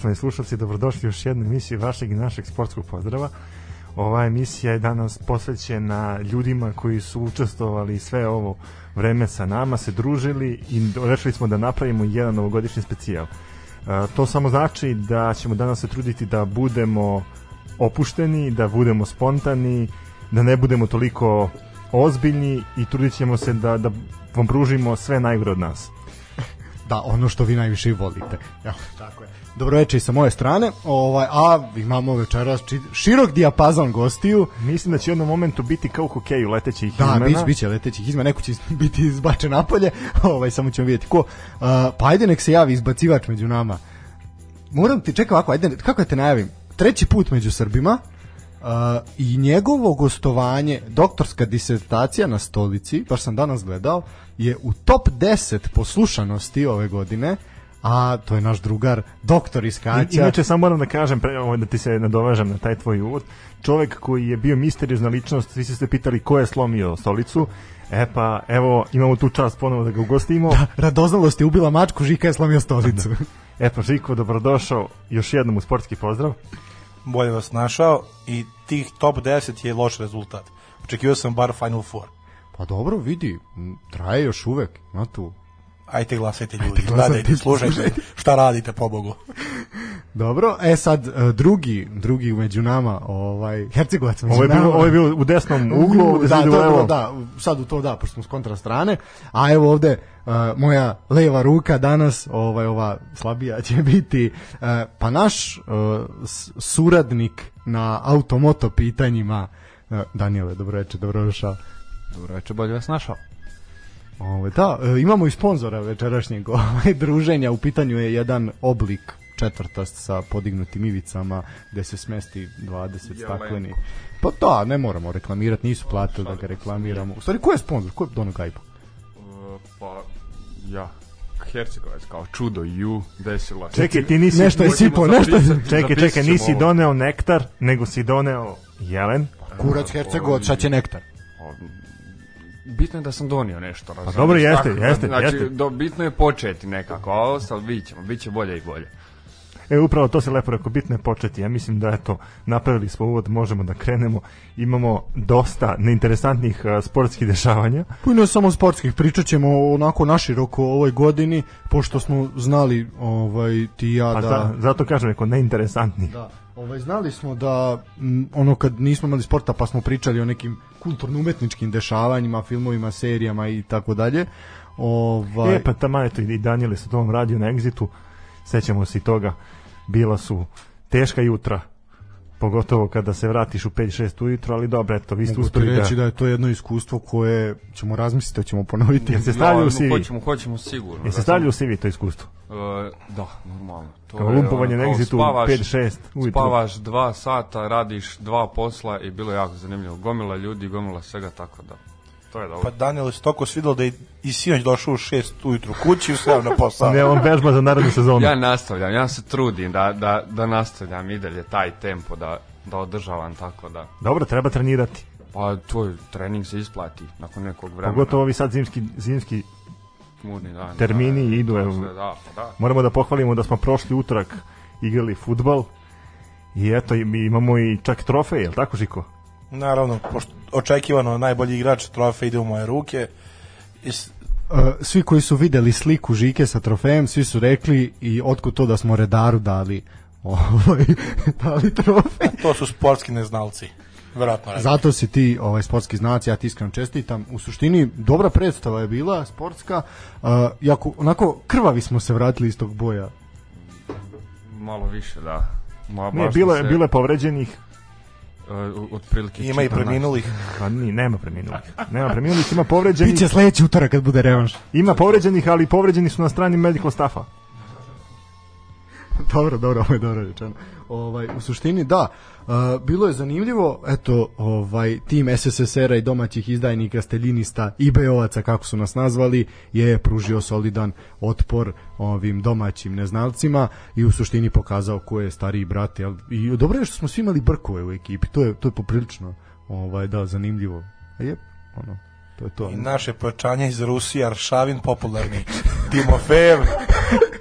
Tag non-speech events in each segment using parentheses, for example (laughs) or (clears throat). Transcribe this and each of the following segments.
Poštovani slušalci, dobrodošli u još jednu emisiju vašeg i našeg sportskog pozdrava. Ova emisija je danas posvećena ljudima koji su učestvovali sve ovo vreme sa nama, se družili i rešili smo da napravimo jedan novogodišnji specijal. E, to samo znači da ćemo danas se truditi da budemo opušteni, da budemo spontani, da ne budemo toliko ozbiljni i trudit ćemo se da, da vam pružimo sve najgore od nas. Da, ono što vi najviše i volite. Evo, (laughs) tako je. Dobroveče i sa moje strane. Ovaj, a imamo večeras či- širok dijapazon gostiju. Mislim da će u jednom momentu biti kao u hokeju letećih Da, imena. biće, biće letećih izmena, neko će (laughs) biti izbačen napolje, (laughs) ovaj, samo ćemo vidjeti ko. Uh, pa ajde nek se javi izbacivač među nama. Moram ti, čekaj ovako, ajde, kako da te najavim? Treći put među Srbima, Uh, i njegovo gostovanje, doktorska disertacija na stolici, baš sam danas gledao, je u top 10 poslušanosti ove godine, a to je naš drugar, doktor iz Kaća. Inače, samo moram da kažem, pre, da ti se nadovežem na taj tvoj uvod, čovek koji je bio misteriozna ličnost, svi ste se pitali ko je slomio stolicu, e pa, evo, imamo tu čast ponovo da ga ugostimo. Radoznalost je ubila mačku, Žika je slomio stolicu. E pa, Žiko, dobrodošao još jednom u sportski pozdrav. Bolje vas našao i tih top 10 je loš rezultat. Očekivao sam bar Final Four. Pa dobro, vidi, traje još uvek, ima tu. Ajte glasajte ljudi, glasajte, gledajte, slušajte šta radite, pobogu. (laughs) Dobro, e sad e, drugi, drugi među nama, ovaj Hercegovac među Ovo je bilo, nama. ovo je bilo u desnom uglu, ovde da, dobro, levo. da, sad u to da, pošto smo s kontra strane. A evo ovde uh, moja leva ruka danas, ovaj ova slabija će (laughs) biti uh, pa naš uh, suradnik na automoto pitanjima uh, Daniele, dobro večer, dobrodošao. Dobro večer, bolje vas našao. Ovaj da, imamo i sponzora večerašnjeg (laughs) ovaj, druženja. U pitanju je jedan oblik četvrtast sa podignutim ivicama gde se smesti 20 stakleni. Pa da, ne moramo reklamirati, nisu platili da ga reklamiramo. U stvari, ko je sponsor? Ko je Dono Gajbo? pa, ja, Hercegovac, kao čudo, ju, desila. Čekaj, ti nisi... Nešto je sipo, nešto je... Čekaj, čekaj, nisi doneo nektar, nego si doneo jelen. Kurac Hercegovac, sad će nektar. Bitno je da sam donio nešto, razumiješ? dobro, jeste, Tako, jeste, znači, jeste. Do, bitno je početi nekako, a ostalo vidit ćemo, bit će bolje i bolje. E, upravo to se lepo rekao, bitno je početi. Ja mislim da eto, napravili smo uvod, možemo da krenemo. Imamo dosta neinteresantnih uh, sportskih dešavanja. Pa ne samo sportskih, pričat ćemo onako naširoko o ovoj godini, pošto smo znali ovaj, ti ja Pa da... za, zato kažem, neko neinteresantnih. Da, ovaj, znali smo da m, ono kad nismo imali sporta pa smo pričali o nekim kulturno-umetničkim dešavanjima, filmovima, serijama i tako dalje. Ovaj, E, pa tamo eto i Daniel je sa tom radio na Exitu. Sećamo se i toga. Bila su teška jutra. Pogotovo kada se vratiš u 5-6 ujutro, ali dobro, eto, vi ste uspeli da... reći da je to jedno iskustvo koje ćemo razmisliti, da ćemo ponoviti. Jel se stavlja u CV? Hoćemo, hoćemo sigurno. Jel se stavlja u CV to iskustvo? Uh, da, normalno. To Kao je, lumpovanje na spavaš- 5-6 ujutro. Spavaš dva sata, radiš dva posla i bilo je jako zanimljivo. Gomila ljudi, gomila svega, tako da. To je dobro. Pa Daniel se toliko svidelo da je i sinoć došao u 6 ujutru kući i sve na posao. Ne, on vežba za narednu sezonu. Ja nastavljam, ja se trudim da, da, da nastavljam i dalje taj tempo da, da održavam tako da Dobro, treba trenirati. pa tvoj trening se isplati nakon nekog vremena. Pogotovo ovi sad zimski, zimski Murni dan, termini da, idu, to evo. sve, Da, pa da. moramo da pohvalimo da smo prošli utorak igrali futbal i eto mi imamo i čak trofej, jel tako Žiko? Naravno, pošto očekivano najbolji igrač trofej ide u moje ruke. I s- Uh, svi koji su videli sliku Žike sa trofejem, svi su rekli i otkud to da smo redaru dali (laughs) ovaj, dali trofej. to su sportski neznalci. Verovatno. Zato si ti ovaj sportski znac, ja ti iskreno čestitam. U suštini dobra predstava je bila sportska. Uh, jako onako krvavi smo se vratili iz tog boja. Malo više, da. Ma, Nije, baš bilo, je, se, bilo je povređenih, uh, otprilike Ima i preminulih. pa ni, nema preminulih. Nema preminulih, ima (laughs) povređenih, Biće sledeći utorak kad bude revanš. ima povređenih, ali povređeni su na strani medical staffa. (laughs) dobro, dobro, ovo je dobro rečeno. Ovaj, u suštini da, uh, bilo je zanimljivo, eto, ovaj, tim SSSR-a i domaćih izdajnika, steljinista i beovaca, kako su nas nazvali, je pružio solidan otpor ovim domaćim neznalcima i u suštini pokazao ko je stariji brat. Jel? I dobro je što smo svi imali brkove u ekipi, to je, to je poprilično ovaj, da, zanimljivo. A je, ono, to je to. I naše pojačanje iz Rusije, Aršavin popularni, Timofejev,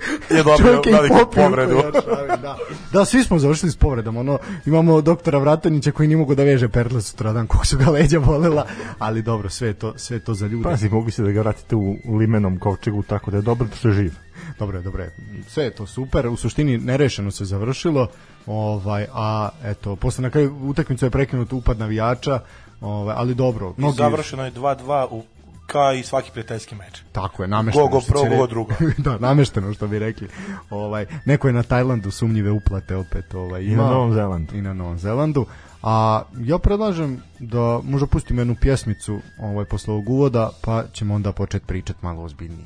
(laughs) je dobio veliku povredu. pojačavi, da. da, svi smo završili s povredama. Ono, imamo doktora Vratanića koji nije mogu da veže perle sutradan, kog su ga leđa bolela, ali dobro, sve to, sve to za ljude. Pazi, mogli ste da ga vratite u limenom kovčegu, tako da je dobro što je živ. Dobro je, dobro je. Sve je to super. U suštini nerešeno se završilo. Ovaj, a eto, posle na kraju utakmice je prekinut upad navijača, ovaj, ali dobro. I završeno je 2-2 u kao i svaki prijateljski meč. Tako je, namešteno. Gogo prvo, gogo drugo. (laughs) da, namešteno što bi rekli. Ovaj, neko je na Tajlandu sumnjive uplate opet ovaj, I ima. na Novom Zelandu. I na Novom Zelandu. A ja predlažem da možda pustimo jednu pjesmicu ovaj, posle ovog uvoda, pa ćemo onda početi pričati malo ozbiljnije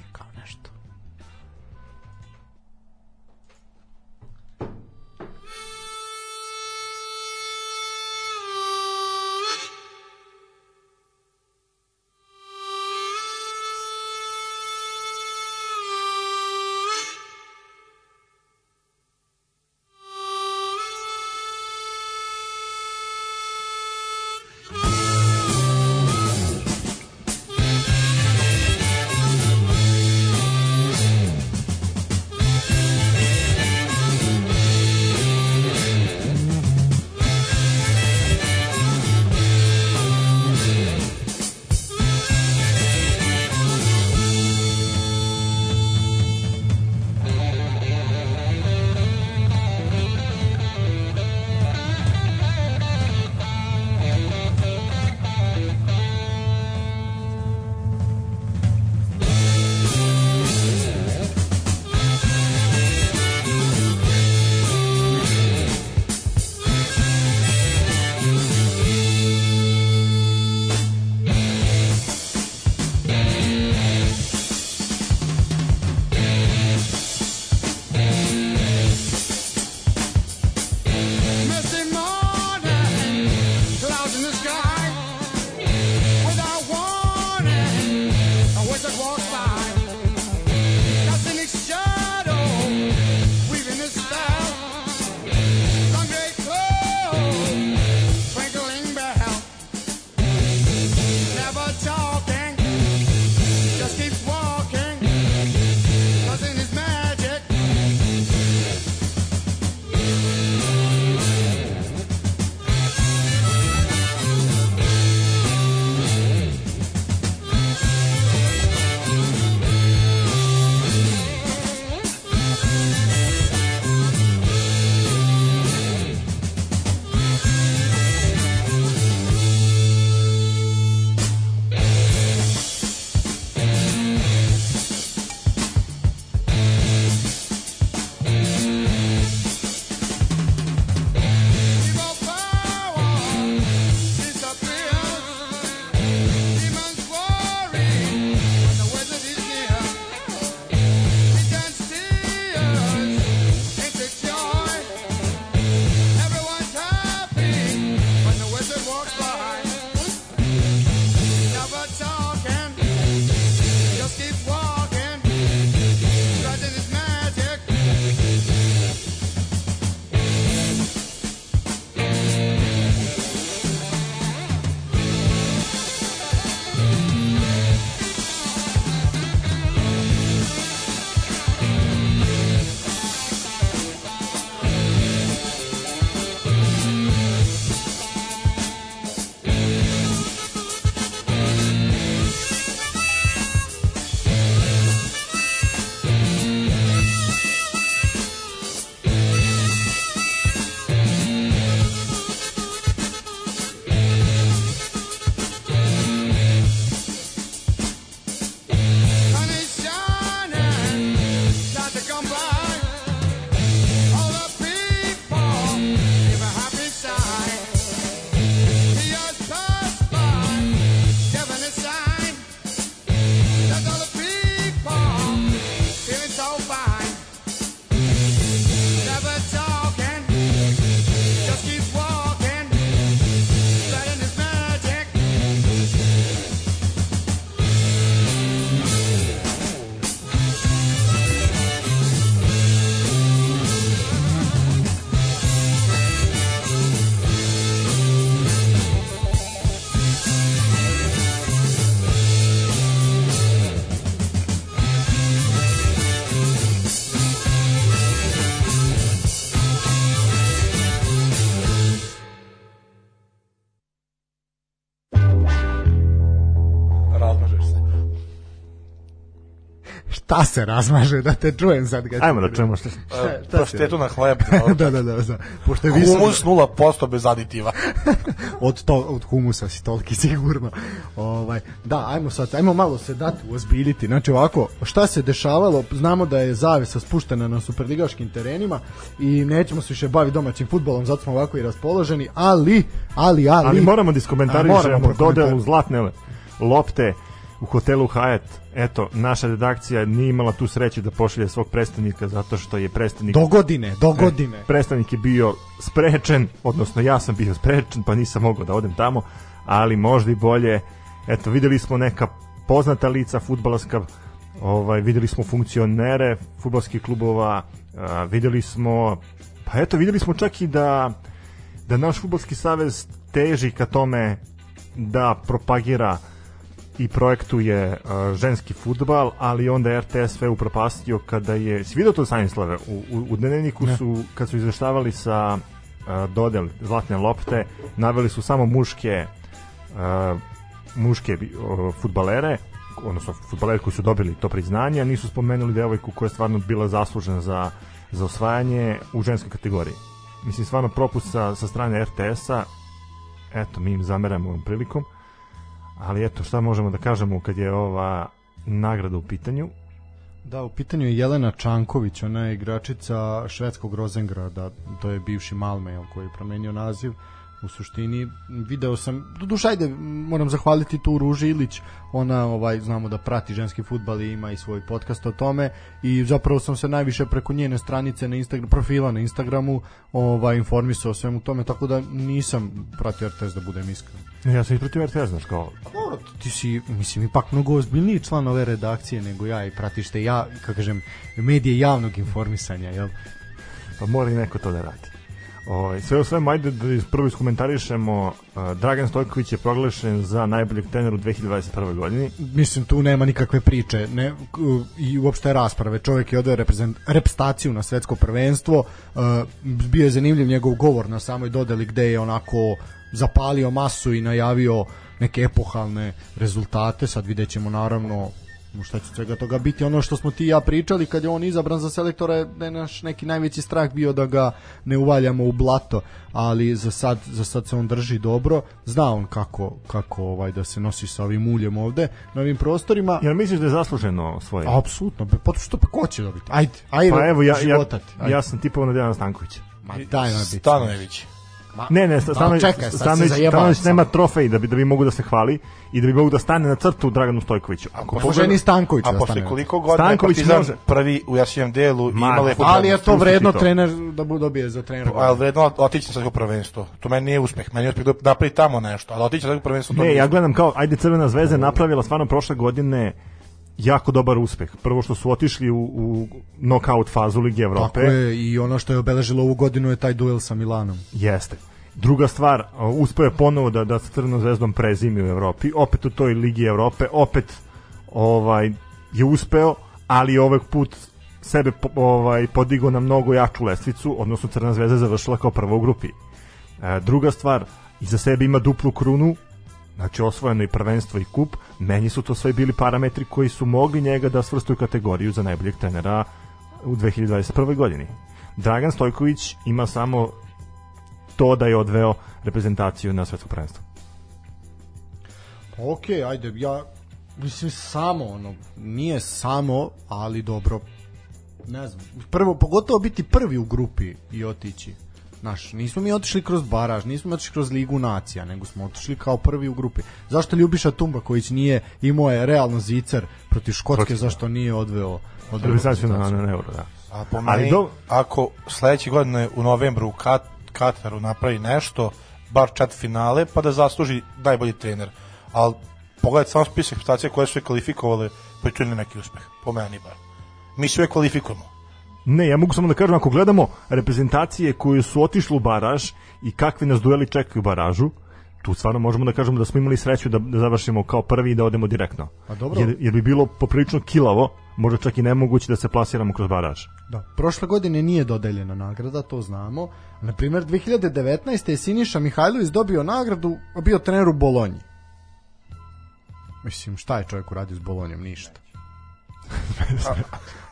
šta se razmaže, da te čujem sad. Kad Ajmo da čujemo što... šta Paštetu na hleb. (laughs) da, da, da, da. Pošto je visok, Humus 0% bez aditiva. (laughs) od, to, od humusa si toliki (laughs) sigurno. Ovaj, da, ajmo sad, ajmo malo se dati uozbiljiti. Znači ovako, šta se dešavalo, znamo da je zavesa spuštena na superligaškim terenima i nećemo se više baviti domaćim futbolom, zato smo ovako i raspoloženi, ali, ali, ali... Ali moramo da A, iskomentarišemo moramo dodelu zlatne lopte u hotelu Hyatt. Eto, naša redakcija nije imala tu sreće da pošalje svog predstavnika zato što je predstavnik Do godine, do godine. predstavnik je bio sprečen, odnosno ja sam bio sprečen, pa nisam mogao da odem tamo, ali možda i bolje. Eto, videli smo neka poznata lica futbalarska, ovaj, videli smo funkcionere futbalskih klubova, a, videli smo, pa eto, videli smo čak i da, da naš futbalski savez teži ka tome da propagira i projektuje uh, ženski futbal, ali onda RTS sve upropastio kada je, si vidio to Stanislave, u, u, u dnevniku su, kad su izveštavali sa uh, dodel zlatne lopte, naveli su samo muške uh, muške uh, futbalere, odnosno futbalere koji su dobili to priznanje, a nisu spomenuli devojku koja je stvarno bila zaslužena za, za osvajanje u ženskoj kategoriji. Mislim, stvarno propust sa, sa strane RTS-a, eto, mi im zameramo ovom prilikom, ali eto, šta možemo da kažemo kad je ova nagrada u pitanju? Da, u pitanju je Jelena Čanković, ona je igračica švedskog Rozengrada, to je bivši Malme, koji je promenio naziv. U suštini video sam, do duša ajde, moram zahvaliti tu Ruži Ilić, ona ovaj znamo da prati ženski fudbal i ima i svoj podcast o tome i zapravo sam se najviše preko njene stranice na Instagram profila na Instagramu ovaj informisao o svemu tome tako da nisam pratio RTS da budem iskren. Ja sam i protiv RTS, znaš, kao, Dobro, ti si, mislim, ipak mnogo ozbiljniji član ove redakcije nego ja i pratiš te ja, kako kažem, medije javnog informisanja, jel? pa mora i neko to da radi. Ovaj, sve u svemu, ajde da prvo iskomentarišemo, Dragan Stojković je proglašen za najboljeg trenera u 2021. godini. Mislim, tu nema nikakve priče ne, i uopšte rasprave. Čovjek je odveo reprezent, repstaciju na svetsko prvenstvo, bio je zanimljiv njegov govor na samoj dodeli gde je onako zapalio masu i najavio neke epohalne rezultate. Sad vidjet ćemo naravno šta će svega toga biti. Ono što smo ti i ja pričali kad je on izabran za selektora je da je naš neki najveći strah bio da ga ne uvaljamo u blato, ali za sad, za sad se on drži dobro. Zna on kako, kako ovaj da se nosi sa ovim uljem ovde na ovim prostorima. Jel misliš da je zasluženo svoje? Apsolutno, pa što pa ko će dobiti? Ajde, ajde. Pa evo, ja, ja, ajde. ja sam tipovao na Dejana Stankovića. Ma daj na Stanojević. Ne, ne, Stanović, čekaj, Stanović, nema trofej da bi, da bi mogu da se hvali i da bi mogu da stane na crtu Draganu Stojkoviću. Ako Može ni Stanković A da posle koliko godina je Stanković Partizan može. prvi u jasnijem delu i Ma, ima lepo Ali je to vredno to. trener da bu dobije za trenera. Ali vredno otići na svetsko prvenstvo. To meni nije uspeh. Meni je uspeh da napravi tamo nešto, ali otići na svetsko prvenstvo to Ne, ja gledam kao, ajde Crvena zvezda je napravila stvarno prošle godine jako dobar uspeh. Prvo što su otišli u, u knockout fazu Tako Evrope. je, i ono što je obeležilo ovu godinu je taj duel sa Milanom. Jeste. Druga stvar, uspeo je ponovo da, da sa Crvenom zvezdom prezimi u Evropi, opet u toj Ligi Evrope, opet ovaj je uspeo, ali ovaj put sebe ovaj podigao na mnogo jaču lestvicu, odnosno Crvena zvezda je završila kao prva u grupi. E, druga stvar, iza sebe ima duplu krunu, znači osvojeno i prvenstvo i kup, meni su to sve bili parametri koji su mogli njega da svrstuju kategoriju za najboljeg trenera u 2021. godini. Dragan Stojković ima samo to da je odveo reprezentaciju na svetsko prvenstvo. Ok, ajde, ja mislim samo ono, nije samo, ali dobro. Ne znam, prvo, pogotovo biti prvi u grupi i otići. Znaš, nismo mi otišli kroz baraž, nismo otišli kroz ligu nacija, nego smo otišli kao prvi u grupi. Zašto Ljubiša Tumbaković nije imao je realno zicer protiv Škotske, Protiv- zašto nije odveo, odveo na, na, na euro, da. A po Ali meni, do- ako sledeće godine u novembru u Kat, Kataru napravi nešto, bar čet finale, pa da zasluži najbolji trener. Ali pogledaj samo spisak reprezentacija koje su je kvalifikovale, pa je neki uspeh, po meni bar. Mi sve kvalifikujemo. Ne, ja mogu samo da kažem, ako gledamo reprezentacije koje su otišle u baraž i kakvi nas dueli čekaju u baražu, tu stvarno možemo da kažemo da smo imali sreću da, da završimo kao prvi i da odemo direktno. Pa dobro. Jer, jer bi bilo poprilično kilavo, možda čak i nemoguće da se plasiramo kroz baraž. Da. Prošle godine nije dodeljena nagrada, to znamo. Na primjer, 2019. je Siniša Mihajlović dobio nagradu, a bio trener u Bolonji. Mislim, šta je čovjek uradio s Bolonjom? Ništa. (laughs) (laughs)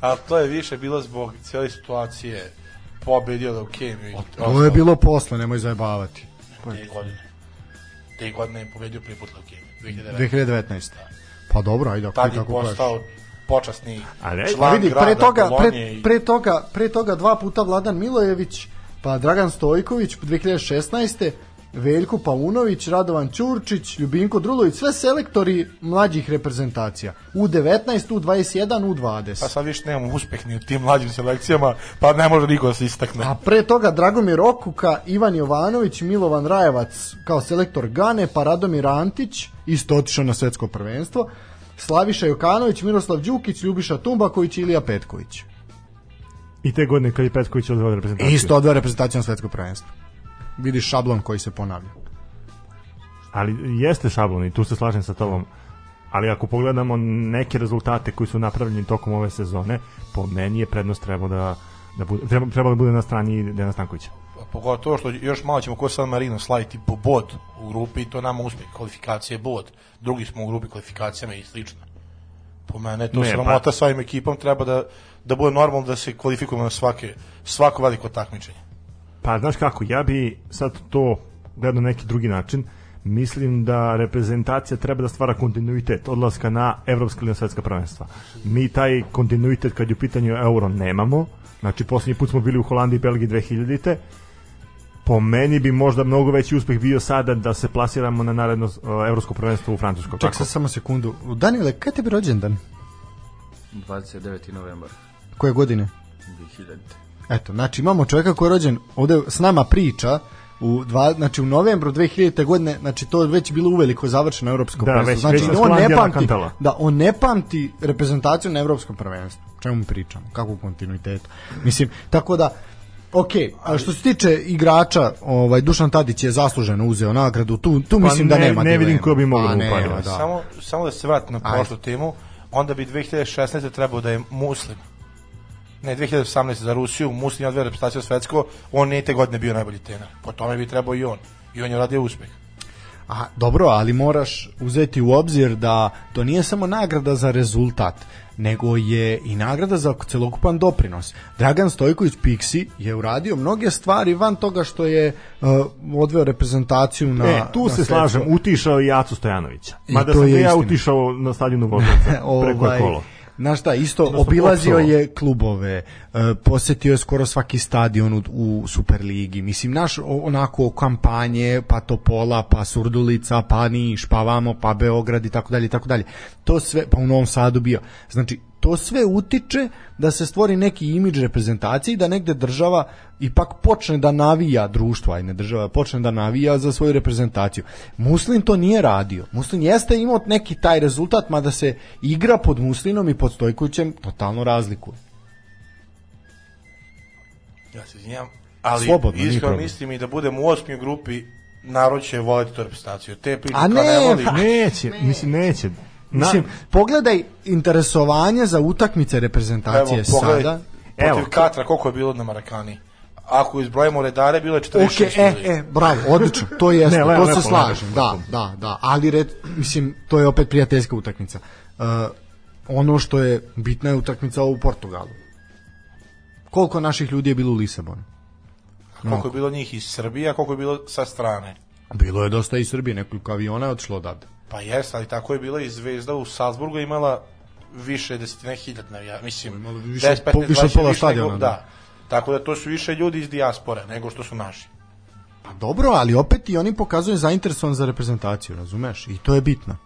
A to je više bilo zbog cijele situacije pobedio da u Kemiju. To je bilo posle, nemoj zajebavati. Te godine. Te godine je pobedio prvi put Leukemiju. 2009. 2019. Pa dobro, ajde, ako je tako kažeš. postao počasni Ali član vidi, grada pre toga, pre, pre, toga, pre toga dva puta Vladan Milojević, pa Dragan Stojković 2016. Veljko Paunović, Radovan Ćurčić, Ljubinko Drulović, sve selektori mlađih reprezentacija. U19, U21, U20. Pa sad više nemamo uspeh ni u tim mlađim selekcijama, pa ne može niko da se istakne. A pre toga Dragomir Okuka, Ivan Jovanović, Milovan Rajevac kao selektor Gane, pa Radomir Antić, isto otišao na svetsko prvenstvo, Slaviša Jokanović, Miroslav Đukić, Ljubiša Tumbaković i Ilija Petković. I te godine kad je Petković odveo reprezentaciju. Isto odveo reprezentaciju na svetsko prvenstvo. Vidiš šablon koji se ponavlja. Ali jeste šablon i tu se slažem sa tobom. Ali ako pogledamo neke rezultate koji su napravljeni tokom ove sezone, po meni je prednost trebao da, da bude, treba, trebalo da bude na strani Dena Stankovića. Pogotovo što još malo ćemo ko San Marino slaviti po bod u grupi i to nama uspeh. Kvalifikacije je bod. Drugi smo u grupi kvalifikacijama i slično. Po mene to Ne, sramota pa- sa ovim ekipom treba da, da bude normalno da se kvalifikujemo na svake, svako veliko takmičenje. Pa znaš kako, ja bi sad to gledao na neki drugi način. Mislim da reprezentacija treba da stvara kontinuitet odlaska na evropska ili na svetska prvenstva. Mi taj kontinuitet kad je u pitanju euro nemamo. Znači, poslednji put smo bili u Holandiji i Belgiji 2000 po meni bi možda mnogo veći uspeh bio sada da se plasiramo na naredno uh, evropsko prvenstvo u Francuskoj. Ček Kako? sad samo sekundu. Daniele, kada je tebi rođendan? 29. novembar Koje godine? 2000. Eto, znači imamo čovjeka koji je rođen ovde s nama priča u dva, znači u novembru 2000. godine, znači to je već bilo uveliko završeno evropsko Da, prvenstvo. već- znači već on ne pamti, da on ne pamti reprezentaciju na evropskom prvenstvu. O čemu mi pričamo? Kakvu kontinuitetu? Mislim, tako da Ok, a što se tiče igrača, ovaj Dušan Tadić je zasluženo uzeo nagradu. Tu tu mislim da ne- nema. ne vidim ko bi mogao Pa da da. Samo, samo da se vratim na prošlu temu, onda bi 2016. trebao da je Muslim. Ne, 2018. za Rusiju, Muslim je odveo reprezentaciju svetsko, on nije te godine bio najbolji trener. Po tome bi trebao i on. I on je radio uspeh. A, dobro, ali moraš uzeti u obzir da to nije samo nagrada za rezultat, nego je i nagrada za celokupan doprinos. Dragan Stojković Piksi je uradio mnoge stvari van toga što je uh, odveo reprezentaciju na E, tu na se svetsko. slažem, utišao i Acu Stojanovića. Mada sam je ja istina. utišao na stadionu Voždovca, (laughs) preko je kolo. Znaš šta, isto obilazio popsovao. je klubove, e, posetio je skoro svaki stadion u, u Superligi. Mislim, naš onako kampanje, pa Topola, pa Surdulica, pa Niš, pa vamo, pa Beograd i tako dalje i tako dalje. To sve, pa u Novom Sadu bio. Znači, to sve utiče da se stvori neki imidž reprezentacije i da negde država ipak počne da navija društvo, aj ne država, počne da navija za svoju reprezentaciju. Muslin to nije radio. Muslin jeste imao neki taj rezultat, mada se igra pod Muslinom i pod Stojkovićem totalno razlikuje. Ja se izvinjam, ali Slobodno, iskreno mislim i da budemo u osmi grupi, narod će voleti tu reprezentaciju. Te priče ne, ne voli, pa- Neće, mislim neće. Na, Mislim, pogledaj interesovanje za utakmice reprezentacije Evo, pogledaj, sada. Evo. protiv Katra, koliko je bilo na Marakani? Ako izbrojimo redare, bilo je 46 Ok, e, e, bravo, odlično, to (laughs) jeste, Ne, to lepo, se slažem, lepo, da, lepo. da, da, ali red, mislim, to je opet prijateljska utakmica. Uh, ono što je bitna je utakmica u Portugalu. Koliko naših ljudi je bilo u Lisabonu? Koliko je bilo njih iz Srbije, a koliko je bilo sa strane. Bilo je dosta iz Srbije, nekoliko aviona je otišlo odavde. Pa jes, ali tako je bila i Zvezda u Salzburgu imala više desetine hiljad navija, mislim, Imala više 10, od 15, po- više od 20 pola više stadiona, nego- da. da. Tako da to su više ljudi iz dijaspore nego što su naši. Pa dobro, ali opet i oni pokazuju zainteresovan za reprezentaciju, razumeš? I to je bitno.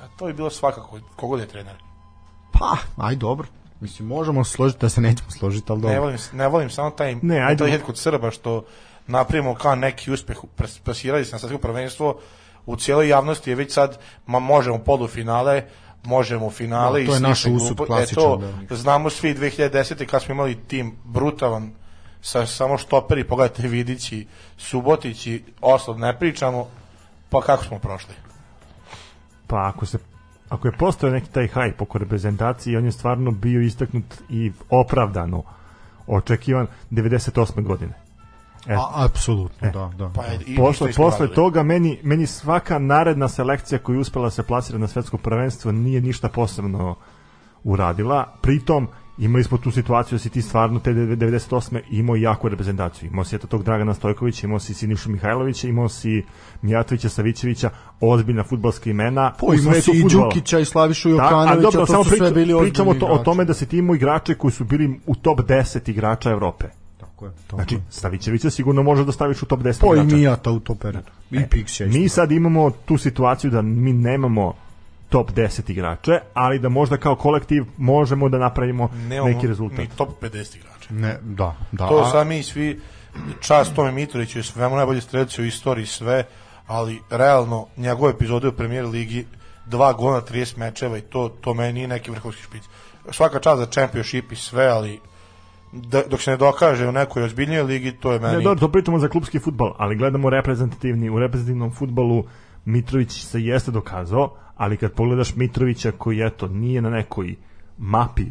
A to je bilo svakako, kogod je trener. Pa, aj dobro. Mislim, možemo složiti da se nećemo složiti, ali Ne dobro. volim, ne volim samo taj Ne, ajde. mentalitet kod Srba što napravimo kao neki uspeh, plasirali se na svetsko prvenstvo, u cijeloj javnosti je već sad, ma možemo polufinale, možemo finale Da, i to je naš usud glupo- klasičan, E to, da. znamo svi 2010. kad smo imali tim brutalan sa samo štoperi, pogledajte Vidić i Subotić i Oslov, ne pričamo, pa kako smo prošli? Pa ako se ako je postao neki taj hype oko reprezentacije, on je stvarno bio istaknut i opravdano očekivan 98. godine. E, A, apsolutno, da, da. Pa, i- i posle, posle toga meni, meni svaka naredna selekcija koja je uspela da se plasira na svetsko prvenstvo nije ništa posebno uradila. Pritom, imali smo tu situaciju da si ti stvarno te 98. imao jaku reprezentaciju. Imao si eto tog Dragana Stojkovića, imao si Sinišu Mihajlovića, imao si Mijatovića, Savićevića, ozbiljna futbalska imena. Po, imao si i. Đukića i Slavišu Da, a Jokanovića, dobro, to samo su sve priča, bili pričamo ozbiljni to, o tome da si ti imao igrače koji su bili u top 10 igrača Evrope. Tako je, tako Znači. Stavićevića sigurno može da staviš u top 10 Po i igrača. Mijata u to periodu. I Piksija isto. Mi sad imamo tu situaciju da mi nemamo top 10 igrače, ali da možda kao kolektiv možemo da napravimo Nemamo neki rezultat. ni top 50 igrača. Ne, da, da. To a- sad mi svi, čast Tome Mitroviću je svemu najbolji strelci u istoriji sve, ali realno njegove epizode u premijer ligi dva gola na 30 mečeva i to, to meni nije neki vrhovski špic. Svaka čast za championship i sve, ali da, dok se ne dokaže u nekoj ozbiljnijoj ligi, to je meni... Ne, dobro, to pričamo za klubski futbal, ali gledamo reprezentativni, u reprezentativnom futbalu Mitrović se jeste dokazao, ali kad pogledaš Mitrovića koji eto nije na nekoj mapi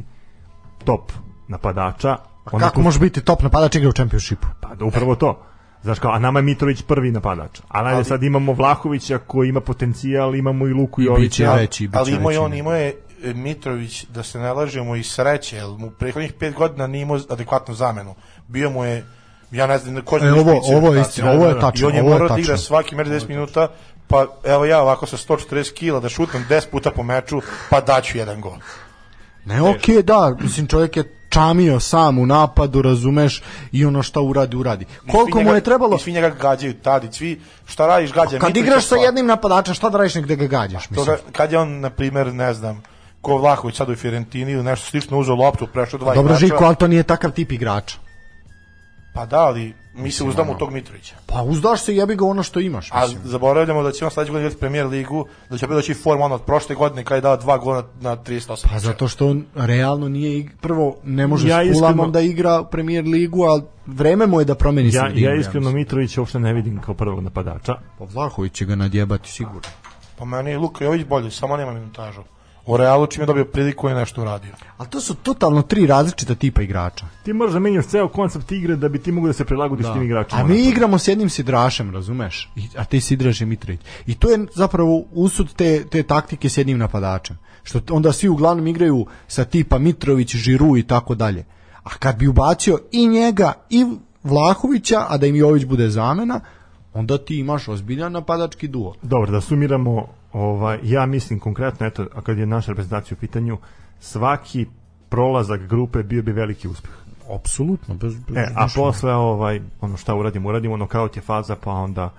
top napadača, A kako tu- može biti top napadač igra u čempionšipu? Pa da upravo to. Znaš kao, a nama je Mitrović prvi napadač. Ali, ajde, sad imamo Vlahovića koji ima potencijal, imamo i Luku I Jovića. biće veći, biće ali imao je veći, on, imao je Mitrović, da se ne lažemo, i sreće, jer mu prethodnih pet godina nije imao adekvatnu zamenu. Bio mu je, ja ne znam, ko E, ovo, ovo je istina, ovo je tačno, I on je ovo je morao da igra tačno. svaki meč 10 minuta, pa evo ja ovako sa 140 kila da šutnem 10 puta po meču, pa daću jedan gol. Ne, okej, da, mislim čovjek je čamio sam u napadu, razumeš, i ono šta uradi, uradi. Koliko svi mu njega- je trebalo? I svi njega gađaju Tadić, svi, šta radiš gađa Kad Mitrovića, igraš sa jednim napadačem, šta da radiš nek da ga gađaš, To mislim. da, kad je on, na primer, ne znam, ko Vlahović sad u Fiorentini ili nešto slično uzeo loptu, prešao dva Dobro, igrača, Žiko, ali to nije takav tip igrača. pa da, ali mi se uzdamo u tog Mitrovića. Pa uzdaš se, jebi ga ono što imaš, A mislim. zaboravljamo da će on sledeće godine igrati premijer ligu, da će opet doći forma ono od prošle godine kada je dao dva gola na, na 38. Pa zato što on realno nije ig- prvo ne može Ja s iskreno- Fulamom da igra premier ligu, ali vreme mu je da promeni Ja, sredinu, ja iskreno mislim. Mitrovića uopšte ne vidim kao prvog napadača. Pa Vlahović će ga nadjebati sigurno. Pa meni je Luka Jović bolji, samo nema minutažu. U Realu čim je dobio priliku je nešto uradio. Ali to su totalno tri različita tipa igrača. Ti moraš da menjaš ceo koncept igre da bi ti mogu da se prilagodiš tim igračima. A mi igramo s jednim sidrašem, razumeš? I, a ti sidraš je Mitrović. I to je zapravo usud te, te taktike s jednim napadačem. Što onda svi uglavnom igraju sa tipa Mitrović, Žiru i tako dalje. A kad bi ubacio i njega i Vlahovića, a da im Jović bude zamena, onda ti imaš ozbiljan napadački duo. Dobro, da sumiramo, ovaj, ja mislim konkretno, eto, a kad je naša reprezentacija u pitanju, svaki prolazak grupe bio bi veliki uspeh. Apsolutno, bez, bez E, a posle, ovaj, ono šta uradimo, uradimo, nokaut je faza, pa onda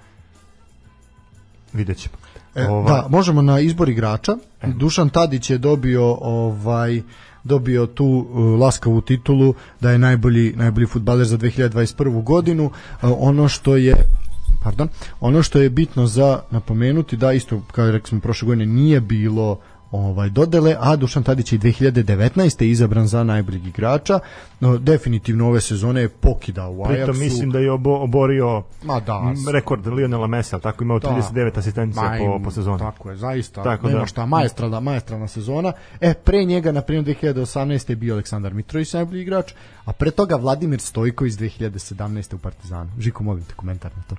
vidjet ćemo. E, Ovaj, Da, možemo na izbor igrača. Dušan Tadić je dobio ovaj dobio tu uh, laskavu titulu da je najbolji najbolji fudbaler za 2021. godinu. Uh, ono što je pardon, ono što je bitno za napomenuti da isto kao rekli smo prošle godine nije bilo ovaj dodele, a Dušan Tadić je i 2019. izabran za najboljeg igrača. No, definitivno ove sezone je pokidao u Ajaxu. Pritom mislim da je obo, oborio Ma da, rekord Lionela Messi, tako imao Da. 39 asistencija po, po sezoni. Tako je, zaista. Tako nema da. šta, maestralna, maestralna sezona. E, pre njega, na primjer, 2018. je bio Aleksandar Mitrović najbolji igrač, a pre toga Vladimir Stojković 2017. u Partizanu. Žiko, molim te komentar na to.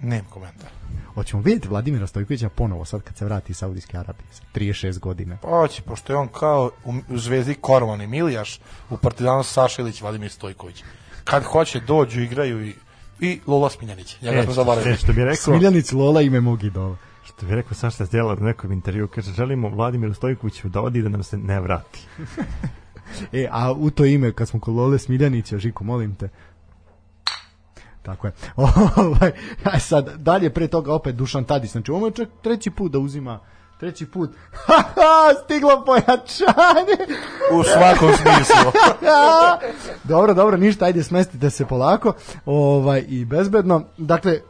Nema komentar. Hoćemo vidjeti Vladimira Stojkovića ponovo sad kad se vrati iz Saudijske Arabije. sa 36 godina. Pa hoće, pošto je on kao u, Zvezdi Korvan i Milijaš, u Partizanu Saša Ilić, Vladimir Stojković. Kad hoće, dođu, igraju i, i Lola Smiljanić. Njega smo E, zaboravili. e, što bi rekao, Smiljanic Lola ime mog idola. što bi rekao Saša Zdjela u nekom intervju, kaže, želimo Vladimiru Stojkoviću da odi da nam se ne vrati. (laughs) E, a u to ime, kad smo kod Lole Smiljanića, Žiko, molim te, Tako je. (laughs) Ovaj, aj sad, dalje pre toga opet Dušan Tadić. Znači, ovo je čak treći put da uzima treći put. (laughs) Haha, stiglo pojačanje. U svakom smislu. (laughs) dobro, dobro, ništa, ajde smestite se polako. Ovaj i bezbedno. Dakle,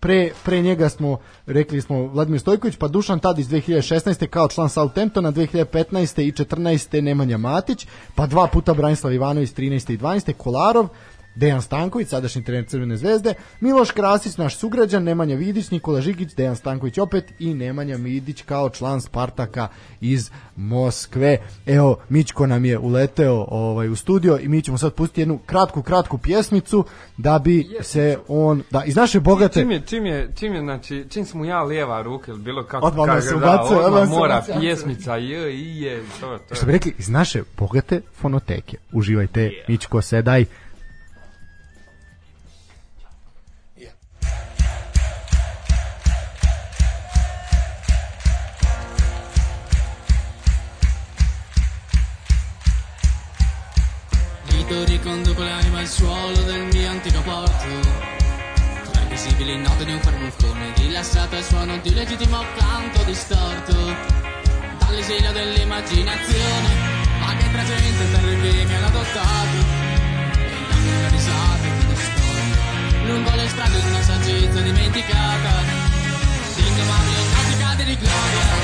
pre, pre njega smo rekli smo Vladimir Stojković, pa Dušan Tadić 2016. kao član Southamptona, 2015. i 14. Nemanja Matić, pa dva puta Branislav Ivanović 13. i 12. Kolarov Dejan Stanković, sadašnji trener Crvene zvezde, Miloš Krasić, naš sugrađan, Nemanja Vidić, Nikola Žigić, Dejan Stanković opet i Nemanja Vidić kao član Spartaka iz Moskve. Evo, Mićko nam je uleteo ovaj, u studio i mi ćemo sad pustiti jednu kratku, kratku pjesmicu da bi se on, da, iz naše bogate... Čim je, čim je, čim je, znači, čim sam mu ja lijeva ruka ili bilo kako Odmah kaže, se da, ubacuje, odmah se mora ubacuje. pjesmica, je, i je, to, to. Što bi rekli, iz naše bogate fonoteke. Uživajte, Mićko, sedaj. Rito riconduco l'anima al suolo del mio antico porto. Tra invisibili note di un farbucone Rilassato al suono di legittimo canto distorto. Dall'esilio dell'immaginazione Ma che presente terribile mi hanno adottato. E dammi le risate che ne sto Lungo le strade di una saggezza dimenticata. Di indomabili canticate di gloria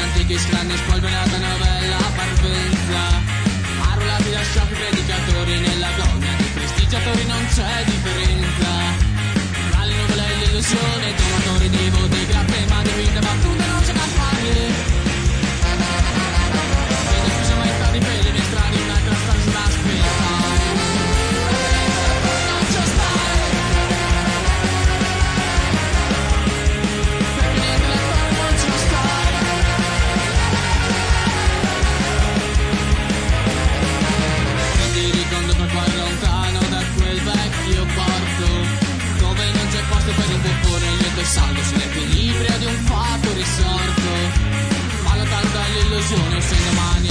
antichi scranni spolverata novella parvenza Arruolati da sciocchi predicatori nell'agonia di prestigiatori non c'è differenza. Tra le nuvole e l'illusione donatori di voti grappe ma di vita battute non c'è da Vedo scusa maestà di peli saldo Sull'equilibrio di un fatto risorto. Ma lontano dall'illusione un segno mani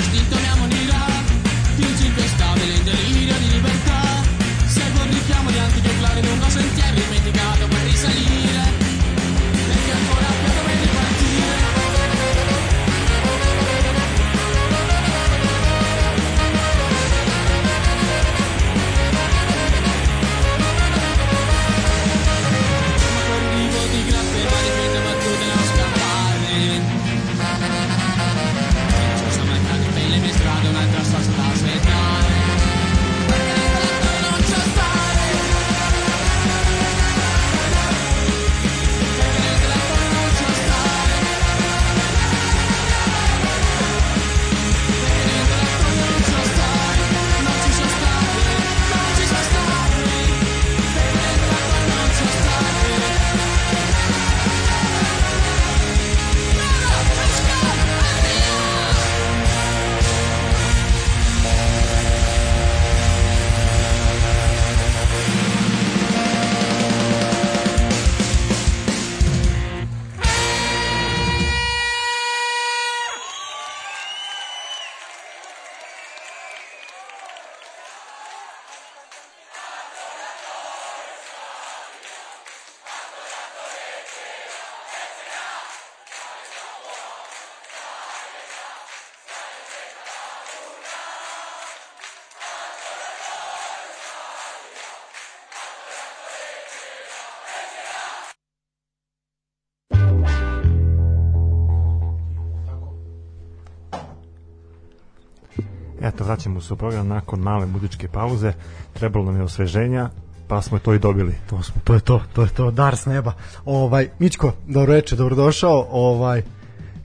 Eto, vraćamo se u program nakon male muzičke pauze. Trebalo nam je osveženja, pa smo to i dobili. To smo, to je to, to je to, dar s neba. Ovaj, Mićko, dobro reče, dobrodošao, ovaj,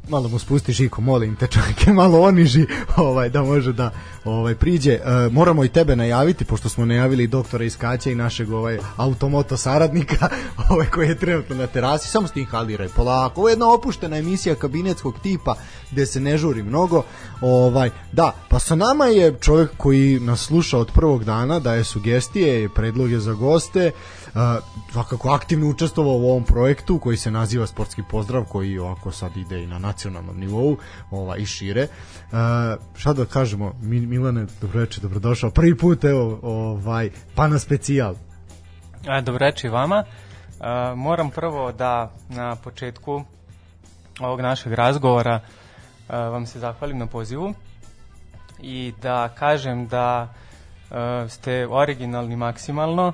malo mu spusti Žiko, molim te čovjeke, (laughs) malo oniži, ovaj, da može da ovaj, priđe. E, moramo i tebe najaviti, pošto smo najavili doktora Iskaća i našeg ovaj, automoto saradnika, (laughs) ovaj, koji je trenutno na terasi, samo stinhaliraj polako. Ovo je jedna opuštena emisija kabinetskog tipa, gde se ne žuri mnogo. Ovaj, da, pa sa nama je čovjek koji nas sluša od prvog dana, daje sugestije, predloge za goste, svakako aktivno učestvovao u ovom projektu koji se naziva Sportski pozdrav koji ovako sad ide i na nacionalnom nivou ovaj, i šire uh, šta da kažemo Mi- Milane dobroveče dobrodošao prvi put evo ovaj pa na specijal A, Dobroveče i vama. A, moram prvo da na početku ovog našeg razgovora a, vam se zahvalim na pozivu i da kažem da a, ste originalni maksimalno.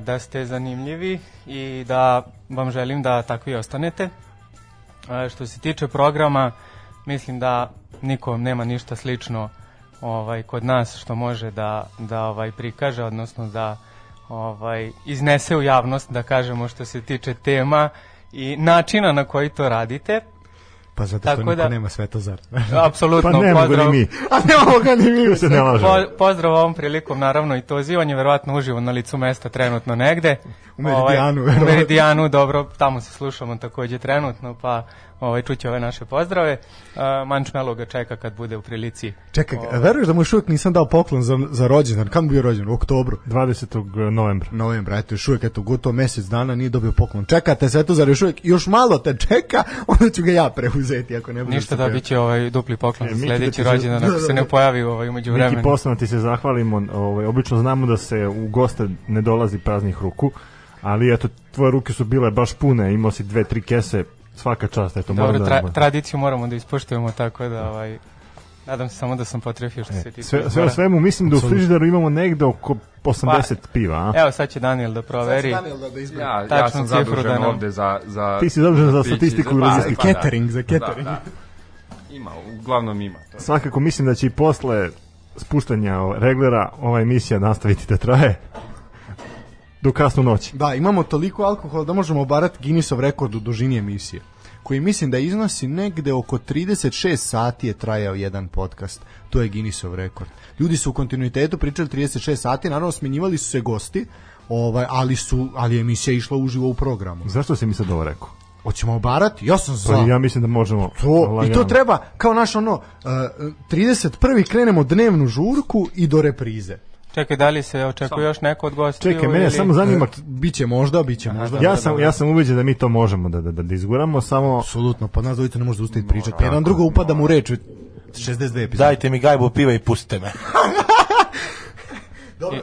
Da ste zanimljivi i da vam želim da takvi ostanete. Što se tiče programa, mislim da niko nema ništa slično ovaj kod nas što može da da ovaj prikaže odnosno da ovaj iznese u javnost da kažemo što se tiče tema i načina na koji to radite. Pa zato Tako što niko da- nema Svetozar. (laughs) Apsolutno Pa ne mogu pozdrav. ni mi. A nemamo ga ni mi. Se ne lažemo. Po, pozdrav ovom prilikom, naravno i to zivanje, verovatno uživo na licu mesta trenutno negde. U Meridijanu, Ovaj, u. Meridijanu, dobro, tamo se slušamo takođe trenutno, pa ovaj, čuće ove naše pozdrave. Uh, Manč Melo ga čeka kad bude u prilici. Čekaj, Ovaj. veruješ da mu još uvijek nisam dao poklon za, za rođendan? Kad mu bio rođendan? U oktobru. 20. novembra. novembra, eto još uvijek eto gotovo mesec dana nije dobio poklon. Čekate Svetozar još uvijek, još malo te čeka, (laughs) onda ću ga ja preuzeti ako ne bude Ništa da biće ovaj dupli poklon E, za Miki, da sledeći rođendan ako se ne pojavi ovaj umeđu Miki, vremenu. posebno ti se zahvalimo. Ovaj, obično znamo da se u goste ne dolazi praznih ruku, ali eto, tvoje ruke su bile baš pune, imao si dve, tri kese, svaka čast, eto, Dobro, moram tra, da... tradiciju moramo da ispoštujemo, tako da ovaj, nadam se samo da sam potrefio što se tiče. E, Sve, sve o svemu, mislim da u frižideru imamo negde oko 80 piva, a? Evo sad će Daniel da proveri. da, da izbrojim. Ja, ja sam cifru zadužen da nam- ovde za, za... Ti si zadužen za statistiku i pa, logistiku. pa da. Catering, za catering. Da, da. Ima, uglavnom ima. To. Svakako mislim da će i posle spuštanja reglera ova emisija nastaviti da traje do kasnu noć. Da, imamo toliko alkohola da možemo obarati Guinnessov rekord u dužini emisije koji mislim da iznosi negde oko 36 sati je trajao jedan podcast. To je Guinnessov rekord. Ljudi su u kontinuitetu pričali 36 sati, naravno smenjivali su se gosti, ovaj, ali su ali je emisija išla uživo u programu. Zašto si mi sad ovo rekao? Hoćemo obarati? Ja sam za. Pa ja mislim da možemo To, I to lagano. treba, kao naš ono, uh, 31. krenemo dnevnu žurku i do reprize. Čekaj, da li se očekuje još neko od gostiju? Čekaj, mene ili- samo zanima, E, biće možda, biće možda. ja sam, ja sam ubeđen da mi to možemo da, da, da, da izguramo, samo Apsolutno, pa nas dvojica ne može zaustaviti pričati. Pa jedan drugo upadam u reč. 62 epizode. Dajte mi gajbu piva i pustite me. (laughs) Dobro,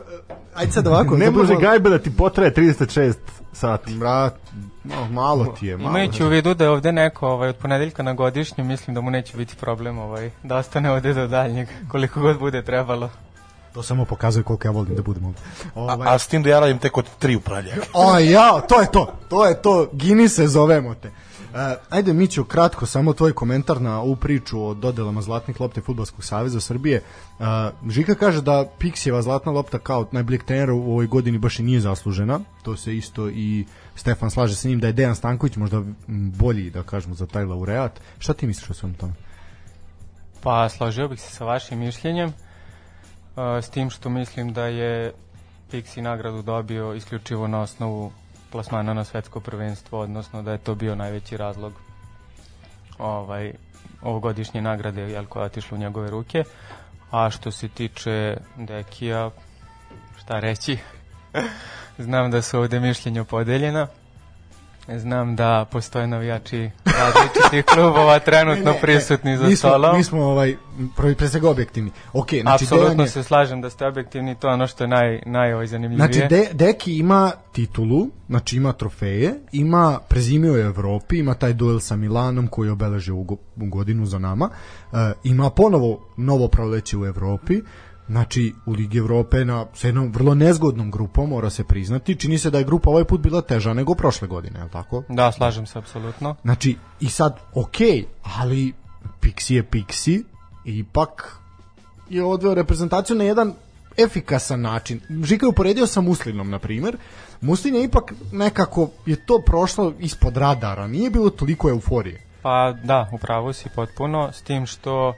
ajde sad ovako. ne da može gajbe da ti potraje 36 sati. Brat, no, malo ti je, malo. Imajući u vidu da je ovde neko ovaj, od ponedeljka na godišnju, mislim da mu neće biti problem ovaj, da ostane ovde do daljnjeg, koliko god bude trebalo. To samo pokazuje koliko ja volim da budem ovdje. Ovaj, A s tim da ja radim tek od tri upravljaka. (laughs) O ja, to je to, to je to, Gini se zovemo te. Uh, ajde Mićo, kratko samo tvoj komentar na ovu priču o dodelama zlatnih lopte Futbolskog saveza Srbije. Uh, Žika kaže da Piksijeva zlatna lopta kao najboljeg trenera u ovoj godini baš i nije zaslužena. To se isto i Stefan slaže sa njim da je Dejan Stanković možda bolji, da kažemo, za taj laureat. Šta ti misliš o svemu tome? Pa složio bih se sa vašim mišljenjem, s tim što mislim da je Pixi nagradu dobio isključivo na osnovu plasmana na svetsko prvenstvo, odnosno da je to bio najveći razlog ovaj, ovogodišnje nagrade jel, koja je otišla u njegove ruke. A što se tiče Dekija, šta reći? (laughs) Znam da su ovde mišljenja podeljena. Znam da postoje navijači različitih (laughs) klubova trenutno prisutni za mi smo, stolom. mi smo ovaj, pre, pre svega objektivni. Ok, znači Apsolutno Dejan je, se slažem da ste objektivni, to je ono što je naj, naj ovaj, zanimljivije. Znači, De, Deki ima titulu, znači ima trofeje, ima prezimio u Evropi, ima taj duel sa Milanom koji je obeležio u, go, u godinu za nama, e, ima ponovo novo proleće u Evropi, znači u Ligi Evrope na, sa jednom vrlo nezgodnom grupom, mora se priznati, čini se da je grupa ovaj put bila teža nego prošle godine, je tako? Da, slažem se apsolutno. Znači, i sad, ok, ali Pixi je Pixi, ipak je odveo reprezentaciju na jedan efikasan način. Žika je uporedio sa Muslinom, na primjer. Muslin je ipak nekako, je to prošlo ispod radara, nije bilo toliko euforije. Pa da, upravo si potpuno, s tim što uh,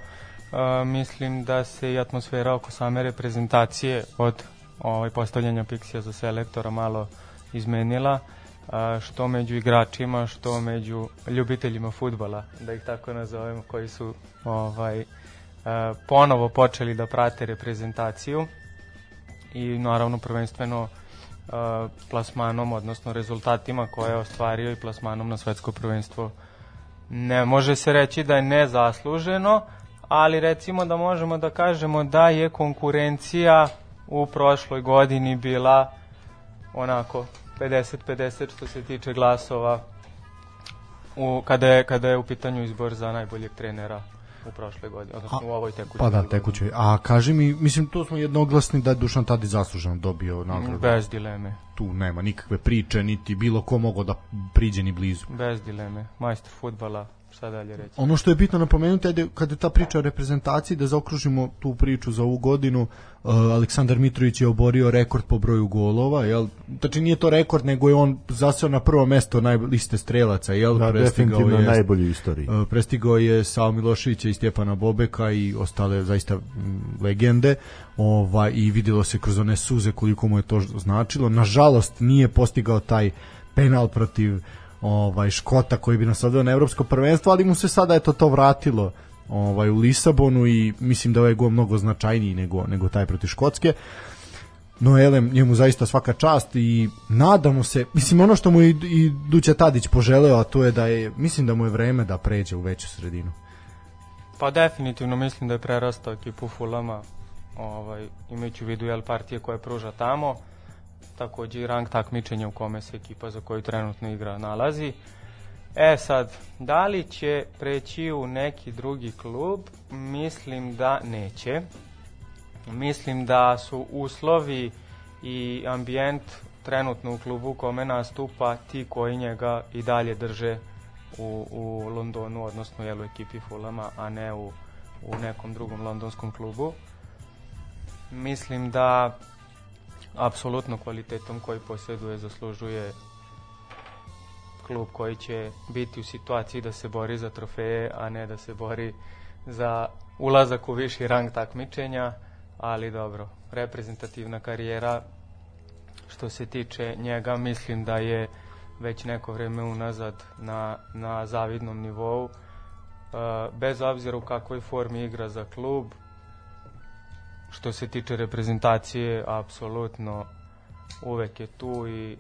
mislim da se i atmosfera oko same reprezentacije od ovaj, postavljanja Pixija za selektora malo izmenila, uh, što među igračima, što među ljubiteljima futbala, da ih tako nazovem, koji su ovaj, uh, ponovo počeli da prate reprezentaciju i naravno prvenstveno uh, plasmanom, odnosno rezultatima koje je ostvario i plasmanom na svetsko prvenstvo. Ne može se reći da je nezasluženo, ali recimo da možemo da kažemo da je konkurencija u prošloj godini bila onako 50-50 što se tiče glasova u, kada, je, kada je u pitanju izbor za najboljeg trenera u prošloj godini, odnosno A, u ovoj tekućoj. Pa da, tekuće. A kaži mi, mislim, to smo jednoglasni da je Dušan Tadić zasluženo dobio nagradu. Bez dileme, Tu nema nikakve priče, niti bilo ko mogao da priđe ni blizu. bez dileme. Majstor futbala, šta dalje reći. Ono što je bitno napomenuti, ajde, kada je ta priča o reprezentaciji, da zaokružimo tu priču za ovu godinu, uh, Aleksandar Mitrović je oborio rekord po broju golova, jel? Znači nije to rekord, nego je on zaseo na prvo mesto naj, liste strelaca, jel? Da, Prestigao definitivno je- najbolji u istoriji. Uh, prestigao je Sao Miloševića i Stjepana Bobeka i ostale zaista mm, legende ovaj, i videlo se kroz one suze koliko mu je to značilo. Nažalost nije postigao taj penal protiv ovaj Škota koji bi nas odveo na evropsko prvenstvo, ali mu se sada eto to vratilo ovaj u Lisabonu i mislim da ovaj gol mnogo značajniji nego nego taj protiv Škotske. No Elem, njemu zaista svaka čast i nadamo se, mislim ono što mu i, i Duća Tadić poželeo, a to je da je, mislim da mu je vreme da pređe u veću sredinu. Pa definitivno mislim da je prerastao ekipu Fulama, ovaj, imajući u vidu jel, partije koje pruža tamo, takođe i rang takmičenja u kome se ekipa za koju trenutno igra nalazi. E sad, da li će preći u neki drugi klub? Mislim da neće. Mislim da su uslovi i ambijent trenutno u klubu kome nastupa ti koji njega i dalje drže u, u Londonu, odnosno jel, u ekipi Fulama, a ne u, u nekom drugom londonskom klubu. Mislim da apsolutno kvalitetom koji posjeduje zaslužuje klub koji će biti u situaciji da se bori za trofeje, a ne da se bori za ulazak u viši rang takmičenja, ali dobro, reprezentativna karijera što se tiče njega, mislim da je već neko vreme unazad na, na zavidnom nivou. E, bez obzira u kakvoj formi igra za klub, što se tiče reprezentacije, apsolutno uvek je tu i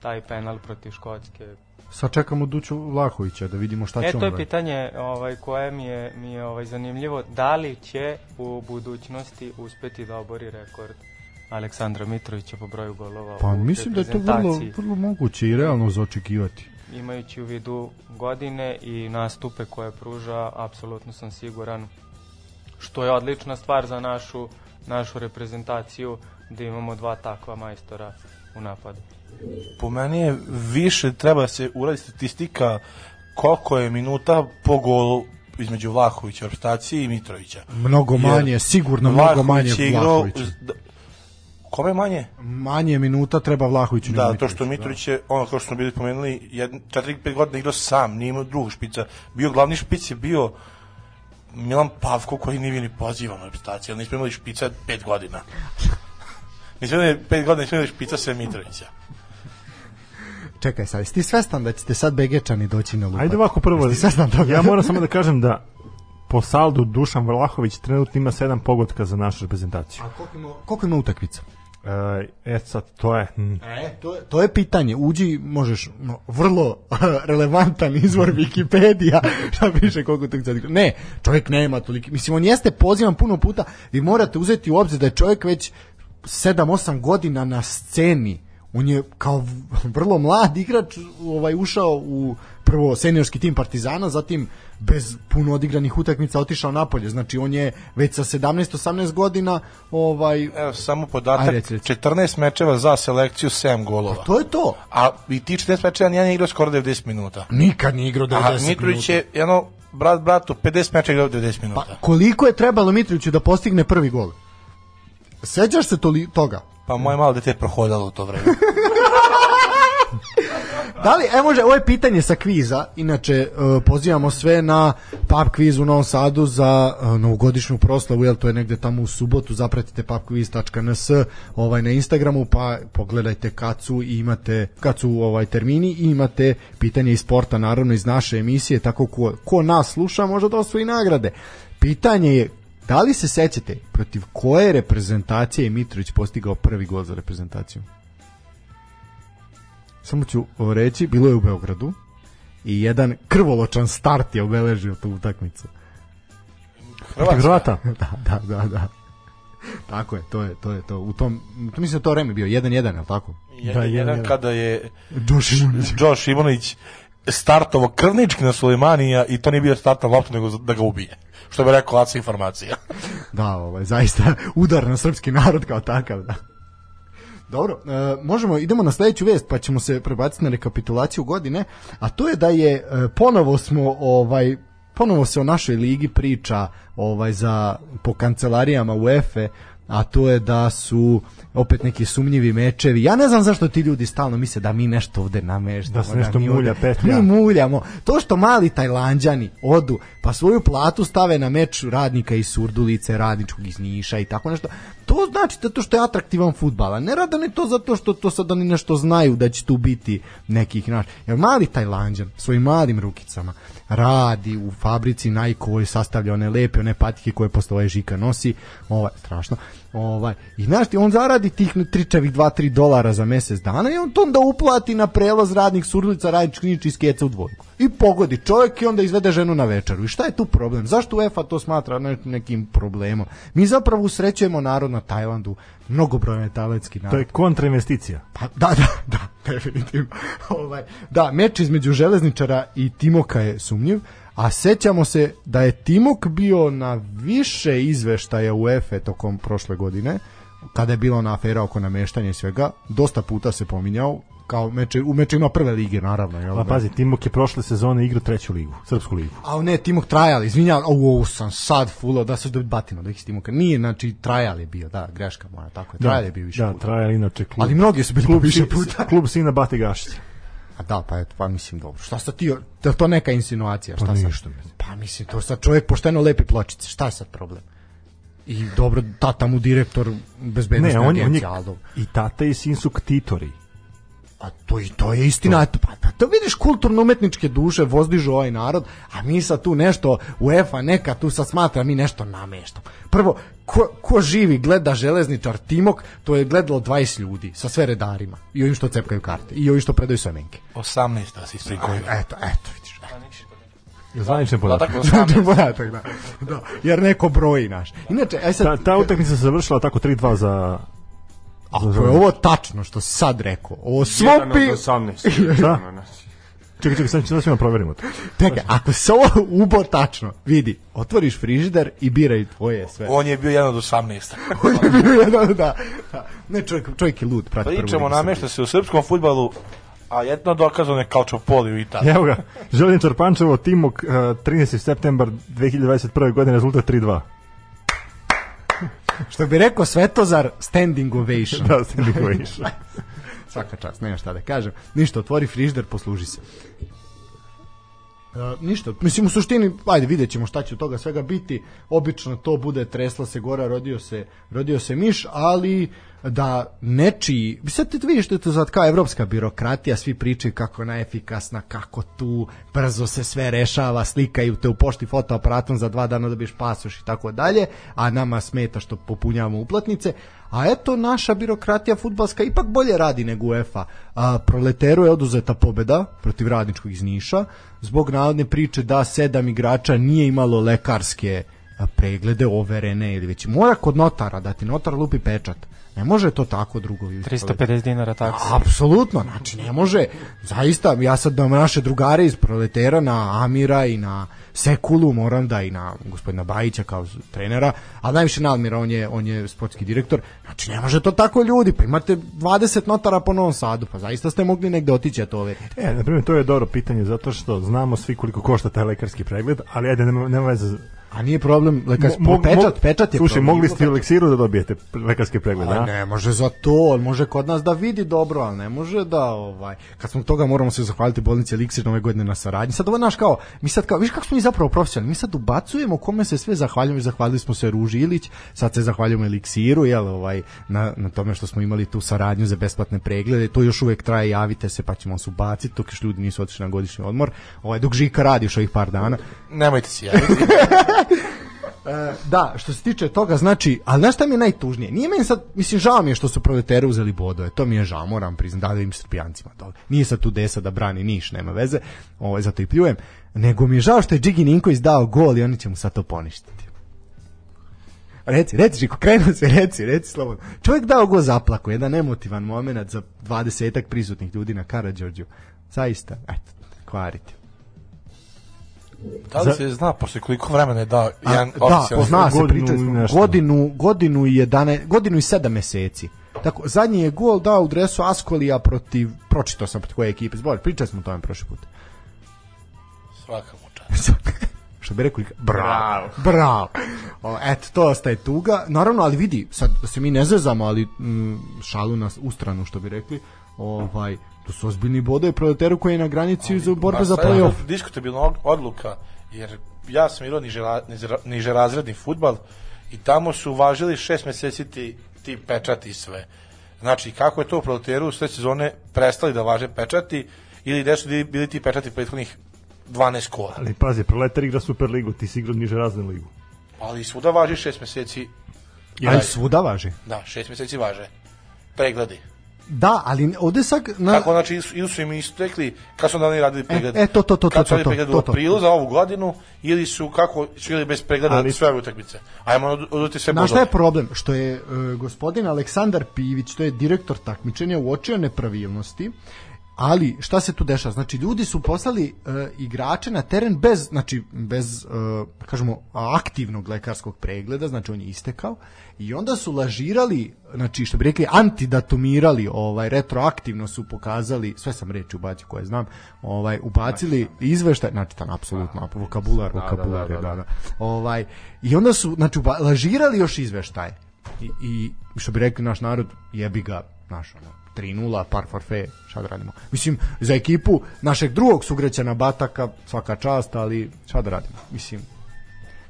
taj penal protiv Škotske. Sad čekamo Duću Vlahovića da vidimo šta će E, on to je raditi. pitanje ovaj, koje mi je, mi je ovaj, zanimljivo. Da li će u budućnosti uspeti da obori rekord Aleksandra Mitrovića po broju golova Pa u mislim da je to vrlo, vrlo moguće i realno za očekivati. imajući u vidu godine i nastupe koje pruža, apsolutno sam siguran što je odlična stvar za našu, našu reprezentaciju da imamo dva takva majstora u napadu. Po meni je više treba da se uradi statistika koliko je minuta po golu između Vlahovića u reprezentaciji i Mitrovića. Mnogo manje, sigurno mnogo manje Vlahović je igrao da- Kome manje? Manje minuta treba Vlahoviću Da, to što Mitrović je, ono kao što smo bili pomenuli, 4-5 godina igrao sam, nije imao drugog špica. Bio glavni špic je bio Milan Pavko koji nije ni pozivan u reprezentaciji, ali nismo imali špica 5 godina. (laughs) nismo imali 5 godina, nismo imali špica sve Mitrovića. Čekaj sad, ti svestan da ćete sad Begečani doći na lupat? Ajde ovako prvo, ti svestan toga? ja moram (laughs) samo da kažem da po saldu Dušan Vlahović trenutno ima 7 pogotka za našu reprezentaciju. A koliko ima, koliko ima utakmica? E, e sad, to je... hm, E, to je, to je pitanje. Uđi, možeš, no, vrlo relevantan izvor Wikipedija, šta (laughs) piše koliko utakmica. odigrao. Ne, čovjek nema toliki. Mislim, on jeste pozivan puno puta. Vi morate uzeti u obzir da je čovjek već 7-8 godina na sceni. On je kao vrlo mlad igrač ovaj ušao u prvo seniorski tim Partizana, zatim bez puno odigranih utakmica otišao napolje. Znači on je već sa 17-18 godina ovaj Evo, samo podatak, reci, reci. 14 mečeva za selekciju, 7 golova. to je to. A i ti 14 mečeva nijedan je igrao skoro 90 minuta. Nikad nije igrao 90 A minuta. Mitrović je, jedno, brat bratu, 50 mečeva igrao 90 minuta. Pa koliko je trebalo Mitroviću da postigne prvi gol? Sećaš se toli, toga? Pa moje malo dete je prohodalo u to vreme. (laughs) Da li, e može, ovo je pitanje sa kviza, inače e, pozivamo sve na pub kviz u Novom Sadu za e, novogodišnju proslavu, jel to je negde tamo u subotu, zapratite pubquiz.ns ovaj, na Instagramu, pa pogledajte kad su i imate, kad su ovaj termini i imate pitanje iz sporta, naravno iz naše emisije, tako ko, ko nas sluša može da osvoji nagrade. Pitanje je, da li se sećate protiv koje reprezentacije je Mitrović postigao prvi gol za reprezentaciju? Samo ću reći, bilo je u Beogradu i jedan krvoločan start je obeležio tu utakmicu. Protiv Hrvata. (laughs) da, da, da, da. Tako je, to je, to je to. U tom, to mislim da to vreme bio 1-1, je li tako? Jedan, jedan, jedan jedan. kada je Duš Imunić. (laughs) Josh Imović startovo krvnički na Sulemanija i to nije bio start na loptu, nego da ga ubije. Što bi rekao Laca informacija. Da, ovaj, zaista udar na srpski narod kao takav, da. Dobro, e, možemo, idemo na sledeću vest, pa ćemo se prebaciti na rekapitulaciju godine, a to je da je, e, ponovo smo, ovaj, ponovo se o našoj ligi priča ovaj za po kancelarijama UEFA, a to je da su opet neki sumnjivi mečevi. Ja ne znam zašto ti ljudi stalno misle da mi nešto ovde nameštamo. Da se nešto mi mulja, petlja. Mi muljamo. To što mali Tajlanđani odu, pa svoju platu stave na meč radnika iz Surdulice, radničkog iz Niša i tako nešto, to znači zato što je atraktivan futbal, a ne rada ni to zato što to sad oni nešto znaju da će tu biti nekih naš. Jer mali Tajlanđan svojim malim rukicama radi u fabrici Nike sastavlja one lepe, one patike koje ovaj Žika nosi, ovaj, strašno, ovaj, i znaš ti, on zaradi tih tričavih 2-3 dolara za mesec dana i on to onda uplati na prelaz radnik surlica, radnički knjič iz keca u dvojku. I pogodi čovjek i onda izvede ženu na večeru. I šta je tu problem? Zašto UEFA to smatra ne- nekim problemom? Mi zapravo usrećujemo narod na Tajlandu, mnogobrojne tajlandski narod. To je kontrainvesticija. Pa, da, da, da, (laughs) definitivno. ovaj, da, meč između Železničara i Timoka je sumnjiv, a sećamo se da je Timok bio na više izveštaja UEFA tokom prošle godine, kada je bila ona afera oko nameštanja i svega, dosta puta se pominjao, kao meče, u mečima prve lige, naravno. Jel, Pa da? pazi, Timok je prošle sezone igrao treću ligu, srpsku ligu. A ne, Timok trajal, izvinjavam, au, au, sam sad fulao, da se dobiti batino, da ih Timoka. Nije, znači, trajal je bio, da, greška moja, tako je, trajal je bio više Da, puta. trajal inače klub. Ali mnogi su bili klub, više puta. klub sina Bate Gašića. A da, pa eto, pa mislim dobro. Šta sad ti, da to neka insinuacija, šta Pa sad? ništa, mislim. Pa mislim, to sad čovjek pošteno lepi pločice, šta je sad problem? I dobro, tata mu direktor bezbednostne Ne, on, je- je, agencije, i tata i sin su ktitori. A to i to je istina, to. pa, pa to vidiš kulturno umetničke duše vozdižu ovaj narod, a mi sad tu nešto UEFA neka tu sad smatra mi nešto nameštamo. Prvo, ko, ko živi gleda železničar Timok, to je gledalo 20 ljudi sa sve redarima i ovim što cepkaju karte i ovim što predaju semenke. 18 da si strikovi. Eto, eto, vidiš. Zvanične podatke. Tako 18. podatak, da. da. Jer neko broji naš. Inače, aj sad, Ta, ta utakmica se završila tako 3-2 za... ako je ovo tačno što si sad rekao, ovo Jedan od svopi... 18. (laughs) Da? Čekaj, čekaj, sad ćemo da proverimo to. Čekaj, ako se ovo ubo tačno, vidi, otvoriš frižider i biraj tvoje sve. On je bio jedan od 18. (laughs) da, da, da. Ne, čovjek, čovjek je lud, prati prvu Pričamo, namešta se u srpskom futbalu, a jedno dokazano je Kalčopoli u Italiji. Evo ga, Željničar Pančevo, Timok, uh, 13. septembar 2021. godine, rezultat 3-2. Što bi rekao Svetozar, standing ovation. Da, niko išao. Svaka čast, nema šta da kažem. Ništa, otvori frižder, posluži se. E, ništa, mislim u suštini, ajde vidjet ćemo šta će od toga svega biti. Obično to bude tresla se gora, rodio se, rodio se miš, ali da nečiji, sad ti vidiš što je to sad kao evropska birokratija, svi pričaju kako je najefikasna, kako tu brzo se sve rešava, slikaju te u pošti fotoaparatom za dva dana dobiješ pasoš i tako dalje, a nama smeta što popunjavamo uplatnice, a eto naša birokratija futbalska ipak bolje radi nego UEFA. A, proleteru je oduzeta pobeda protiv radničkog iz Niša zbog navodne priče da sedam igrača nije imalo lekarske preglede overene ili već mora kod notara da ti notar lupi pečat. Ne može to tako drugovi. 350 dinara taksi. Apsolutno, znači ne može. Zaista, ja sad da naše drugare iz proletera na Amira i na Sekulu moram da i na gospodina Bajića kao trenera, a najviše na Almira, on je, on je sportski direktor. Znači ne može to tako ljudi, pa imate 20 notara po Novom Sadu, pa zaista ste mogli negde otići a to overiti. E, na primjer, to je dobro pitanje, zato što znamo svi koliko košta taj lekarski pregled, ali ajde, nema, nema veze. A nije problem, lekar, Mo- mo- pečat, mo- pečat je Slušaj, problem. mogli ste u Leksiru da dobijete lekarski pregled, A ne može za to, on može kod nas da vidi dobro, ali ne može da ovaj kad smo toga moramo se zahvaliti bolnici Eliksir nove godine na saradnji. Sad ovo naš kao, mi sad kao, viš kako smo mi zapravo profesionalni, mi sad ubacujemo kome se sve zahvaljujemo, zahvalili smo se Ruži Ilić, sad se zahvaljujemo Eliksiru, jel, ovaj na, na tome što smo imali tu saradnju za besplatne preglede, to još uvek traje, javite se pa ćemo se ubaciti, dok još ljudi nisu otišli na godišnji odmor. Ovaj dok Žika radi još ovih par dana. Nemojte se javiti. (laughs) E, da, što se tiče toga, znači, ali znaš šta mi je najtužnije? Nije meni sad, mislim, žao mi je što su proletere uzeli bodove, to mi je žao, moram priznati, da im srpijancima to. Nije sad tu desa da brani niš, nema veze, ovaj, zato i pljujem, nego mi je žao što je Džigi Ninković dao gol i oni će mu sad to poništiti. Reci, reci, Žiko, krenuo se, reci, reci slobodno. Čovjek dao go zaplaku, jedan emotivan moment za dvadesetak prisutnih ljudi na Karadžorđu. Zaista, eto. kvariti. Da li se zna posle koliko vremena je dao A, jedan da, oficijalni zna se, godinu pričali smo, godinu, godinu, i 11, godinu i sedam meseci. Tako, zadnji je gol dao u dresu Askolija protiv, pročitao sam protiv koje ekipe, zbog, pričali smo o tome prošli put. Svaka mu čast. (laughs) što bi rekli, bravo, bravo. O, eto, to ostaje tuga. Naravno, ali vidi, sad da se mi ne zezamo, ali mm, šalu nas u stranu, što bi rekli, ovaj, to su ozbiljni bodovi proleteru koji je na granici za borbe za Pa je play-off. Diskutabilna od- odluka, jer ja sam igrao niže, niže, niže razredni futbal i tamo su uvažili šest meseci ti, ti pečati i sve. Znači, kako je to u proleteru sve sezone prestali da važe pečati ili gde su bili- ti pečati prethodnih 12 kola. Ali pazi, proletar igra Super ligu, ti si igrao niže razne ligu. Ali svuda važi šest meseci, Ali svuda važi. da, šest meseci važe. Pregledi. Da, ali ovde sad... Na, Kako znači ili su- im istekli kad su onda oni radili pregled? e, to, to, to, kad to, su radili pregled u aprilu za ovu godinu ili su kako su ili bez pregleda Ali- sve ove utakmice. Ajmo od- oduzeti sve Znaš šta je problem? Što je e, gospodin Aleksandar Pivić, to je direktor takmičenja, uočio nepravilnosti, ali šta se tu dešava? Znači, ljudi su poslali e, igrače na teren bez, znači, bez, e, kažemo, aktivnog lekarskog pregleda, znači on je istekao, i onda su lažirali, znači, što bi rekli, antidatumirali, ovaj, retroaktivno su pokazali, sve sam reči ubacio koje znam, ovaj, ubacili izveštaj, znači, tam, apsolutno, vokabular, vokabular, je, da, da. Ovaj, I onda su, znači, lažirali još izveštaje. I, i što bi rekli naš narod, jebi ga, naš, ono, 3-0, par forfe, šta da radimo. Mislim, za ekipu našeg drugog sugraćana Bataka, svaka čast, ali šta da radimo? Mislim,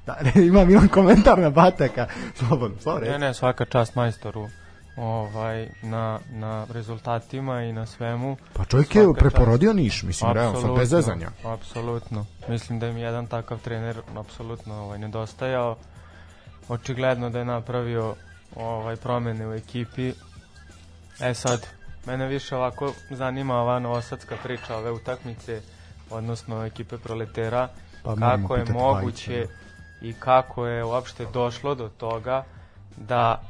da, (laughs) imam, imam komentar na Bataka, slobodno, slobodno, Ne, ne, svaka čast majstoru ovaj, na, na rezultatima i na svemu. Pa čovjek je Svaka čast. preporodio Niš, mislim, realno, sad bez zezanja. Apsolutno. Mislim da im jedan takav trener apsolutno ovaj, nedostajao. Očigledno da je napravio ovaj promene u ekipi. E sad, mene više ovako zanima ova novosadska priča ove utakmice, odnosno ekipe proletera, Pa kako je moguće Bajića, i kako je uopšte došlo do toga da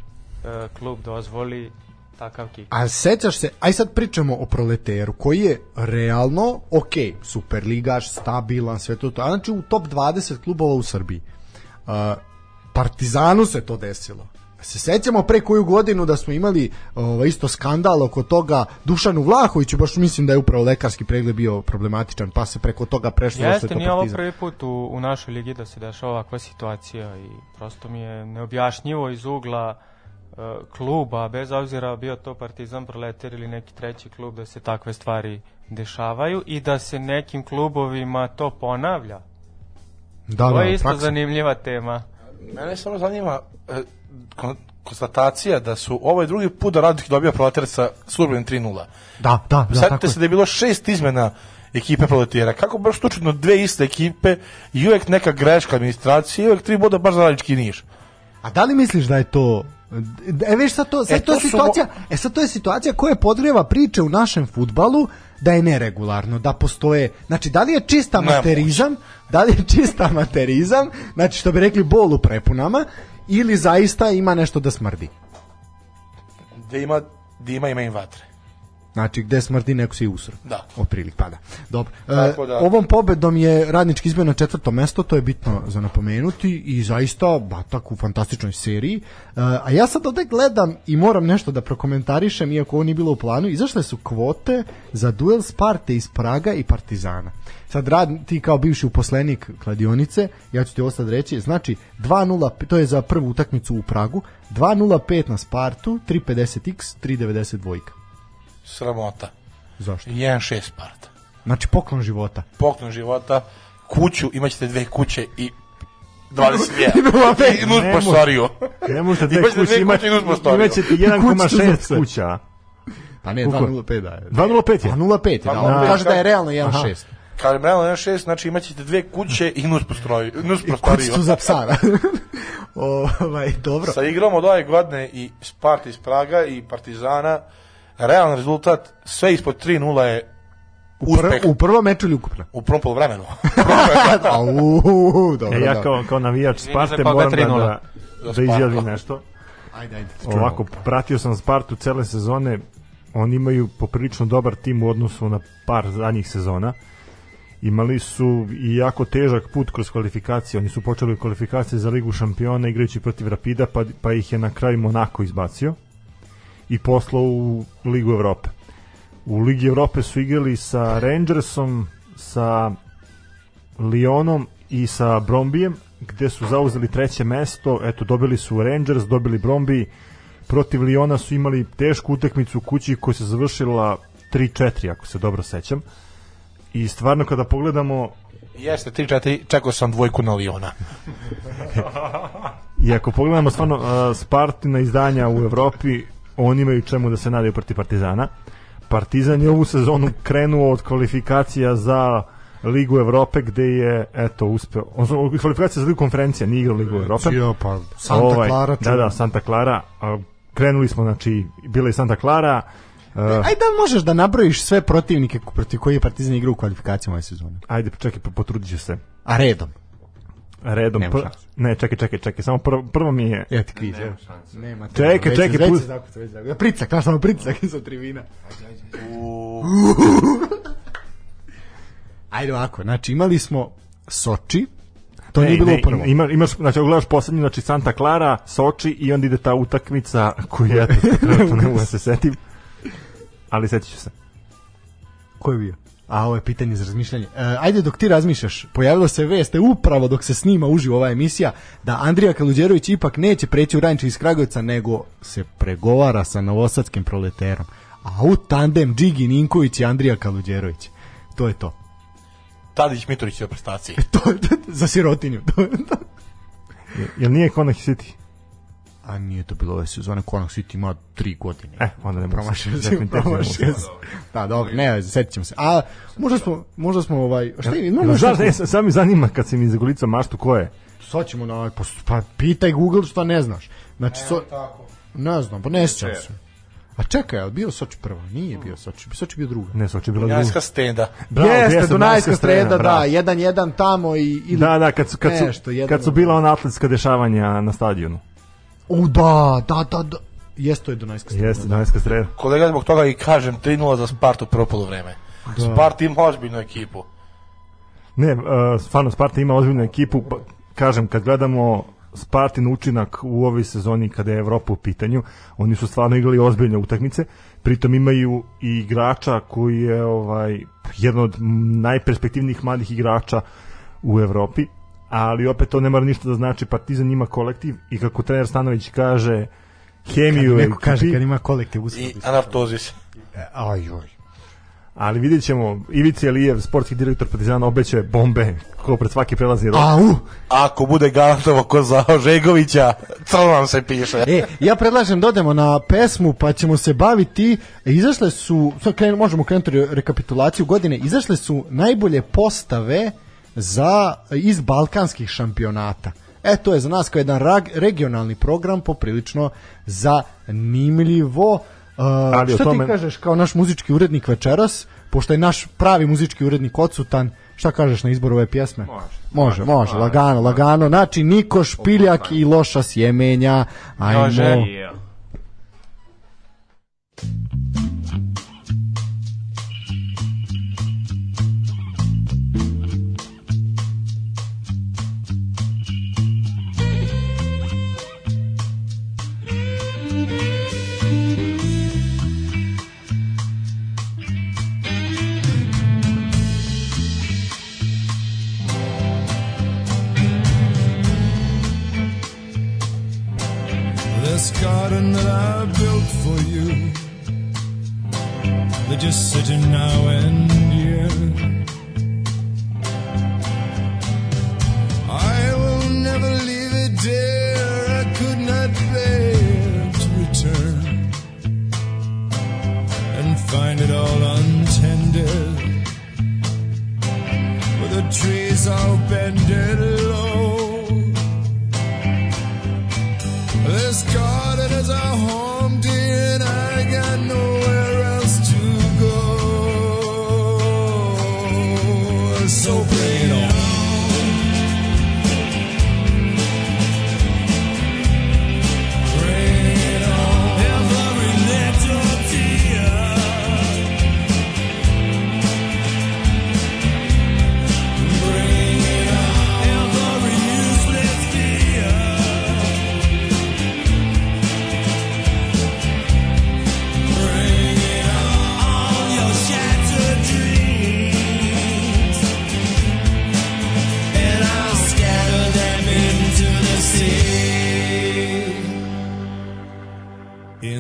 e, klub dozvoli takav kik. A sećaš se, aj sad pričamo o proleteru, koji je realno, ok, superligaš, stabilan, sve to, to, a znači u top 20 klubova u Srbiji. Uh, Partizanu se to desilo. Se sećamo pre koju godinu da smo imali ovaj, isto skandal oko toga Dušanu Vlahoviću, baš mislim da je upravo lekarski pregled bio problematičan, pa se preko toga prešlo da Jeste, nije ovo prvi put u, u našoj ligi da se dešava ovakva situacija i prosto mi je neobjašnjivo iz ugla e, kluba, bez obzira bio to Partizan, Proletar ili neki treći klub, da se takve stvari dešavaju i da se nekim klubovima to ponavlja. Da, to da, je isto praksa. zanimljiva tema. Mene samo zanima e, konstatacija da su ovaj drugi put da Radnik dobija proletar sa službenim 3-0. Da, da, da, je. se da je bilo šest izmena ekipe proletera. Kako baš slučajno dve iste ekipe i uvek neka greška administracije i uvek tri boda baš za Radnički niš. A da li misliš da je to E već sad to, sad E, to je to su situacija, e sad to je situacija koja podgrijeva priče u našem futbalu da je neregularno, da postoje, znači da li je čista Nemoguće. amaterizam, da li je čista (laughs) amaterizam, znači što bi rekli bol u prepunama, ili zaista ima nešto da smrdi. Gde ima, gde ima im vatre. Znači gde smrdi neko se i usro. Da. Otprilike, pa da. Dobro. E, Tako da- ovom pobedom je radnički izbio na četvrto mesto, to je bitno za napomenuti i zaista Batak u fantastičnoj seriji. E, a ja sad ovde gledam i moram nešto da prokomentarišem, iako ovo nije bilo u planu, izašle su kvote za duel Sparte iz Praga i Partizana. Sad rad, ti kao bivši uposlenik kladionice, ja ću ti ovo sad reći, znači 2.0, to je za prvu utakmicu u Pragu, 2.05 na Spartu, 3.50x, 3.90 dvojka. Sramota. Zašto? 1-6 Sparta. Znači poklon života. Poklon života, kuću, (laughs) (laughs) imaćete dve kuće i 21. I Ne prostoriju. Ne možete dve Imaćete kuće, dve imati, kuće i nus prostoriju. imat ćete Kućicu za 1,6 pse. kuća. Pa ne, Koliko? 2.05 da je. 2,05 je. 2.05 da. 2.05, On kaže da je da. realno 1.6. Kad je realno 1-6, znači imaćete dve kuće i nus prostoriju. Nus prostoriju. Kućicu za psara. (laughs) ovaj, dobro. Sa igrom od ove godine i Sparta iz Praga i Partizana, realan rezultat, sve ispod 3-0 je U, pr u prvom meču ili ukupno? u prvom polovremenu. (laughs) Au, dobro, E, ja da. kao, kao navijač Sparte koga moram da, 3:0? da, da izjavim nešto. Ajde, ajde. Ovako, pratio sam Spartu cele sezone, oni imaju poprilično dobar tim u odnosu na par zadnjih sezona imali su i jako težak put kroz kvalifikacije. Oni su počeli kvalifikacije za Ligu šampiona igrajući protiv Rapida, pa, pa ih je na kraju Monako izbacio i poslao u Ligu Evrope. U Ligi Evrope su igrali sa Rangersom, sa Lyonom i sa Brombijem, gde su zauzeli treće mesto, eto, dobili su Rangers, dobili Brombi, protiv Liona su imali tešku utakmicu u kući koja se završila 3-4, ako se dobro sećam. I stvarno kada pogledamo Jeste, 3-4, čekao sam dvojku na Liona. (laughs) I ako pogledamo stvarno uh, Spartina izdanja u Evropi, oni imaju čemu da se nadaju protiv Partizana. Partizan je ovu sezonu krenuo od kvalifikacija za Ligu Evrope gde je eto uspeo. Odnosno kvalifikacija za Ligu konferencija, nije igrao Ligu Evrope. Jo, pa Santa Ovaj, Clara. Da, da, Santa Clara. Krenuli smo, znači, bila je Santa Clara. Uh, Ajde da možeš da nabrojiš sve protivnike protiv koji je Partizan igrao u kvalifikacijama ove sezone. ajde, čekaj, po- potrudit ću se. A redom. Redom. Nema pr- šanse. ne, čekaj, čekaj, čekaj. Samo prvo, prvo mi je... Ja ti kviz, evo. Nema šanse. Nema. te- Čekaj, već- čekaj, zakuca, već zakuca. Ja, Pricak, znaš samo pricak (laughs) sa tribina. (laughs) Ajde ovako, znači imali smo Soči, to nije bilo u prvom. Ima, imaš, znači, gledaš poslednju, znači Santa Clara, Soči i onda ide ta utakmica koju ja (laughs) trenutno ne mogu da se setim. Ali setit ću se. Ko je bio? A ovo je pitanje za razmišljanje. E, ajde dok ti razmišljaš, pojavilo se veste upravo dok se snima uživo ova emisija da Andrija Kaluđerović ipak neće preći u Ranče iz Kragujevca nego se pregovara sa novosadskim proleterom. A u tandem Džigi Ninković i Andrija Kaluđerović. To je to. Tadić Mitrović je u prestaciji. (laughs) To je za sirotinju. (laughs) Jel nije Konak City? A nije to bilo ove sezone, Konak City ima tri godine. E, onda ne promašio se- promašio se-. Da, dobro, ne, setit ćemo se. A možda smo, možda smo ovaj, šta je, no, Znaš, smo- ne, sad mi zanima kad si mi zagolicao maštu ko je. Sad ćemo na, pa, pa pitaj Google šta ne znaš. Znači, so, tako. ne znam, pa ne sjećam se. A čekaj, je li bio Soči prva? Nije bio Soči, Soči bio druga. Ne, Soči je bila druga. stenda. Bravo, Jeste, jeste, Dunajska streda, da, bravo. 1-1 tamo i... Ili, Da, da, kad su, kad su, Nešto, jedan kad su bila ona atletska dešavanja na stadionu. U, da, da, da, da. Jeste, to je Dunajska streda. Jeste, Dunajska streda. Kolega, zbog toga i kažem 3-0 za Spartu prvo polovreme. Spart ima ozbiljnu ekipu. Ne, uh, stvarno Sparta ima ozbiljnu ekipu, pa, kažem, kad gledamo Spartin učinak u ovoj sezoni kada je Evropa u pitanju, oni su stvarno igrali ozbiljne utakmice, pritom imaju i igrača koji je ovaj jedan od najperspektivnijih mladih igrača u Evropi, ali opet to ne mora ništa da znači, Partizan ima kolektiv i kako trener Stanović kaže, hemiju Kad neko kaže kad ima kolektiv uspod. I Anaftozis. Aj, oj. ali vidjet ćemo, Ivica Elijev, sportski direktor Partizana, obeće bombe ko pred svaki prelazni rok. Au! Ako bude garantovo ko za Žegovića, crno nam se piše. E, ja predlažem da odemo na pesmu pa ćemo se baviti, izašle su, sad krenu, možemo krenuti re- rekapitulaciju godine, izašle su najbolje postave za iz balkanskih šampionata. E, to je za nas kao jedan rag, regionalni program poprilično zanimljivo. Uh, Ali šta tome- ti kažeš kao naš muzički urednik večeras, pošto je naš pravi muzički urednik odsutan, šta kažeš na izboru ove pjesme? Može. Može, može, lagano, lagano. Znači, Niko Špiljak i Loša sjemenja. Ajmo. Može. Yeah. Just sitting now and here. I will never leave it, dear. I could not bear to return and find it all untended. With the trees all bended low. This garden is a home,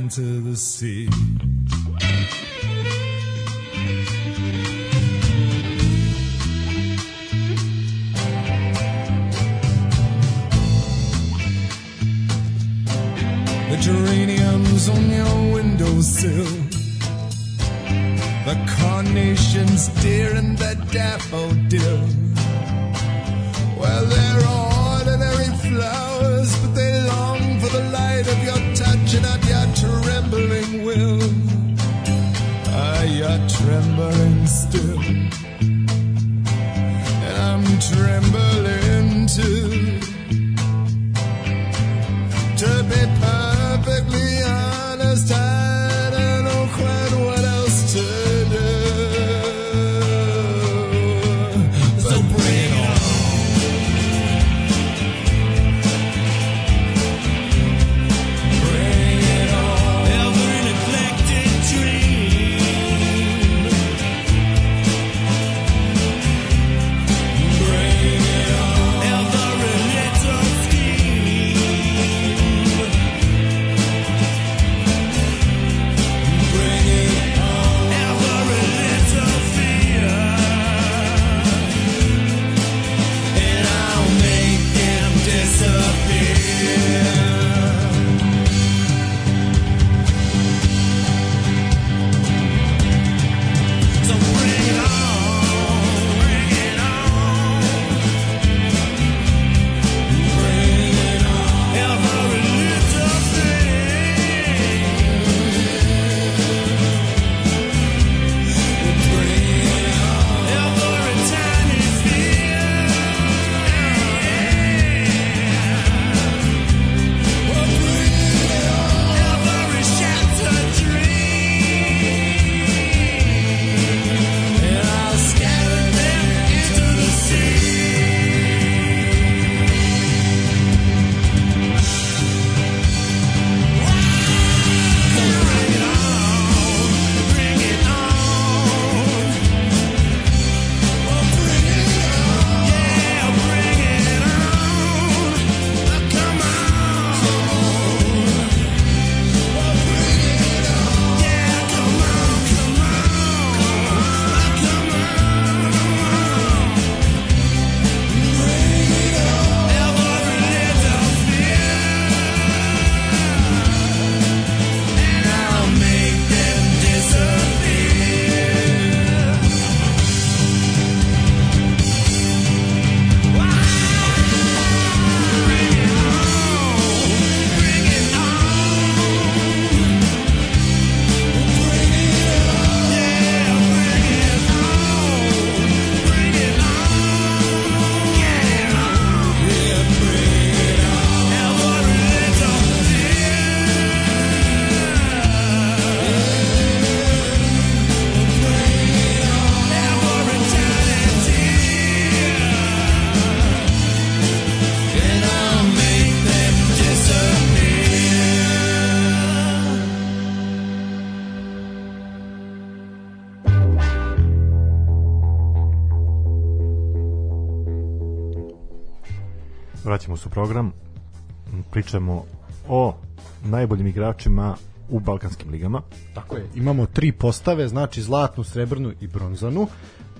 into the sea. The geraniums on your windowsill. The carnations dear and the daffodil. Well, they're ordinary still. Program. Pričamo o najboljim igračima u balkanskim ligama. Tako je, imamo tri postave, znači zlatnu, srebrnu i bronzanu.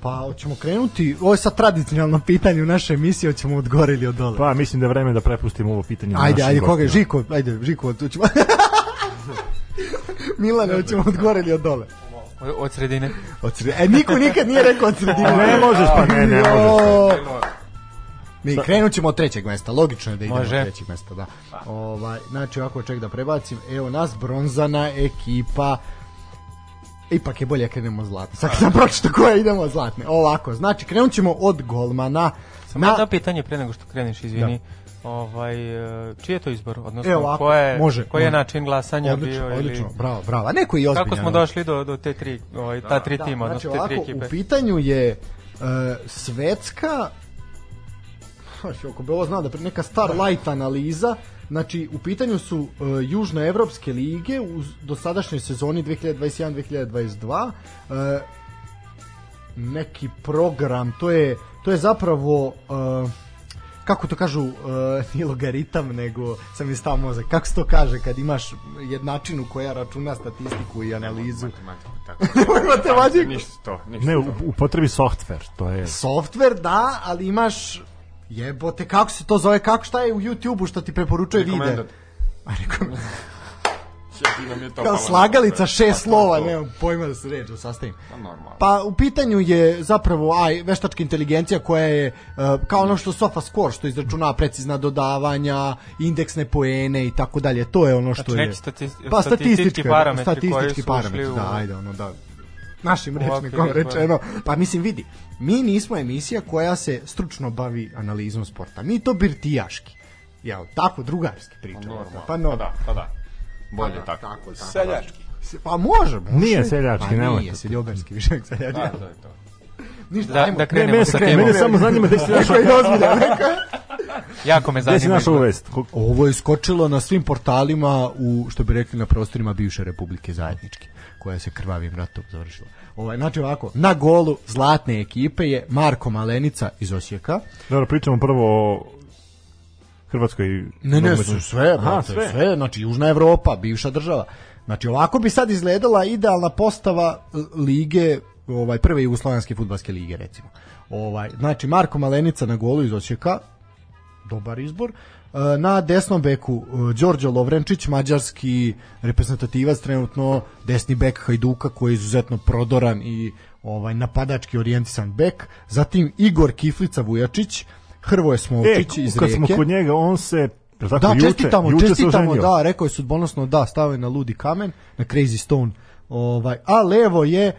Pa hoćemo krenuti, ovo je sad tradicionalno pitanje u našoj emisiji, hoćemo od gore ili od dole. Pa mislim da je vreme da prepustimo ovo pitanje ajde, ajde, koga je gostima. Žiko, ajde, Žiko, tu ćemo... (laughs) Milane, hoćemo od gore ili od dole? Od, sredine. Od sredine. E, niko nikad nije rekao od sredine. Ne možeš, pa ne, ne možeš. Mi krenut ćemo od trećeg mesta, logično je da idemo Može. od trećeg mesta, da. Ovaj, znači, ovako ček da prebacim, evo nas, bronzana ekipa, ipak je bolje krenemo zlatne. Sad sam (laughs) pročito koja idemo zlatne. Ovako, znači, krenut ćemo od golmana. Samo jedno pitanje pre nego što kreneš, izvini. Ovaj, e, čiji je to izbor? Odnosno, Evo ovako, ko je, može, koji je može. način glasanja Odlično, bio? odlično, Ili... bravo, bravo. A neko i ozbiljan. Kako smo došli do, do te tri, ovaj, ta tri tima, Znači, odnosno te tri ekipe? u pitanju je uh, svetska Znači, ako bi ovo znao da neka Starlight analiza, znači u pitanju su uh, južnoevropske lige u dosadašnjoj sezoni 2021-2022 uh, neki program, to je to je zapravo uh, kako to kažu, (laughs) uh, nije logaritam, nego sam mi stao mozak. Kako se to kaže kad imaš jednačinu koja računa statistiku i analizu? Matematiku, tako. (laughs) Matematiku. Ništa to, ništa Ne, u, to. u potrebi software, to je... Software, da, ali imaš jebote, kako se to zove, kako šta je u YouTube-u što ti preporučuje vide? (laughs) A rekom, (laughs) je to kao slagalica šest Pa, slova, to. nemam pojma da se reč da sastavim. Pa normalno. Pa u pitanju je zapravo aj veštačka inteligencija koja je uh, kao ono što Sofa Score što izračunava precizna dodavanja, indeksne poene i tako dalje. To je ono što Znači je statisti- pa statistički statistički parametri statistički koji su parametri, ušli u- da, ajde ono da našim rečnikom rečeno. Pa mislim vidi, mi nismo emisija koja se stručno bavi analizom sporta. Mi to birtijaški. Jel, tako drugarski pričamo. Normalno. Pa no, Pa da, pa da. Bolje tako. tako, tako. Seljački. Pa može, može. Nije seljački, pa nemojte. nije seljoberski više seljački. Da, to je to. Ništa, Da, ajmo. da krenemo mene, sa temom. mene samo zanima gde si (laughs) našao, Neko je neko je- Jako me gde si zanima. našao uvest. Ko- Ovo je skočilo na svim portalima u, što bi rekli, na prostorima bivše Republike zajedničke, koja se krvavim ratom završila. Ovaj, znači ovako, na golu zlatne ekipe je Marko Malenica iz Osijeka. Dobro, pričamo prvo o Hrvatskoj... Ne, ne, su sve, Aha, brate, sve. sve, znači Južna Evropa, bivša država. Znači ovako bi sad izgledala idealna postava e, lige, ovaj prve jugoslovenske fudbalske lige recimo. Ovaj znači Marko Malenica na golu iz Osijeka, dobar izbor. E, Na desnom beku e, Đorđe Lovrenčić, mađarski reprezentativac trenutno desni bek Hajduka koji je izuzetno prodoran i ovaj napadački orijentisan bek. Zatim Igor Kiflica Vujačić, Hrvoje E, Smovčić iz kad smo Rijeke. kod njega, on se... Tako, Da, juče, čestitamo, juče čestitamo, da, rekao je sudbonosno da, stavio je na ludi kamen, na Crazy Stone. Ovaj, a levo je, e,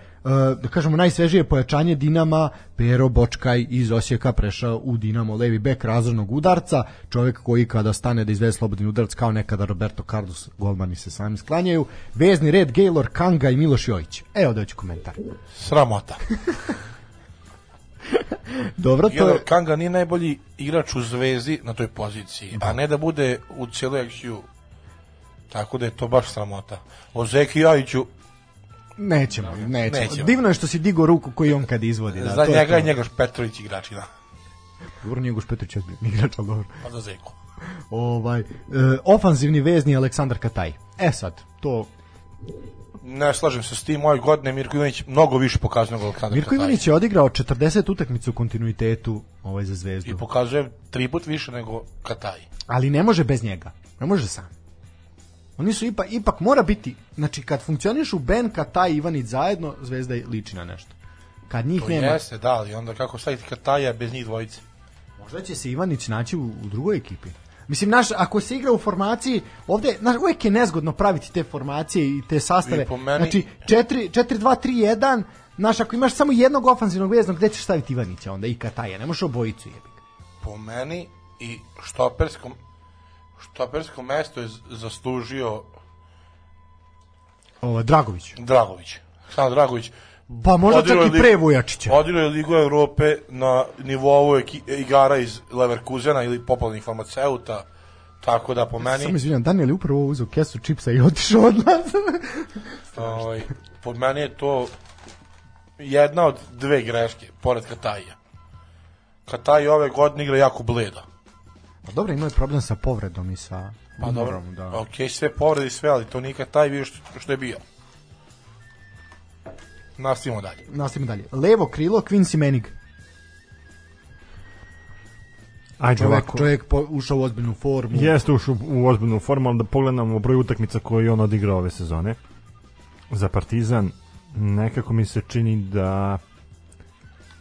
da kažemo, najsvežije pojačanje Dinama, Pero Bočkaj iz Osijeka prešao u Dinamo, levi bek razornog udarca, čovjek koji kada stane da izvede slobodni udarac kao nekada Roberto Carlos, golmani se sami sklanjaju, vezni red Gaylor Kanga i Miloš Jojić. Evo da ću komentar. Sramota. (laughs) Dobro, to je, Kanga nije najbolji igrač u Zvezdi na toj poziciji, a ne da bude u cijeloj XU. Tako da je to baš sramota. O Zeki Jajiću, nećemo, nećemo. Nećemo. Divno je što si digo ruku koji on kad izvodi. Da, za to je njega to. i Njegoš Petrović igrači, da. Dobro, nije Petrić ozbiljan igrač, ali dobro. Pa za Zeku. ovaj, e, ofanzivni vezni Aleksandar Kataj. E sad, to Ne slažem se s tim, ove godine Mirko Ivanić mnogo više pokazuje nego Aleksandar Mirko. Ivanić je odigrao 40 utakmica u kontinuitetu ovaj za Zvezdu. I pokazuje tri put više nego Kataj. Ali ne može bez njega. Ne može sam. Oni su ipak, ipak mora biti, znači kad funkcionišu Ben, Kataj i Ivanić zajedno, Zvezda liči na nešto. Kad njih To nema, jeste, da, ali onda kako staviti Kataja bez njih dvojice? možda će se Ivanić naći u, u drugoj ekipi. Mislim, naš, ako se igra u formaciji, ovde, znaš, uvijek je nezgodno praviti te formacije i te sastave. I meni- Znači, 4, 4, 2, 3, 1, znaš, ako imaš samo jednog ofanzivnog veznog, gde ćeš staviti Ivanića onda i Kataja? Ne možeš obojicu jebi ga. Po meni i štoperskom štopersko mesto je zaslužio Ovo, Dragović. Dragović. Samo Dragović. Pa možda čak i pre Vujačića. Odigrao je Ligu Evrope na nivou igara iz Leverkusena ili popularnih farmaceuta. Tako da po Samo meni, izvinjam, Daniel je upravo uzeo kesu čipsa i otišao od nas. (laughs) ovaj, po meni je to jedna od dve greške, pored Kataja. Kataj ove godine igra jako bledo. Pa dobro, imao je problem sa povredom i sa Pa dobro, umorom, da. ok, sve povrede i sve, ali to nije Kataj bio što, što je bio. Nastavimo dalje. Nastavimo dalje. Levo krilo, Quincy Menig. Ajde Čovjek, ovako. čovjek po, ušao u ozbiljnu formu. Jeste ušao u ozbiljnu formu, ali da pogledamo broj utakmica koje je on odigrao ove sezone. Za Partizan nekako mi se čini da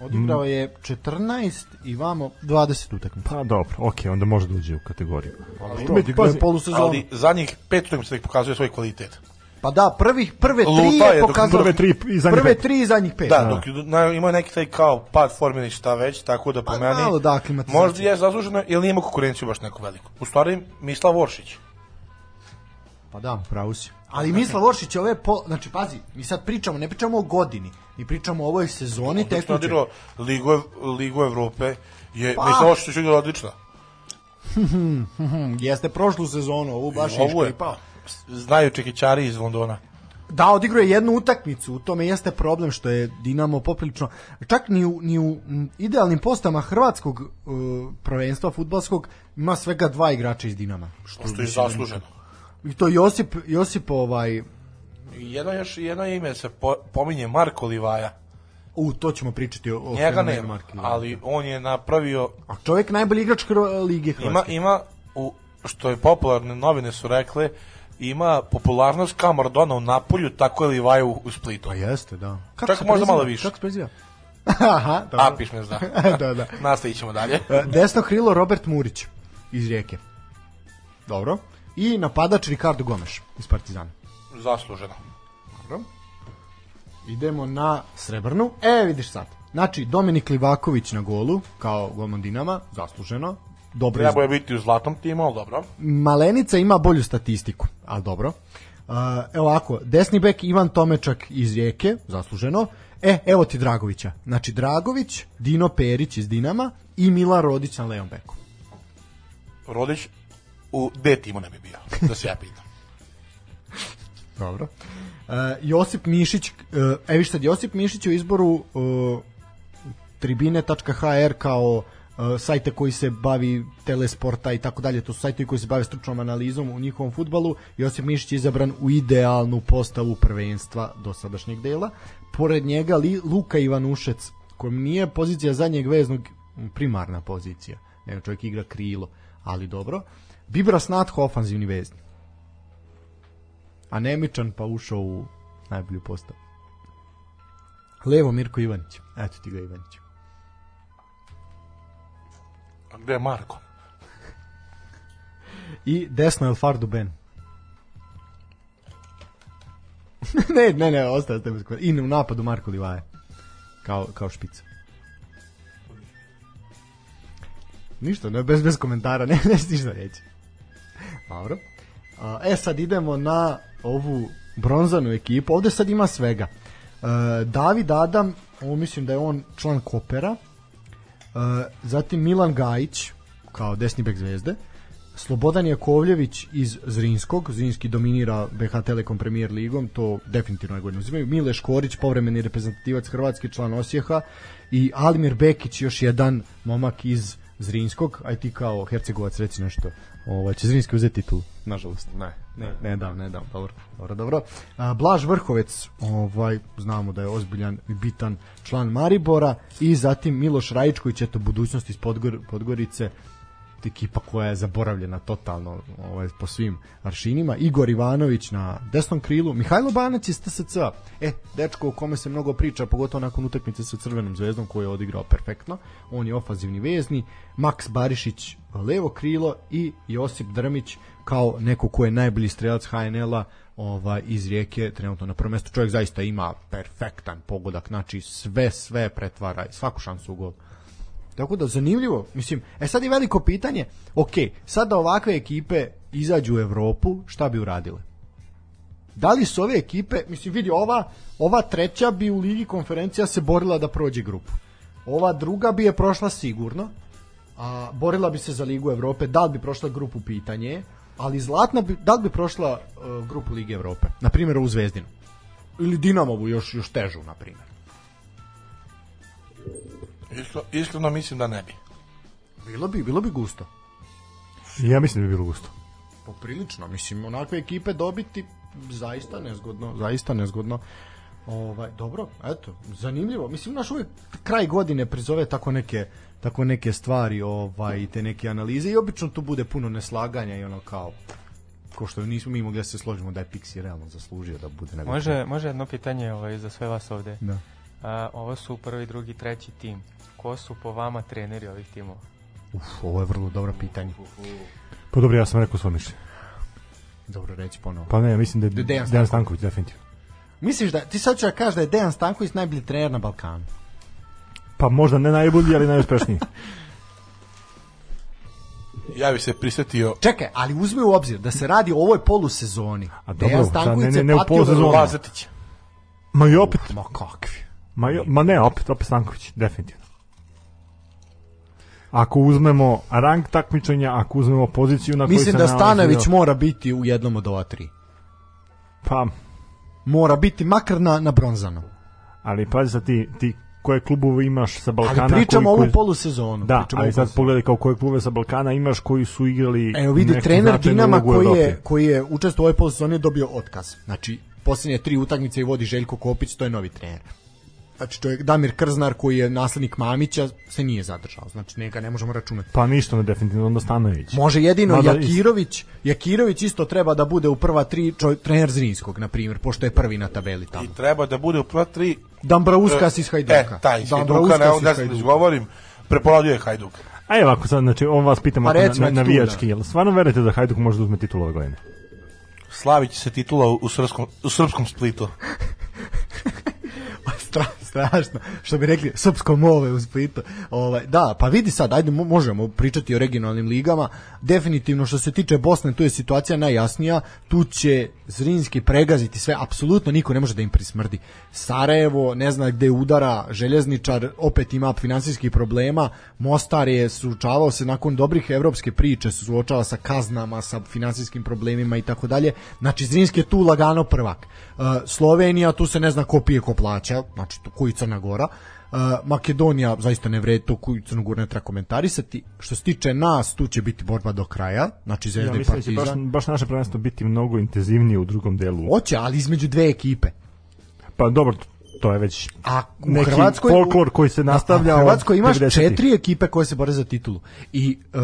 Odigrao je 14 i vamo 20 utakmica. pa dobro, ok, onda može da uđe u kategoriju. Što, odigrao je polusezonu. Ali zadnjih pet utakmica ih pokazuje svoj kvalitet. Pa da, prvih, prve tri Luta je je dok pokazao. prve tri i zadnjih prve pet. tri i zadnjih pet. Da, dok na, ima neki taj kao pad forme ili šta već, tako da po Pa meni malo, da, možda je zasluženo ili nema konkurenciju baš neku veliku. U stvari Mislav Voršić. Pa da, pravo si. Ali Mislav Voršić ove po, znači pazi, mi sad pričamo, ne pričamo o godini, mi pričamo o ovoj sezoni je odigrao Ligu, Ligu Evrope, je Pa. Mislav Voršić igra odlično. Hm, (laughs) jeste prošlu sezonu, ovu baš Ovo je, iškipao. znaju čekićari iz Londona. Da, odigrao je jednu utakmicu, u tome jeste problem što je Dinamo poprilično, čak ni u, ni u idealnim postama hrvatskog uh, prvenstva futbalskog ima svega dva igrača iz Dinama. Što je mislim, zasluženo. I to Josip, Josip ovaj, Jedno još jedno ime se po, pominje Marko Livaja. u, to ćemo pričati o, o Njega Marka. ali on je napravio A čovjek najbolji igrač Lige ima Hrvatske. ima u što je popularne novine su rekle ima popularnost kao Maradona u Napolju, tako je Livaja u, u Splitu. Pa jeste, da. Čak se možda malo više. Kako se preziva? (laughs) Aha, dobro. Apiš me zna. (laughs) da, da. (laughs) Nastavit ćemo dalje. E, Desno krilo Robert Murić iz Rijeke. Dobro. I napadač Ricardo Gomes iz Partizana. Zasluženo. Dobro. Idemo na Srebrnu. E, vidiš sad. Znači, Dominik Livaković na golu, kao golman Dinama, zasluženo. Dobro Treba je biti u zlatnom timu, ali dobro. Malenica ima bolju statistiku, ali dobro. Uh, evo ovako, desni bek Ivan Tomečak iz Rijeke, zasluženo. E, evo ti Dragovića. Znači Dragović, Dino Perić iz Dinama i Milan Rodić na levom beku. Rodić u D timu ne bi bio, da se ja pitam. Dobro. Uh, Josip Mišić, uh, evi sad, Josip Mišić u izboru uh, tribine.hr kao uh, sajte koji se bavi telesporta i tako dalje, to su sajte koji se bave stručnom analizom u njihovom futbalu. Josip Mišić je izabran u idealnu postavu prvenstva do sadašnjeg dela. Pored njega Li, Luka Ivanušec, kojem nije pozicija zadnjeg veznog primarna pozicija, nego čovjek igra krilo, ali dobro. Bibras Natho, ofanzivni vezni anemičan pa ušao u najbolju postavu. Levo Mirko Ivanić. Eto ti ga Ivanić. A gde je Marko? I desno El Fardu Ben. ne, ne, ne, ostaje ste bez I u napadu Marko Livaje. Kao, kao špica. Ništa, ne, bez, bez komentara, ne, ne ništa reći. Dobro. E sad idemo na ovu bronzanu ekipu. Ovde sad ima svega. E, David Adam, ovo mislim da je on član Kopera. E, zatim Milan Gajić kao desni bek zvezde. Slobodan Jakovljević iz Zrinskog, Zrinski dominira BH Telekom Premier ligom, to definitivno je godinu uzimaju. Mile Škorić, povremeni reprezentativac Hrvatski, član Osijeha i Alimir Bekić, još jedan momak iz Zrinskog, aj ti kao Hercegovac reci nešto. Ovaj će Zrinski uzeti titulu, nažalost. Ne. Ne, ne dam, ne dam, dobro, dobro, dobro. A, Blaž Vrhovec, ovaj, znamo da je ozbiljan i bitan član Maribora i zatim Miloš Rajičković, eto, budućnost iz Podgor, Podgorice, ekipa koja je zaboravljena totalno ovaj, po svim aršinima. Igor Ivanović na desnom krilu, Mihajlo Banac iz TSC. E, dečko o kome se mnogo priča, pogotovo nakon utakmice sa Crvenom zvezdom koju je odigrao perfektno. On je ofanzivni vezni, Maks Barišić levo krilo i Josip Drmić kao neko ko je najbolji strelac HNL-a ovaj, iz rijeke trenutno na prvom mestu. Čovjek zaista ima perfektan pogodak, znači sve, sve pretvara, svaku šansu u gol. Tako da zanimljivo, mislim, e sad je veliko pitanje, ok, sad da ovakve ekipe izađu u Evropu, šta bi uradile? Da li su ove ekipe, mislim vidi, ova, ova treća bi u Ligi konferencija se borila da prođe grupu. Ova druga bi je prošla sigurno, a borila bi se za Ligu Evrope, da li bi prošla grupu pitanje je, ali Zlatna bi, da li bi prošla uh, grupu Lige Evrope, na primjer u Zvezdinu. Ili Dinamovu još, još težu, na primjer. Iskreno, iskreno mislim da ne bi. Bilo bi, bilo bi gusto. Ja mislim da bi bilo gusto. Poprilično, mislim, onakve ekipe dobiti zaista nezgodno, zaista nezgodno. Ovaj, dobro, eto, zanimljivo. Mislim, naš uvijek kraj godine prizove tako neke tako neke stvari, ovaj, te neke analize i obično tu bude puno neslaganja i ono kao ko što nismo mi mogli da se složimo da je Pixi realno zaslužio da bude nego Može, može jedno pitanje ovaj, za sve vas ovde. Da. A, ovo su prvi, drugi, treći tim. Ko su po vama treneri ovih timova? Uf, ovo je vrlo dobro pitanje. Pa dobro, ja sam rekao svoje mišljenje. Dobro reći ponovo. Pa ne, ja mislim da je Dejan Dejan Stanković. Stanković, definitivno. Misliš da, ti sad ću da kažeš da je Dejan Stanković najbolji trener na Balkanu? Pa možda ne najbolji, ali najuspešniji. (laughs) Ja bi se prisetio Čekaj, ali uzmi u obzir da se radi o ovoj polusezoni. A dobro, Dejan Stanković ne- se ne- ne u polusezoni. da- Lazetića. Ma i opet, Ma kakvi. Ma, ma ne, opet, opet Stanković, definitivno. Ako uzmemo rang takmičenja, ako uzmemo poziciju na kojoj Mislim se da nalazio- Stanović mora biti u jednom od ova tri. Pa, mora biti makar na, na bronzano. Ali pazi sad ti, ti koje klubove imaš sa Balkana Ali pričamo koji, ovu koji, polusezonu. Da, pričamo ali ovu sad pogledaj kao koje klubove sa Balkana imaš koji su igrali Evo vidi, trener Dinama koji je, koji je učestvovao u ovoj polusezoni dobio otkaz. Znači, posljednje tri utakmice i vodi Željko Kopić, to je novi trener. Znači, čovjek Damir Krznar koji je naslednik Mamića se nije zadržao. Znači, njega ne možemo računati. Pa ništa, ne definitivno onda Stanojević. Može jedino Mada Jakirović, Jakirović isto treba da bude u prva tri čovjek, trener Zrinskog, na primjer, pošto je prvi na tabeli tamo. I treba da bude u prva tri... Dambrauskas iz Hajduka. E, taj iz Hajduka, ne, da Hajduka. izgovorim, prepoladio je Hajduk. A evo ako sad, znači, on vas pitamo Pa na, na, tu, navijački, da. jel stvarno verujete da Hajduk može da uzme titulu ove godine? Slavit će se titula u, srpskom, u srpskom splitu. (laughs) Stra, strašno, što bi rekli, srpsko move u Splitu. Ovaj, da, pa vidi sad, ajde mo- možemo pričati o regionalnim ligama. Definitivno što se tiče Bosne, tu je situacija najjasnija. Tu će Zrinski pregaziti sve, apsolutno niko ne može da im prismrdi. Sarajevo, ne zna gde udara, Željezničar opet ima finansijskih problema. Mostar je suočavao se nakon dobrih evropske priče, se suočava sa kaznama, sa finansijskim problemima i tako dalje. Znači Zrinski je tu lagano prvak. Uh, Slovenija, tu se ne zna ko pije, ko plaća, znači tu koji Crna Gora. Uh, Makedonija zaista ne vredi to koju Crnu Goru ne treba komentarisati. Što se tiče nas, tu će biti borba do kraja, znači Ja Zvezda i mislim da će baš, Partizan. baš naše prvenstvo biti mnogo intenzivnije u drugom delu. Hoće, ali između dve ekipe. Pa dobro, to je već A u neki Hrvatskoj folklor koji se nastavlja u Hrvatskoj imaš 90-ih. četiri ekipe koje se bore za titulu. I e,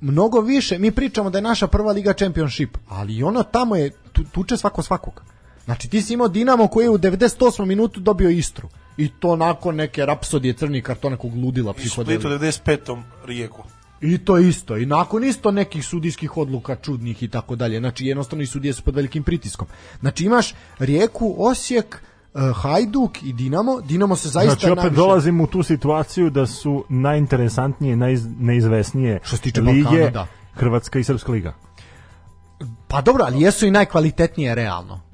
mnogo više, mi pričamo da je naša prva liga championship, ali i ono tamo je tu, tuče svako svakog. Znači ti si imao Dinamo koji je u 98. minutu dobio Istru. I to nakon neke rapsodije crnih kartona kog ludila I Splitu u psihodelija. 95. Rijeku. I to isto. I nakon isto nekih sudijskih odluka čudnih i tako dalje. Znači jednostavno i sudije su pod velikim pritiskom. Znači imaš Rijeku, Osijek, e, Hajduk i Dinamo. Dinamo se zaista Znači opet najviše- dolazimo u tu situaciju da su najinteresantnije, naiz, neizvesnije Što se tiče lige Balkana, da. Hrvatska i Srpska liga. Pa dobro, ali jesu i najkvalitetnije realno.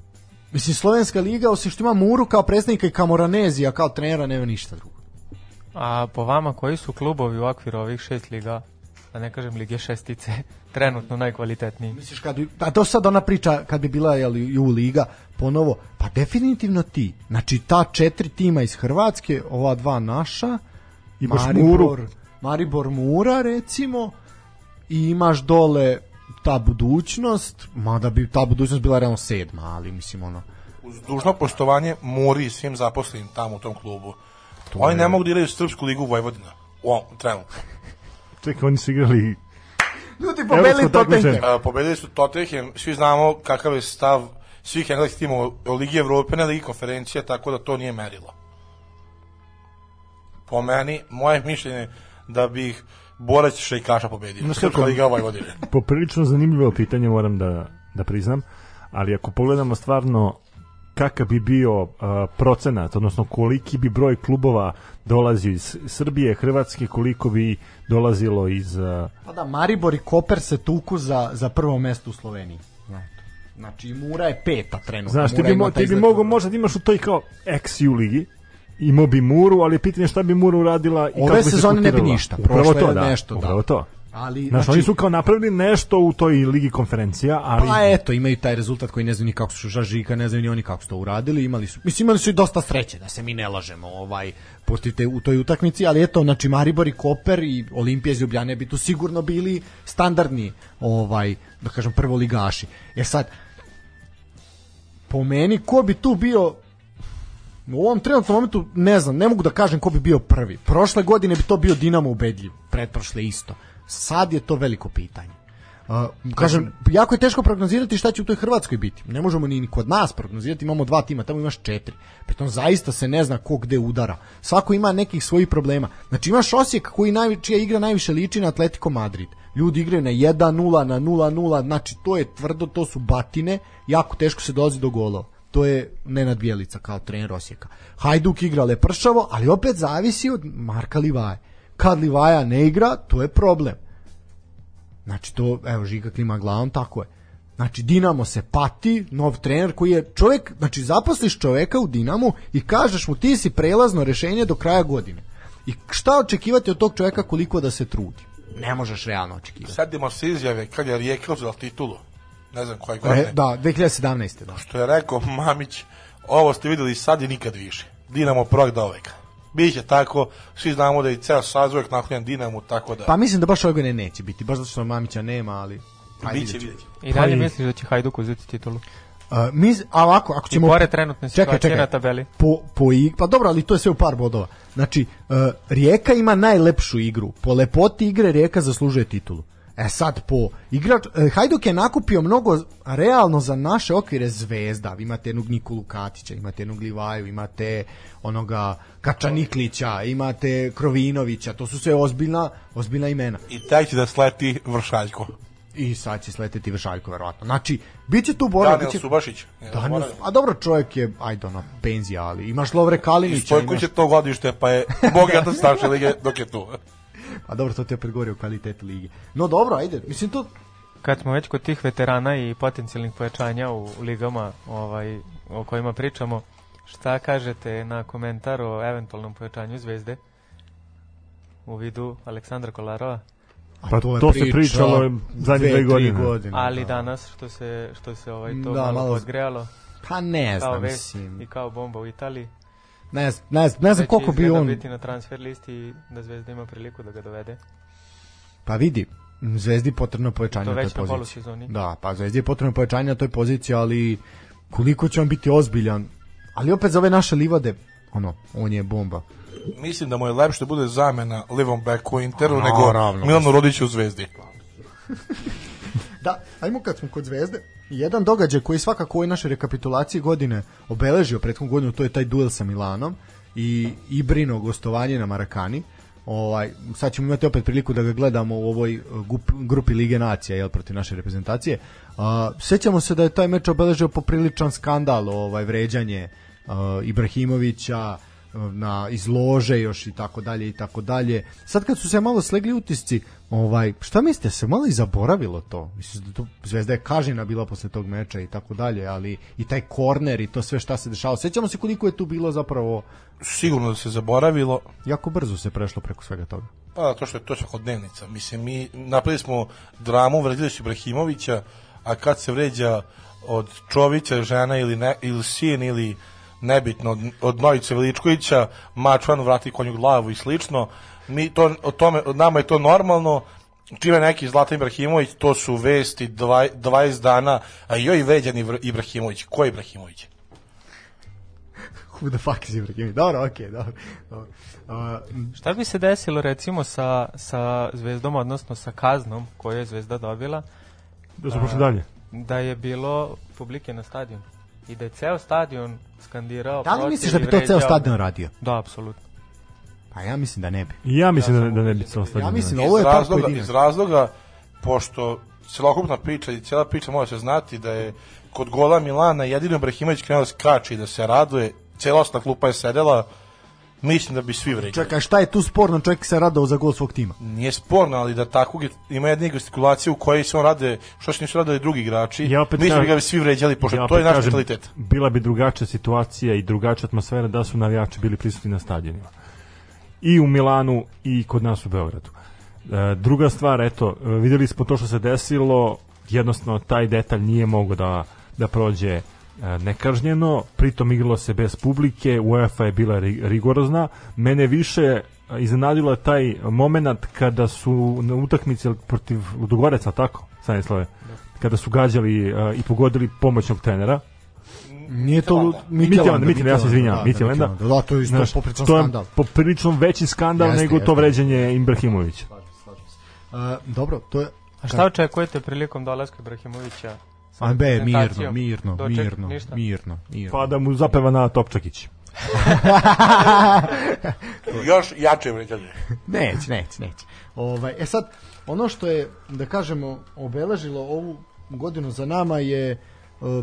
Mislim, Slovenska liga, osim što ima Muru kao predstavnika i Kamoranezija kao trenera, nema ništa drugo. A po vama koji su klubovi u okviru ovih šest liga, da ne kažem lige šestice, (laughs) trenutno najkvalitetniji? Misliš, kad bi, a to sad ona priča, kad bi bila jel, ju liga, ponovo, pa definitivno ti. Znači, ta četiri tima iz Hrvatske, ova dva naša, Imaš Maribor, Muru. Maribor Mura, recimo, i imaš dole ta budućnost, mada bi ta budućnost bila realno sedma, ali mislim ono, Uz dužno poštovanje Muri i svim zaposlenim tamo u tom klubu. Oni ne mogu da igraju Srpsku ligu Vojvodina. U ovom, trenutno. Čekaj, oni su igrali Ljudi takmičenje. Tottenham. Uh, pobedili su Tottenham, svi znamo kakav je stav svih engleskih timova o Ligi Evrope, ne Ligi konferencije, tako da to nije merilo. Po meni, moje mišljenje je da bi ih borac šejkaša pobedio. Znaš Srpska Liga Vojvodine. (laughs) poprilično zanimljivo pitanje, moram da, da priznam, ali ako pogledamo stvarno kakav bi bio uh, procenat, odnosno koliki bi broj klubova dolazio iz Srbije, Hrvatske, koliko bi dolazilo iz... Uh, Pa da, Maribor i Koper se tuku za, za prvo mesto u Sloveniji. Znači, Mura je peta trenutno. znaš, ti bi, mo, ti bi mogao možda da imaš u toj kao ex-U ligi, imao bi Muru, ali je pitanje šta bi Muru uradila i Ove kako bi se sezone ne bi ništa, prošle to, je da, nešto, da. to. Ali, znači, oni su kao napravili nešto u toj ligi konferencija, ali... Pa eto, imaju taj rezultat koji ne znaju ni kako su Žažika, ne znaju ni oni kako su to uradili, imali su, mislim imali su i dosta sreće da se mi ne lažemo, ovaj poštite u toj utakmici, ali eto, znači Maribor i Koper i Olimpija iz Ljubljane bi tu sigurno bili standardni, ovaj, da kažem prvoligaši. E sad po meni ko bi tu bio u ovom trenutnom momentu ne znam, ne mogu da kažem ko bi bio prvi. Prošle godine bi to bio Dinamo ubedljiv, pretprošle isto. Sad je to veliko pitanje. Uh, kažem, jako je teško prognozirati šta će u toj Hrvatskoj biti. Ne možemo ni, kod nas prognozirati, imamo dva tima, tamo imaš četiri. Pritom zaista se ne zna ko gde udara. Svako ima nekih svojih problema. Znači imaš Osijek koji najvi, čija igra najviše liči na Atletico Madrid. Ljudi igraju na 1-0, na 0-0, znači to je tvrdo, to su batine, jako teško se dolazi do golova. To je Nenad Bjelica kao trener Osijeka. Hajduk igra lepršavo, ali opet zavisi od Marka Livaje. Kad Livaja ne igra, to je problem. Znači to, evo Žiga klima glavom, tako je. Znači Dinamo se pati, nov trener koji je čovjek, znači zaposliš čovjeka u Dinamu i kažeš mu ti si prelazno rešenje do kraja godine. I šta očekivati od tog čovjeka koliko da se trudi? Ne možeš realno očekivati. Sedimo se izjave kad je Rijeka uzela titulu. Ne znam koje godine, Re, da, 2017. Da. što je rekao Mamić, ovo ste videli sad i nikad više. Dinamo prvak do veka. Biće tako, svi znamo da je ceo saz uvek naklonjen Dinamu, tako da Pa mislim da baš ove godine neće biti, baš zato što Mamića nema, ali... Ajde, biće, vidjet. I dalje Pa i- misliš da će Hajduk uzeti titulu? Uh, mi, a ovako, ako I ćemo... pored trenutne Čekaj, situacije čekaj. na tabeli. po, po ig... pa dobro, ali to je sve u par bodova. Znači, uh, Rijeka ima najlepšu igru. Po lepoti igre Rijeka zaslužuje titulu. E sad, po igrač... e, Hajduk je nakupio mnogo realno za naše okvire zvezda. Vi imate jednog Nikolu Katića, imate jednog Livaju, imate onoga Kačaniklića, imate Krovinovića. To su sve ozbiljna, ozbiljna imena. I taj će da sleti Vršaljko. I sad će sleteti Vršaljko, verovatno. Znači, bit će tu borba. Daniel bit će... Subašić. Daniel, a dobro čovjek je, ajde ono, penzija, ali imaš Lovre Kalinića. Stojko imaš- će to godište, pa je bogat od starše lige dok je tu. A dobro, to ti opet govori o kvalitetu lige. No dobro, ajde, mislim to... Kad smo već kod tih veterana i potencijalnih pojačanja u ligama ovaj, o kojima pričamo, šta kažete na komentar o eventualnom pojačanju zvezde u vidu Aleksandra Kolarova? Pa to se priča pričalo zadnje dve tri godine. Ali da. danas što se što se ovaj to Da, malo, malo- podgrejalo Pa ne kao znam, vest mislim. i kao bomba u Italiji. Ne, znam- ne, znam- ne znam Već koliko bi on... biti na transfer listi i da Zvezda ima priliku da ga dovede. Pa vidi, Zvezdi potrebno pojačanje To na toj već na poziciji. polusezoni. Da, pa Zvezdi je potrebno pojačanje na toj poziciji, ali koliko će on biti ozbiljan. Ali opet za ove naše livade, ono, on je bomba. Mislim da mu je lepše da bude zamena livom beku u Interu Naravno. nego Milanu Rodiću u Zvezdi. (laughs) Da, ajmo kad smo kod Zvezde. Jedan događaj koji svakako u našoj rekapitulaciji godine obeležio prethodnu godinu, to je taj duel sa Milanom i Ibrino gostovanje na Marakani. Ovaj, sad ćemo imati opet priliku da ga gledamo u ovoj uh, gup- grupi Lige nacija jel, protiv naše reprezentacije. A, sećamo se da je taj meč obeležio popriličan skandal, ovaj vređanje uh, Ibrahimovića, na izlože još i tako dalje i tako dalje. Sad kad su se malo slegli utisci, ovaj šta mislite se malo i zaboravilo to? Mislim da to Zvezda je kažnjena bila posle tog meča i tako dalje, ali i taj korner i to sve šta se dešavalo. Sećamo se koliko je tu bilo zapravo Sigurno da se zaboravilo, jako brzo se prešlo preko svega toga. pa to što je to kod dnevnica. Mislim, mi napravili smo dramu, vređali su Ibrahimovića, a kad se vređa od Čovića, žena ili, ne, ili sin ili nebitno od, od Novice Veličkovića, mačvan vrati konju glavu i slično. Mi to, o tome, od nama je to normalno, čime neki Zlatan Ibrahimović, to su vesti dva, 20 dana, a joj vređan Ibra- Ibrahimović. Ko je Ibrahimović? (laughs) Who the fuck is Ibrahimović? Dobro, okej, dobro. dobro. A, Šta bi se desilo recimo sa, sa Zvezdom, odnosno sa kaznom koju je Zvezda dobila, Da su pošli dalje. da je bilo publike na stadionu i da je ceo stadion skandirao da li misliš da bi to ceo stadion radio? Da, apsolutno. Pa ja mislim da ne bi. I ja mislim Ja da, da ne bi da bi- ostavljeno. Ja mislim dalje. Ovo je iz razloga, iz razloga pošto celokupna priča i cijela priča mora se znati da je kod gola Milana jedino Ibrahimović krenuo da skače i da se raduje, cijela ostala klupa je sedela, mislim da bi svi vređali. Čekaj, šta je tu sporno? Čovjek se radao za gol svog tima. Nije sporno, ali da tako ima jedna gestikulacija u kojoj se on rade, što se nisu radili drugi igrači, Ja opet mislim da bi svi vređali, pošto Ja to je naš kažem, mentalitet. Bila bi drugačija situacija i drugačija atmosfera da su navijači bili prisutni na stadionima. I u Milanu i kod nas u Beogradu. E, druga stvar, eto, videli smo to što se desilo, jednostavno taj detalj nije mogao da, da prođe nekažnjeno, pritom igralo se bez publike, UEFA je bila ri- rigorozna. Mene više e, iznenadilo taj moment kada su na utakmici protiv Ludogoreca, tako, Stanislave, kada su gađali e, i pogodili pomoćnog trenera, Nije to Mitjelanda, Mitjelanda, ja se izvinjavam, Mitjelanda. Da, da, to je isto Znaš, popričan to je skandal. poprilično veći skandal Jeste, nego to jeste. vređanje Ibrahimovića. Uh, dobro, to je... A šta očekujete prilikom dolaska Ibrahimovića? Sa A be, mirno, mirno, Doček- mirno, ništa? mirno, mirno. Pa da mu zapeva na Topčakić. (laughs) Još jače vređali. Neće, neće, neće. Ovaj, e sad, ono što je, da kažemo, obeležilo ovu godinu za nama je e,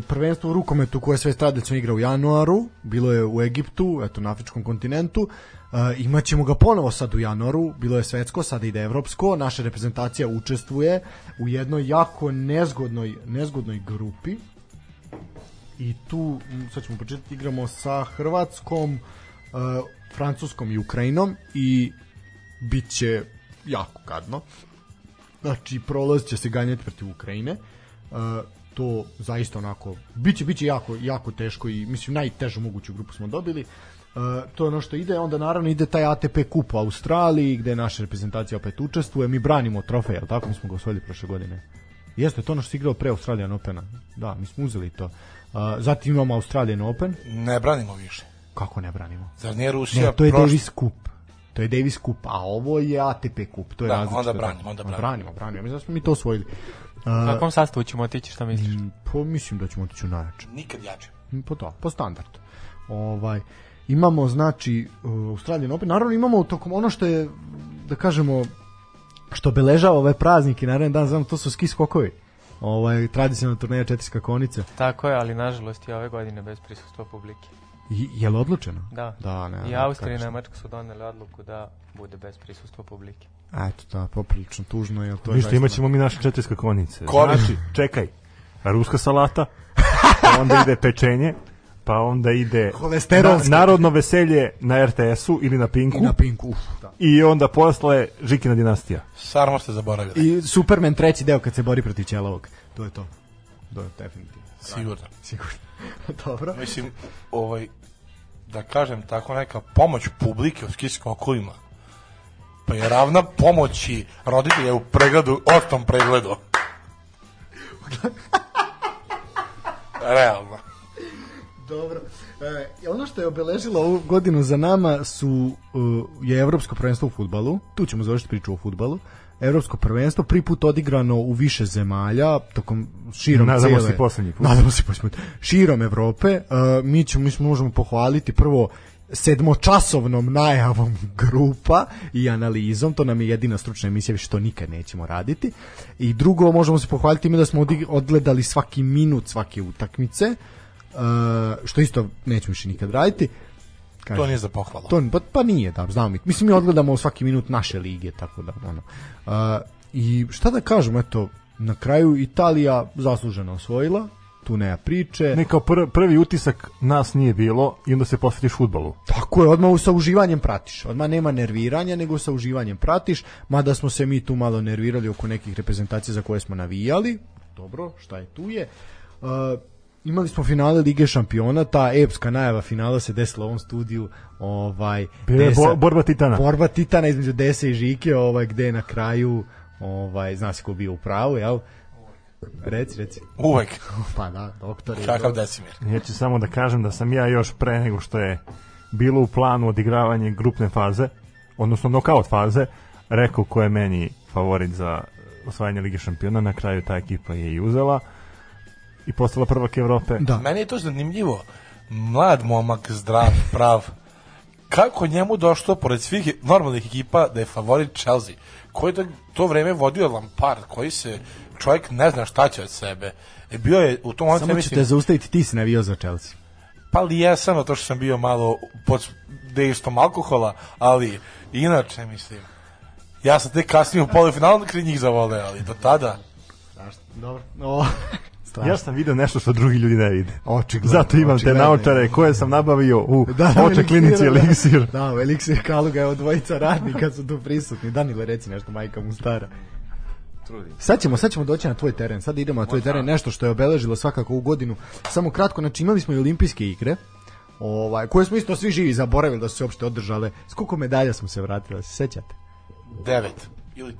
prvenstvo u rukometu koje sve tradicionalno igra u januaru, bilo je u Egiptu, eto na afričkom kontinentu, e, imaćemo ga ponovo sad u januaru, bilo je svetsko, sada ide evropsko, naša reprezentacija učestvuje u jednoj jako nezgodnoj, nezgodnoj grupi, i tu, sad ćemo početi, igramo sa Hrvatskom, uh, Francuskom i Ukrajinom i bit će jako gadno. Znači, prolaz će se ganjati protiv Ukrajine. Uh, to zaista onako biće biće jako jako teško i mislim najtežu moguću grupu smo dobili. Uh, to je ono što ide, onda naravno ide taj ATP kup u Australiji gde naša reprezentacija opet učestvuje, mi branimo trofej, al tako mi smo ga osvojili prošle godine. Jeste, to ono što se igrao pre Australian Opena. Da, mi smo uzeli to. Uh, zatim imamo Australian Open. Ne branimo više. Kako ne branimo? Zar nije Rusija Ne, to je prošla- Davis Cup. To je Davis Cup, a ovo je ATP Cup. To je Da, različito. onda branimo, onda branimo. Branimo, branimo. Ja Mislim da smo mi to osvojili. Uh, kakvom sastavu ćemo otići, šta misliš? pa mislim da ćemo otići u najjače. Nikad jače. Po to, po standardu. Ovaj, imamo, znači, uh, Australijan Open. Naravno imamo tokom ono što je, da kažemo, što obeležava ove praznike, naravno dan, znam, to su ski skokovi. Ovaj, tradicionalna turneja četiri skakonice. Tako je, ali nažalost i ove godine bez prisustva publike. I, je li odlučeno? Da. Da, ne. I Austrija i kako Nemačka su doneli odluku da bude bez prisustva publike. Eto, da, poprilično tužno, jer to je Ništa, zaista- imat ćemo mi naše četiri skakonice. Koris. Znači, čekaj, ruska salata, pa onda ide pečenje, pa onda ide na, narodno veselje na RTS-u ili na Pinku I na Pinku, uf, da. i onda posle Žikina dinastija. Sarmo ste zaboravili. I Superman treći deo kad se bori protiv Ćelovog. To je to. To je definitivno. Sigurno. Sigurno. (laughs) Dobro. Mislim, ovaj, da kažem tako neka pomoć publike u skijskim okolima pa je ravna pomoći roditelja u pregledu, ostom pregledu. (laughs) Realno. Dobro. E, ono što je obeležilo ovu godinu za nama su uh, je evropsko prvenstvo u fudbalu. Tu ćemo završiti priču o fudbalu. Evropsko prvenstvo prvi put odigrano u više zemalja tokom širom Nadamo cijele. se poslednji put. Nadamo se poslednji put. Širom Evrope. Uh, mi ćemo mi smo možemo pohvaliti prvo sedmočasovnom najavom grupa i analizom, to nam je jedina stručna emisija, više to nikad nećemo raditi. I drugo, možemo se pohvaliti time da smo odgledali svaki minut svake utakmice, uh, što isto nećemo više nikad raditi. Kažem, To nije za pohvalu. to, pa, pa nije, da, znamo mi. Mislim, mi odgledamo svaki minut naše lige, tako da, ono. Uh, I šta da kažem, eto, na kraju Italija zasluženo osvojila, tu nema priče. Ne kao pr prvi utisak nas nije bilo i onda se posvetiš futbolu. Tako je, odmah sa uživanjem pratiš. Odmah nema nerviranja, nego sa uživanjem pratiš. Mada smo se mi tu malo nervirali oko nekih reprezentacija za koje smo navijali. Dobro, šta je tu je. Uh, imali smo finale Lige šampiona, ta epska najava finala se desila u ovom studiju. Ovaj, je Desa- bo- borba titana. Borba titana između Dese i Žike, ovaj, gde na kraju, ovaj, zna se ko bio u pravu, jel? Reci, reci. Uvek. (laughs) Pa da, doktor je. Kakav decimir. Ja ću samo da kažem da sam ja još pre nego što je bilo u planu odigravanje grupne faze, odnosno nokaut faze, rekao ko je meni favorit za osvajanje Lige šampiona, na kraju ta ekipa je i uzela i postala prvak Evrope. Da. Meni je to zanimljivo. Mlad momak, zdrav, prav. Kako njemu došlo, pored svih normalnih ekipa, da je favorit Chelsea? Koji je to, to vreme vodio Lampard, koji se čovjek ne zna šta će od sebe. E, bio je u tom momentu, ja Samo ću mislim, te zaustaviti, ti si navio za Chelsea. Pa li jesam, to što sam bio malo pod dejstvom alkohola, ali inače, mislim, ja sam tek kasnije u polufinalu kraj njih zavole, ali do tada, Dobro. O, (laughs) Ja sam video nešto što drugi ljudi ne vide. Očigledno, Zato imam te očigledno. naočare koje sam nabavio u da, da, oče klinici Eliksir. Da, u Eliksir Kaluga je od dvojica radnika su tu prisutni. Danile, reci nešto, majka mu stara. Sad ćemo, sad ćemo doći na tvoj teren. Sad idemo na tvoj teren, nešto što je obeležilo svakako u godinu. Samo kratko, znači imali smo i olimpijske igre, ovaj, koje smo isto svi živi zaboravili da su se uopšte održale. S koliko medalja smo se vratili, se sećate? 9 ili 13.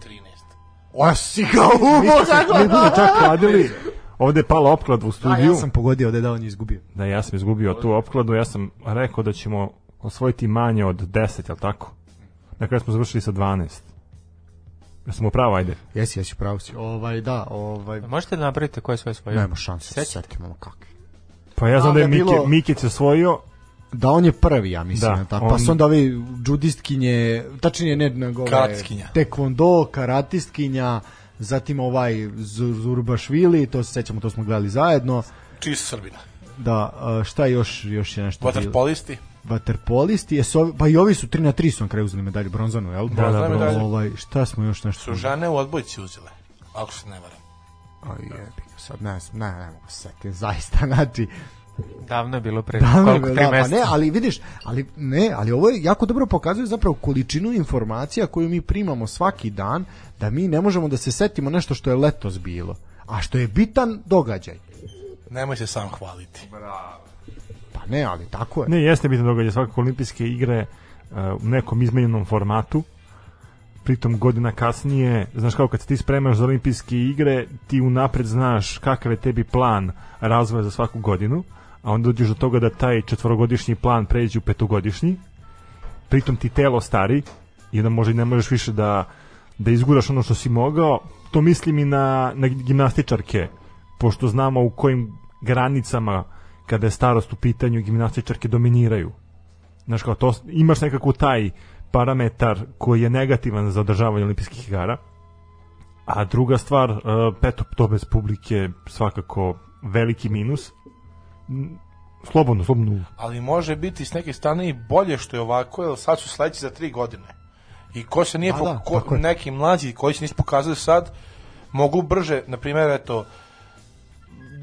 O, si smo se mi smo čak kladili. Ovde je pala opklad u studiju. ja sam pogodio da je da on je izgubio. Da, ja sam izgubio tu opkladu. Ja sam rekao da ćemo osvojiti manje od 10, jel tako? Na kraju smo završili sa 12. Ja sam upravo, ajde. Jesi, jesi, pravo si. Ovaj, da, ovaj, Možete da napravite koje svoje svoje? nema šanse. Sećate? Setimo ono kakvi. Pa ja znam A, da je da je Mike, bilo- Mikić osvojio, Da, on je prvi, ja mislim. Da, Da, tako. on- Pa su onda ovi džudistkinje, tačnije ne, nego ove, Karatistkinja. Tekvondo, karatistkinja, zatim ovaj Zur- Zurbašvili, to se sećamo, to smo gledali zajedno. Čist Srbina. Da, šta još, još je nešto bilo? Vaterpolisti, jesu ovi, pa i ovi su 3 na 3 su na kraju uzeli medalju bronzanu, jel? Da, da, medalja. Ovaj, šta smo još nešto? Su žene u odbojci uzele. Ako se ne varam. Aj, jebi sad ne, znam, ne, ne mogu se setiti, zaista, (laughs) znači, Davno je bilo pre Da, koliko da, tri pa ne, ali vidiš, ali ne, ali ovo je jako dobro pokazuje zapravo količinu informacija koju mi primamo svaki dan, da mi ne možemo da se setimo nešto što je letos bilo, a što je bitan događaj. Nemoj se sam hvaliti. Pa ne, ali tako je. Ne, jeste bitan događaj, svakako olimpijske igre uh, u nekom izmenjenom formatu, pritom godina kasnije, znaš kao kad se ti spremaš za olimpijske igre, ti unapred znaš kakav je tebi plan razvoja za svaku godinu, a onda dođeš do toga da taj četvorogodišnji plan pređe u petogodišnji, pritom ti telo stari i onda možda i ne možeš više da, da izguraš ono što si mogao, to mislim i na, na gimnastičarke, pošto znamo u kojim granicama kada je starost u pitanju gimnastičarke dominiraju. Znaš kao, to, imaš nekako taj parametar koji je negativan za održavanje olimpijskih igara, a druga stvar, uh, peto, to bez publike svakako veliki minus. Slobodno, slobodno. Ali može biti s neke strane i bolje što je ovako, jer sad su sledeći za tri godine. I ko se nije, Da, po, da, ko, neki mlađi koji se nisu pokazali sad, mogu brže, na primjer, eto,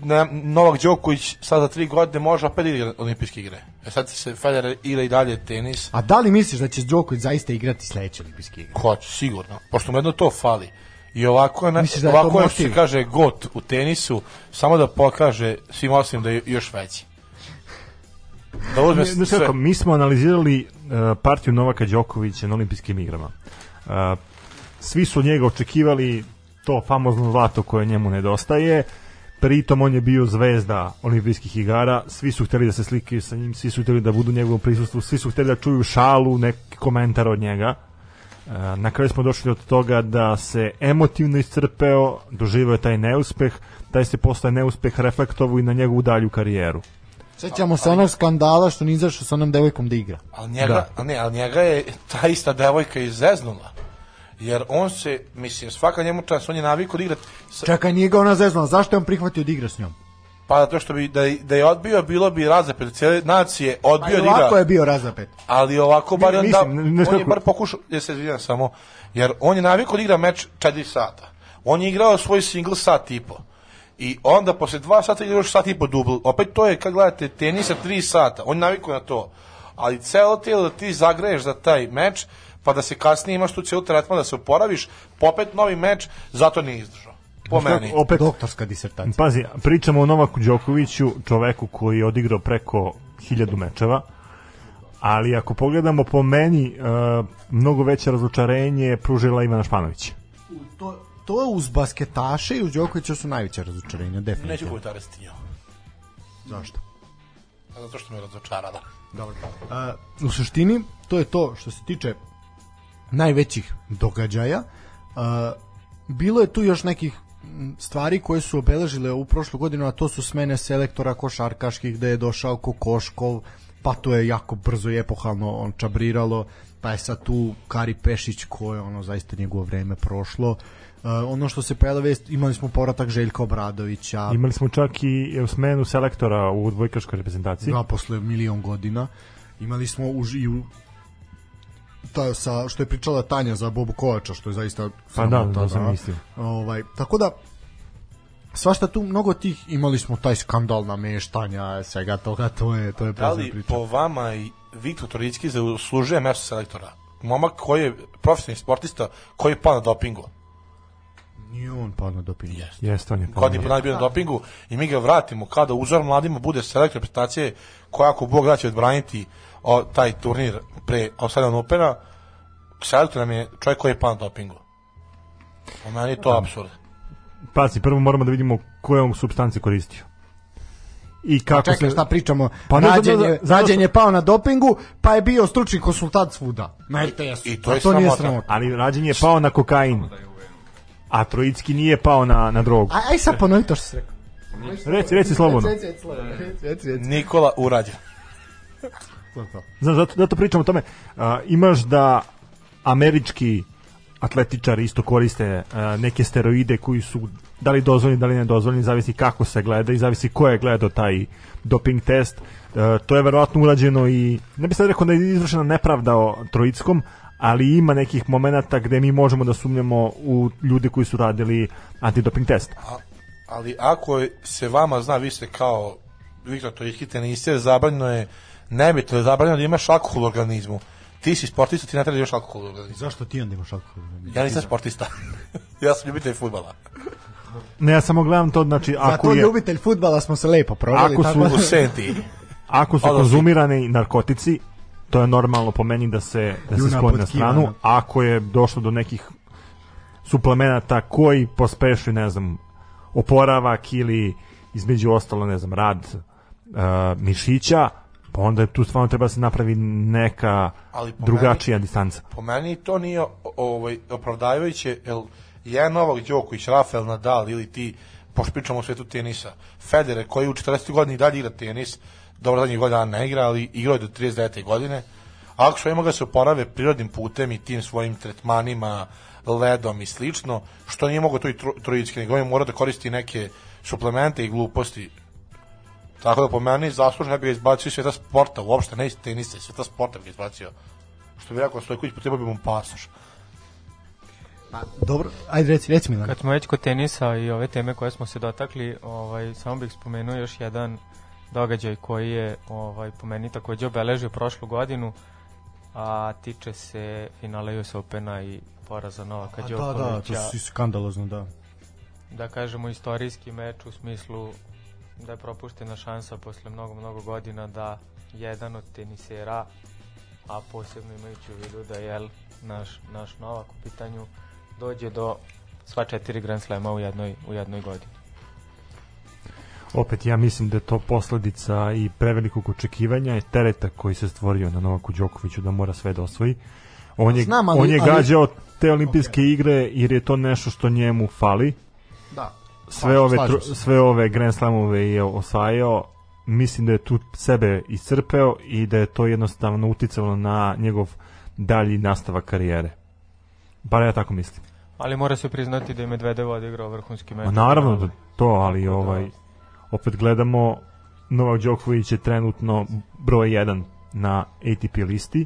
na, Novak Đoković sad za tri godine može opet da igra olimpijske igre. E sad se Federer igra i dalje tenis, A da li misliš da će Đoković zaista igrati sledeće olimpijske igre? hoće, sigurno. Pošto mu jedno to fali. I ovako je, Misliš da je ovako je se kaže got u tenisu, samo da pokaže svim osim da je još veći. Da uzme Ne, znaš sve. kako, mi smo analizirali uh, partiju Novaka Đokovića na olimpijskim igrama. Uh, svi su njega očekivali to famozno zlato koje njemu nedostaje, pritom on je bio zvezda olimpijskih igara, svi su hteli da se slikaju sa njim, svi su hteli da budu u njegovom prisustvu, svi su hteli da čuju šalu, neki komentar od njega. Uh, na kraju smo došli od toga da se emotivno iscrpeo, doživeo je taj neuspeh, taj se posle neuspeh reflektovao i na njegovu dalju karijeru. Sećamo se onog skandala što nije izašao sa onom devojkom da igra. Ali njega, Da. ne, ali njega je ta ista devojka izzeznula. Jer on se, mislim, svaka njemu čas, on je navikao da igra, sa- Čekaj, nije ga ona zeznula, zašto je on prihvatio da igra s njom? pa zato što bi, da, da je odbio, bilo bi razapet cijele nacije, Pa odbio i da igra, je bio razapet. ali ovako bar Ne, da, mislim, ne- ne on je bar pokušao, ja se izvinjam samo, jer on je navikao da igra meč 4 sata. On je igrao svoj single sat i po. I onda posle dva sata igra još sat i po dubl. Opet to je, kad gledate, tenisa 3 sata. On je navikao na to. Ali celo tijelo da ti zagreješ za taj meč, pa da se kasnije imaš tu cijelu tretman da se oporaviš, pa opet novi meč, zato nije izdržao. Po kako, meni. opet Doktorska disertacija. Pazi, pričamo o Novaku Đokoviću, čoveku koji je odigrao preko hiljadu mečeva, ali ako pogledamo po meni, uh, mnogo veće razočarenje je pružila Ivana Španović. To, to uz basketaše i uz Đokovića su najveće razočarenja, Neću definitivno. komentarati nju. Zašto? Zato što me razočarala. Dobro. Uh, u suštini, to je to što se tiče najvećih događaja. Uh, bilo je tu još nekih stvari koje su obeležile u prošlu godinu, a to su smene selektora košarkaških, gde je došao Kokoškov, pa to je jako brzo i epohalno on čabriralo, pa je sad tu Kari Pešić koje ono zaista njegovo vreme prošlo. Uh, ono što se pojela vest, imali smo povratak Željka Obradovića. Imali smo čak i e, smenu selektora u dvojkaškoj reprezentaciji. Da, posle milion godina. Imali smo u, i u ta, sa, što je pričala Tanja za Bobu Kovača, što je zaista Pa da, da sam mislio. Ovaj, tako da, svašta tu mnogo tih, imali smo taj skandal nameštanja, svega toga, to je, to je Da li priča. po vama i Viktor Toricki zaslužuje mesto selektora? Momak koji je profesionalni sportista koji je pao na dopingu. Nije on pa na doping. Yes. Jeste, on je Godin pomalo. po bio na dopingu i mi ga vratimo kada uzor mladima bude selektor reprezentacije koja ako Bog da će odbraniti o, taj turnir pre Australian Opena selektor nam je čovjek koji je pao na dopingu. Po meni je to apsurd. Pazi, prvo moramo da vidimo koje on substance koristio. I kako Čekaj, se... šta pričamo? Pa Pa ne, da, nađen, da, je, da, nađen da, je pao na dopingu, pa je bio stručni konsultant svuda. Na RTS-u. i to A je to nije sramota. Ali Rađen je pao na kokain. A Trojicki nije pao na, na drogu. Aj, aj sad ponovi to što si rekao. Reci, reci slobodno. Reci, reci, slobodno. Reci, reci, reci. Nikola urađen. Znaš, zato, zato pričam o tome. A, imaš da američki atletičari isto koriste a, neke steroide koji su da li dozvoljeni, da li ne dozvoljeni, zavisi kako se gleda i zavisi ko je gledao taj doping test. E, to je verovatno urađeno i ne bih sad rekao da je izvršena nepravda o Trojickom, ali ima nekih momenata gde mi možemo da sumnjamo u ljude koji su radili antidoping test. Ali ako se vama zna, vi ste kao Viktor, to je isti tenister, zabranjeno je, nebitno je zabranjeno da imaš alkohol u organizmu. Ti si sportista, ti ne treba da imaš alkohol u organizmu. Zašto ti onda imaš alkohol? Ja nisam sportista. (laughs) ja sam ljubitelj futbala. Ne, ja samo gledam to, znači, Za ako to je, ljubitelj futbala smo se lepo proveli. Ako tako su- U Senti. (laughs) ako su Odlazi. konzumirani narkotici, to je normalno po meni da se, da se skloni na stranu. Ako je došlo do nekih suplemenata koji pospeši, ne znam, oporavak ili između ostalo, ne znam, rad uh, mišića, pa onda je tu stvarno treba da se napravi neka Ali drugačija distanca. Po meni to nije ovaj, opravdavajuće, jer jedan Novak Đoković, Rafael Nadal ili ti, pošto pričamo o svetu tenisa, Federer koji u 40 godini dalje igra tenis, dobro zadnjih godina ne igra, ali igrao je do 39. godine, ako što ima ga se oporave prirodnim putem i tim svojim tretmanima, ledom i slično, što nije mogo to i tro, trojički, nego je morao da koristi neke suplemente i gluposti. Tako da po meni zaslužno ne bi ga izbacio iz sveta sporta, uopšte ne iz tenisa, iz sveta sporta bi ga izbacio. Što bi rekao Stojković, potrebao bi mu pasoš. Pa, dobro, ajde reci, reci Milan. Kad smo već kod tenisa i ove teme koje smo se dotakli, ovaj, samo bih spomenuo još jedan događaj koji je ovaj, po meni takođe obeležio prošlu godinu, a tiče se finala US Opena i poraza Novaka A, da, Đokovića. da, to su skandalozno, da. da kažemo istorijski meč u smislu da je propuštena šansa posle mnogo, mnogo godina da jedan od tenisera, a posebno imajući u vidu da je naš, naš Novak u pitanju, dođe do sva četiri Grand Slema u jednoj, u jednoj godini. Opet ja mislim da je to posledica i prevelikog očekivanja i tereta koji se stvorio na Novaku Đokoviću da mora sve da osvoji. On je, Znam, ali- on je ali- gađao te olimpijske igre jer je to nešto što njemu fali. Sve ove, se. sve ove Grand Slamove je osvajao. Mislim da je tu sebe iscrpeo i da je to jednostavno uticalo na njegov dalji nastavak karijere. Bar ja tako mislim. Ali mora se priznati da je Medvedev odigrao vrhunski meč. Naravno da to, ali Tako da- ovaj opet gledamo Novak Đoković je trenutno broj 1 na ATP listi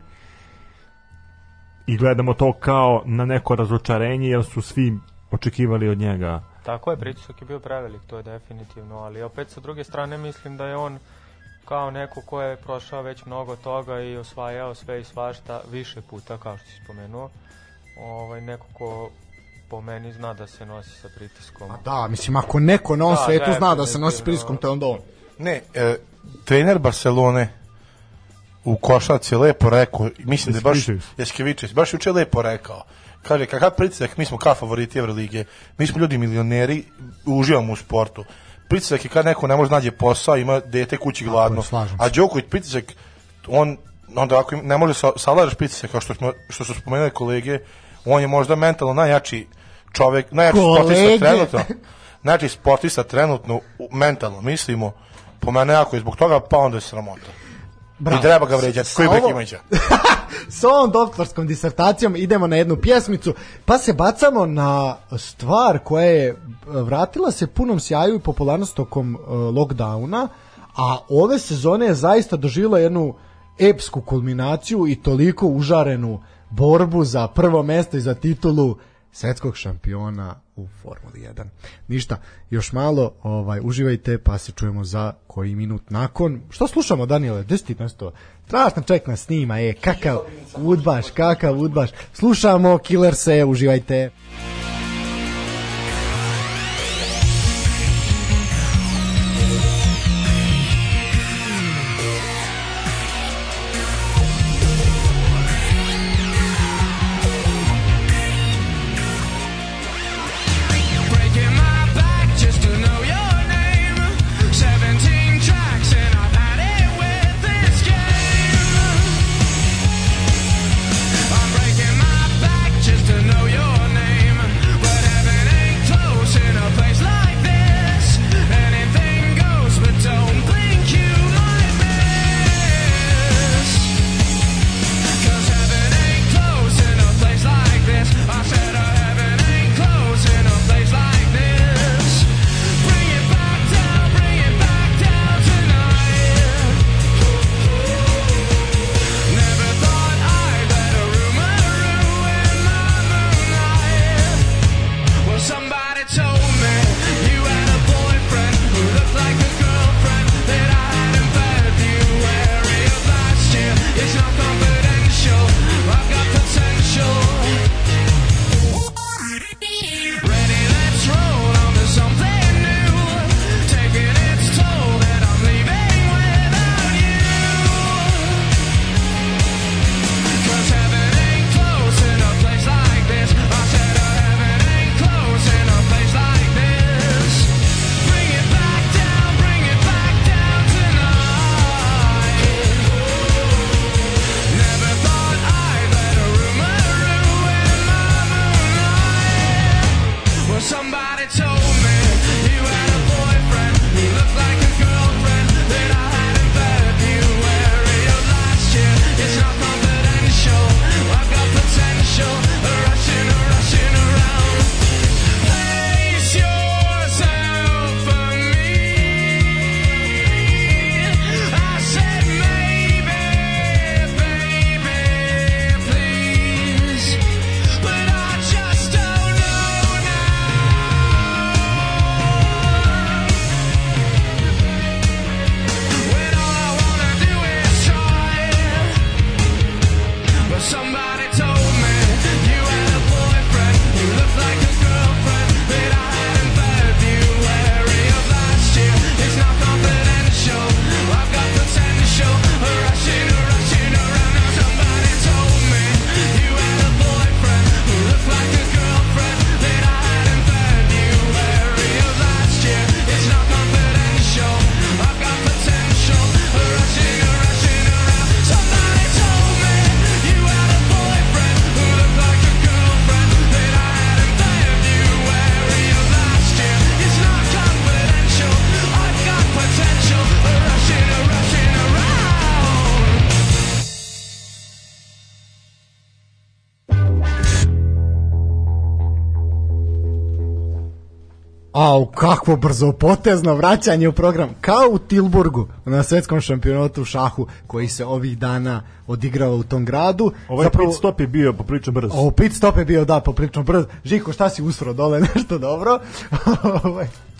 i gledamo to kao na neko razočarenje jer su svi očekivali od njega Tako je, pritisak je bio prevelik, to je definitivno, ali opet sa druge strane mislim da je on kao neko ko je prošao već mnogo toga i osvajao sve i svašta više puta, kao što si spomenuo. Ovaj, neko ko po meni zna da se nosi sa pritiskom. A da, mislim, ako neko na ovom Da, svetu zna da se nosi definitivno. priskom, to je onda on. Ne, e, trener Barcelone u košarci je lepo rekao, mislim da je baš. Jaskevičius, baš juče lepo rekao. Kaže, kakav pritisak, mi smo kao favoriti Evrolige, mi smo ljudi milioneri, uživamo u sportu. Pritisak je kad neko ne može nađe posao, ima dete kući gladno. A Đoković pritisak, on, onda ako ne može sa, salažeš pritisak, kao što, smo, što su spomenuli kolege, on je možda mentalno najjači čovek, najjači sportista Kolege. trenutno. (laughs) Znači, sportista trenutno, mentalno, mislimo, po mene jako je zbog toga, pa onda je sramota. Bravo. I treba ga vređati. Koji sa ovo- Imađa? (laughs) S ovom doktorskom disertacijom idemo na jednu pjesmicu, pa se bacamo na stvar koja je vratila se punom sjaju i popularnost tokom uh, lockdowna, a ove sezone je zaista doživjela jednu epsku kulminaciju i toliko užarenu borbu za prvo mesto i za titulu svetskog šampiona u Formuli 1. Ništa, još malo ovaj uživajte pa se čujemo za koji minut nakon. Što slušamo Daniele? Gde si nasto? Strašno čovjek nas snima, e, kakav udbaš, kakav udbaš. Slušamo Killer se, uživajte. Breaking kakvo brzo potezno vraćanje u program, kao u Tilburgu na svetskom šampionatu u šahu koji se ovih dana odigrava u tom gradu. Ovaj pit stop je bio poprično brzo. Ovo pit stop je bio, da, poprično brzo. Žiko, šta si usro dole, (laughs) nešto dobro? (laughs)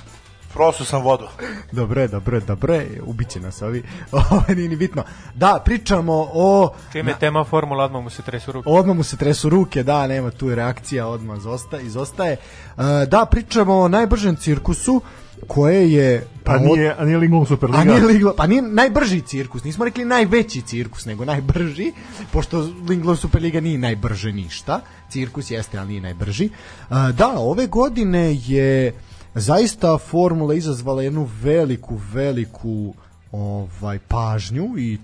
Prosto sam vodu. dobre, dobre, dobre, ubiće nas ovi. (laughs) Ovo nije ni bitno. Da, pričamo o... Čim je tema formula, odmah mu se tresu ruke. Odmah mu se tresu ruke, da, nema tu je reakcija, odmah zosta, izostaje. E, da, pričamo o najbržem cirkusu koje je... Pa nije, a nije Linglong Superliga. A nije Liglo, pa nije najbrži cirkus, nismo rekli najveći cirkus, nego najbrži, pošto Linglong Superliga nije najbrže ništa, cirkus jeste, ali nije najbrži. A, da, ove godine je zaista formula izazvala jednu veliku, veliku ovaj pažnju i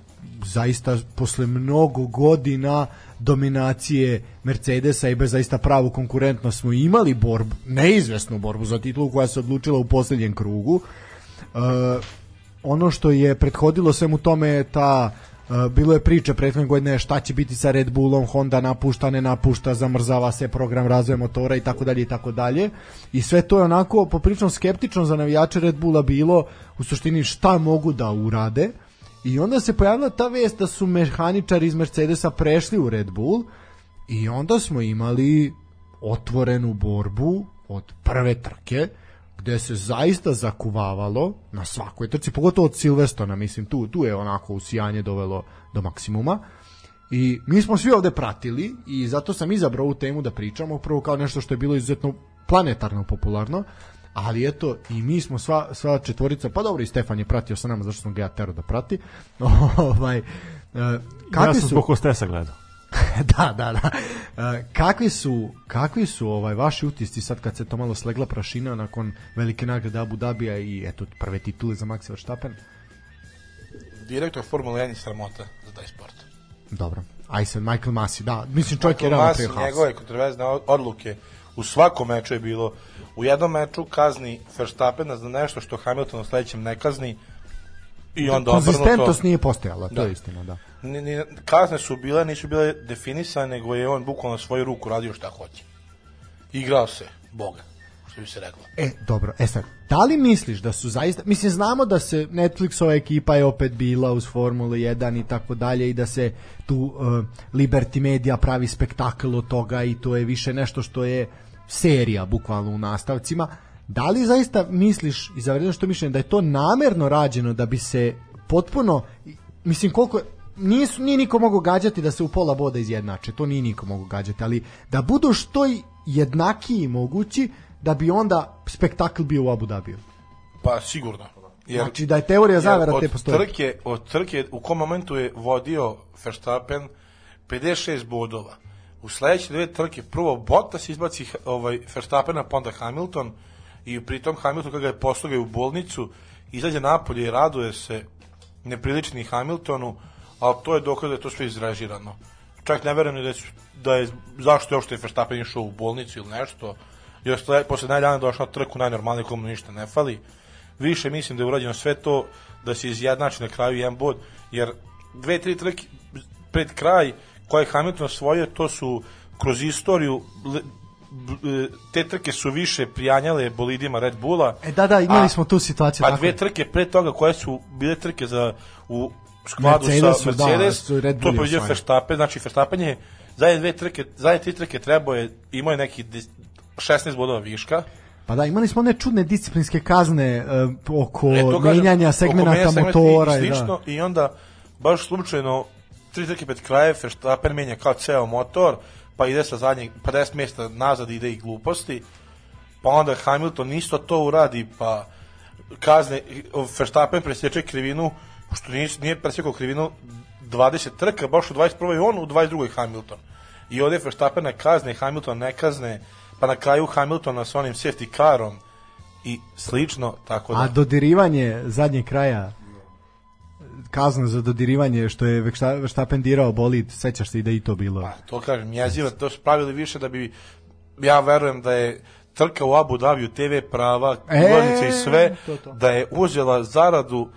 zaista posle mnogo godina dominacije Mercedesa i bez zaista pravu konkurentnost smo imali borbu, neizvesnu borbu za titulu koja se odlučila u posljednjem krugu. E, ono što je prethodilo svemu tome je ta bilo je priče prethodne godine šta će biti sa Red Bullom, Honda napušta, ne napušta, zamrzava se program razvoja motora i tako dalje i tako dalje. I sve to je onako poprilično skeptično za navijače Red Bulla bilo u suštini šta mogu da urade. I onda se pojavila ta vest da su mehaničari iz Mercedesa prešli u Red Bull i onda smo imali otvorenu borbu od prve trke gde se zaista zakuvavalo na svakoj trci, pogotovo od Silverstona, mislim, tu, tu je onako usijanje dovelo do maksimuma. I mi smo svi ovde pratili i zato sam izabrao ovu temu da pričamo, prvo kao nešto što je bilo izuzetno planetarno popularno, ali eto i mi smo sva, sva četvorica, pa dobro i Stefan je pratio sa nama zašto smo ga ja terao da prati. (laughs) ovaj, e, Ja kakvi sam su, zbog hostesa gledao. (laughs) da, da, da. E, kakvi su, kakvi su ovaj vaši utisci sad kad se to malo slegla prašina nakon velike nagrade Abu Dabija i eto prve titule za Max Verstappen? Direktor Formula 1 je sramota za taj sport. Dobro. Aj sad Michael Masi, da. Mislim čovjek je Michael realno Masi, pre Haas. njegove kontroverzne odluke u svakom meču je bilo u jednom meču kazni Verstappena za nešto što Hamilton u sledećem ne kazni i onda Konzistentnost nije postojala, to Da. je istina, da. Ni, ni, kazne su bile, nisu bile definisane, nego je on bukvalno svoju ruku radio šta hoće. Igrao se, Boga, što bi se reklo. E, dobro, e sad, da li misliš da su zaista, mislim, znamo da se Netflixova ekipa je opet bila uz Formulu 1 i tako dalje i da se tu uh, Liberty Media pravi spektakl od toga i to je više nešto što je serija, bukvalno u nastavcima. Da li zaista misliš, i zavredno što mišljenje, da je to namerno rađeno da bi se potpuno, mislim koliko, nije, su- nije niko mogao gađati da se u pola boda izjednače, to nije niko mogao gađati, ali da budu što i jednakiji mogući, da bi onda spektakl bio u Abu Dhabiju. Pa sigurno. Jer, Znači da je teorija zavera te od postoji. Trke, od trke, u kom momentu je vodio Verstappen 56 bodova. U sledeće dve trke prvo Bottas izbaci ovaj, Verstappena, pa onda Hamilton i pritom Hamilton kada ga je poslao u bolnicu, izađe napolje i raduje se neprilični Hamiltonu, ali to je dokaz da je to sve izrežirano. Čak ne verujem da da je zašto je uopšte Verstappen išao u bolnicu ili nešto, jer je posle najdana došao na trku najnormalnije komu ništa ne fali. Više mislim da je urađeno sve to da se izjednači na kraju jedan bod, jer dve, tri trke pred kraj koje je Hamilton osvojio, to su kroz istoriju te trke su više prijanjale bolidima Red Bulla. E, da, da, imali a- smo tu situaciju. A dve je. trke pre toga koje su bile trke za u skladu Mercedesu, sa da, Mercedes, su Red to Bulli pobeđio osvajali. Verstappen, znači Verstappen je zadnje dve trke, zadnje tri trke trebao je, imao je neki dis- 16 bodova viška. Pa da, imali smo one čudne disciplinske kazne e, oko E, to menjanja segmenta motora i, i, i slično, da. i onda baš slučajno tri trke pred kraje Verstappen menja kao ceo motor, pa ide sa zadnjeg 50 mjesta nazad ide i gluposti, pa onda Hamilton isto to uradi, pa kazne, Verstappen presječe krivinu, pošto nije, nije presjekao krivinu 20 trka, baš u 21. i on, u 22. Hamilton. I ovde Verstappen kazne, Hamilton ne kazne, pa na kraju Hamiltona sa onim safety carom i slično, tako da... A dodirivanje zadnjeg kraja kazna za dodirivanje što je Versta- Verstappen dirao bolid, sećaš se i da i to bilo. Pa, to kažem, jezivo, to su pravili više da bi, ja verujem da je trka u Abu Dhabiju TV prava, E, i sve, to, to. da je uzela zaradu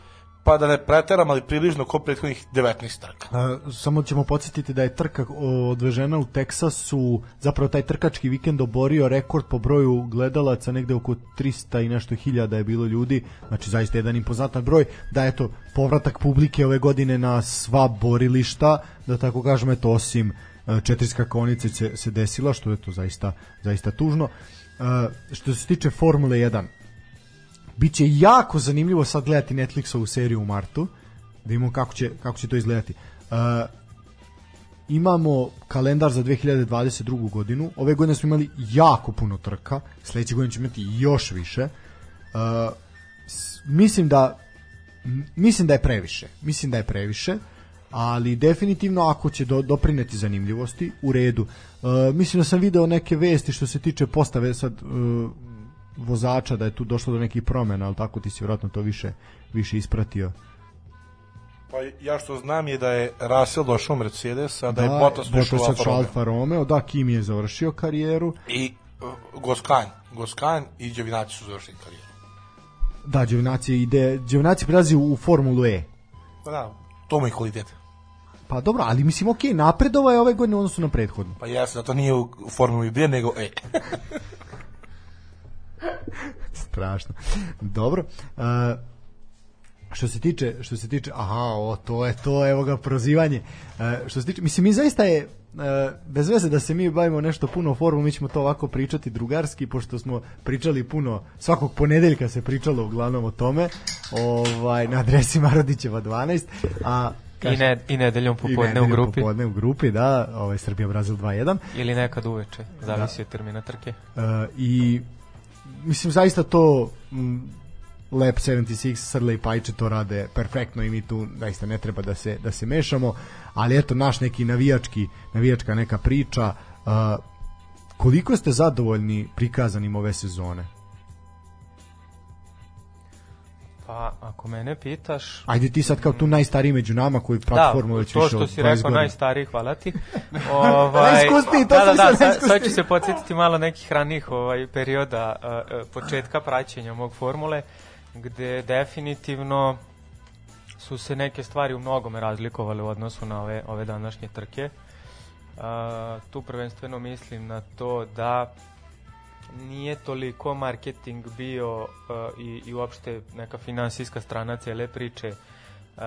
pa da ne preteram, ali približno ko prethodnih 19 trka. A, samo ćemo podsjetiti da je trka odvežena u Teksasu, zapravo taj trkački vikend oborio rekord po broju gledalaca, negde oko 300 i nešto hiljada je bilo ljudi, znači zaista jedan impozantan broj, da eto, povratak publike ove godine na sva borilišta, da tako kažem, eto, osim e, četiri skakonice se, se desila, što je to zaista, zaista tužno. E, što se tiče Formule 1, Biće jako zanimljivo sad gledati Netflixovu seriju u martu, da vidimo kako će, kako će to izgledati. Uh, imamo kalendar za 2022. godinu. Ove godine smo imali jako puno trka, sledeće godine ćemo imati još više. Uh, mislim da mislim da je previše. Mislim da je previše ali definitivno ako će do, doprineti zanimljivosti u redu. Uh, mislim da sam video neke vesti što se tiče postave sad uh, vozača da je tu došlo do nekih promena, ali tako ti si vjerojatno to više više ispratio. Pa ja što znam je da je Russell došao u Mercedes, a da, je Bottas došao u Alfa. Alfa Romeo, da Kimi je završio karijeru. I uh, Goskan, Goskan i Đevinaci su završili karijeru. Da, Giovinazzi ide, Giovinazzi prelazi u Formulu E. Pa da, to mu je kvalitet. Pa dobro, ali mislim, ok, napredova je ove godine odnosu na prethodnu. Pa jesno, da to nije u Formuli B, nego E. (laughs) (laughs) Strašno. Dobro. Uh, što se tiče što se tiče aha o to je to evo ga prozivanje uh, što se tiče mislim mi zaista je bez veze da se mi bavimo nešto puno formu mi ćemo to ovako pričati drugarski pošto smo pričali puno svakog ponedeljka se pričalo uglavnom o tome ovaj na adresi Marodićeva 12 a I, ne, I nedeljom i popodne u nedeljom grupi. popodne u grupi da ovaj Srbija Brazil 2:1 Ili nekad uveče, zavisi od termina trke. Uh, i mislim zaista to m, Lab 76, Srle i Pajče to rade perfektno i mi tu zaista ne treba da se, da se mešamo, ali eto naš neki navijački, navijačka neka priča uh, koliko ste zadovoljni prikazanim ove sezone? Pa, ako mene pitaš... Ajde ti sad kao tu najstariji među nama koji Da, formulu već to više što od si 20 rekao, godina. najstariji, hvala ti. (laughs) ovaj, Najiskusniji, to da, da, da, sad, sad ću se podsjetiti malo nekih ranih ovaj, perioda uh, početka praćenja mog formule, gde definitivno su se neke stvari u mnogome razlikovale u odnosu na ove, ove današnje trke. Uh, tu prvenstveno mislim na to da nije toliko marketing bio uh, i, i uopšte neka finansijska strana cele priče uh,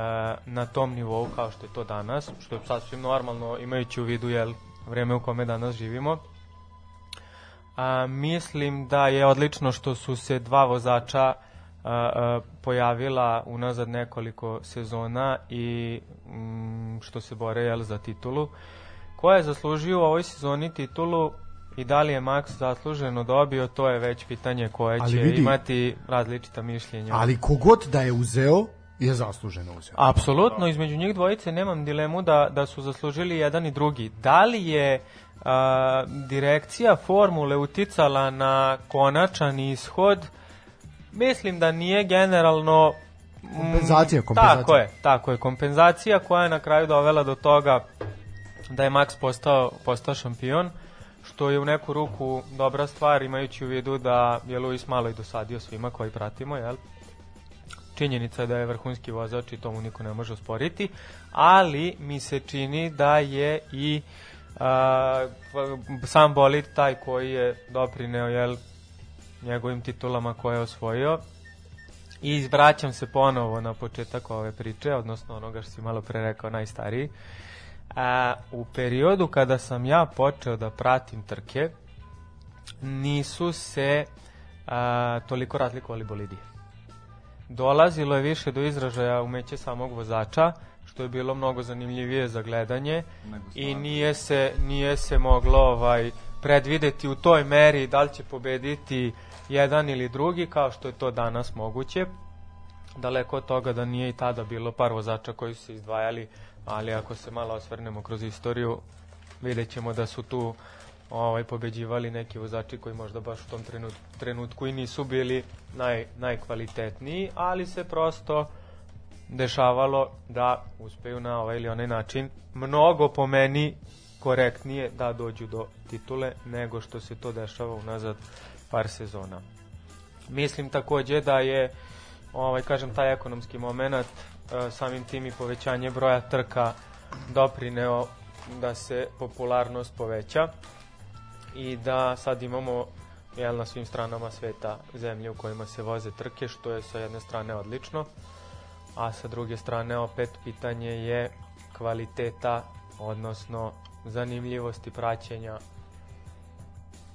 na tom nivou kao što je to danas, što je sasvim normalno imajući u vidu jel, vreme u kome danas živimo. A, mislim da je odlično što su se dva vozača a, a, pojavila unazad nekoliko sezona i mm, što se bore jel, za titulu. Ko je zaslužio u ovoj sezoni titulu i da li je Max zasluženo dobio, to je već pitanje koje Ali će vidi- imati različita mišljenja. Ali kogod da je uzeo, je zasluženo uzeo. Apsolutno, između njih dvojice nemam dilemu da, da su zaslužili jedan i drugi. Da li je a, direkcija formule uticala na konačan ishod? Mislim da nije generalno... mm, Kompenzacija, kompenzacija. Tako je, tako je. Kompenzacija koja je na kraju dovela do toga da je Max postao, postao šampion, što je u neku ruku dobra stvar, imajući u vidu da je Luis malo i dosadio svima koji pratimo, jel? činjenica je da je vrhunski vozač i to mu niko ne može osporiti, ali mi se čini da je i a, sam bolid taj koji je doprineo jel, njegovim titulama koje je osvojio i vraćam se ponovo na početak ove priče, odnosno onoga što si malo pre rekao najstariji. A, u periodu kada sam ja počeo da pratim trke, nisu se a, toliko razlikovali bolidi dolazilo je više do izražaja umeće samog vozača, što je bilo mnogo zanimljivije za gledanje i nije se, nije se moglo ovaj, predvideti u toj meri da li će pobediti jedan ili drugi, kao što je to danas moguće. Daleko od toga da nije i tada bilo par vozača koji su se izdvajali, ali ako se malo osvrnemo kroz istoriju, vidjet ćemo da su tu ovaj, pobeđivali neki vozači koji možda baš u tom trenutku, trenutku i nisu bili naj, najkvalitetniji, ali se prosto dešavalo da uspeju na ovaj ili onaj način mnogo po meni korektnije da dođu do titule nego što se to dešava unazad par sezona. Mislim takođe da je ovaj, kažem, taj ekonomski moment, e, samim tim i povećanje broja trka doprineo da se popularnost poveća i da sad imamo jel, na svim stranama sveta zemlje u kojima se voze trke, što je sa jedne strane odlično, a sa druge strane opet pitanje je kvaliteta, odnosno zanimljivosti praćenja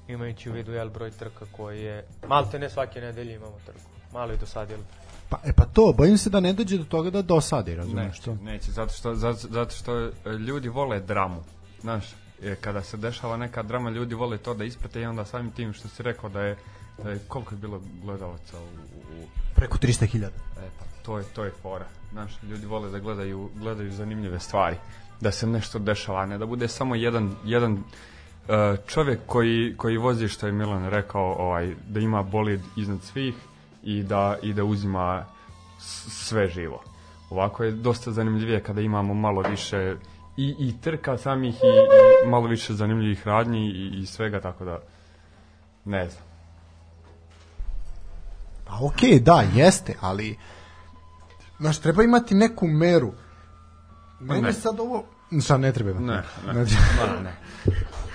imajući u vidu jel, broj trka koji je, malte ne svake nedelje imamo trku, malo i dosadilo. Pa, e pa to, bojim se da ne dođe do toga da dosadi, razumiješ Neće, što? neće, zato što, zato, zato što e, ljudi vole dramu. Znaš, e, kada se dešava neka drama, ljudi vole to da isprate i onda samim tim što si rekao da je, da je koliko je bilo gledalaca u, u Preko 300.000. E pa, to je, to je fora. Znaš, ljudi vole da gledaju, gledaju zanimljive stvari. Da se nešto dešava, ne da bude samo jedan, jedan e, čovjek koji, koji vozi, što je Milan rekao, ovaj, da ima bolid iznad svih i da, i da uzima sve živo. Ovako je dosta zanimljivije kada imamo malo više i, i trka samih i, i malo više zanimljivih radnji i, i svega, tako da ne znam. Pa okej, da, jeste, ali znaš, treba imati neku meru. Meni ne. sad ovo... Šta, ne treba imati? Ne, ne, Znači, ma, ne.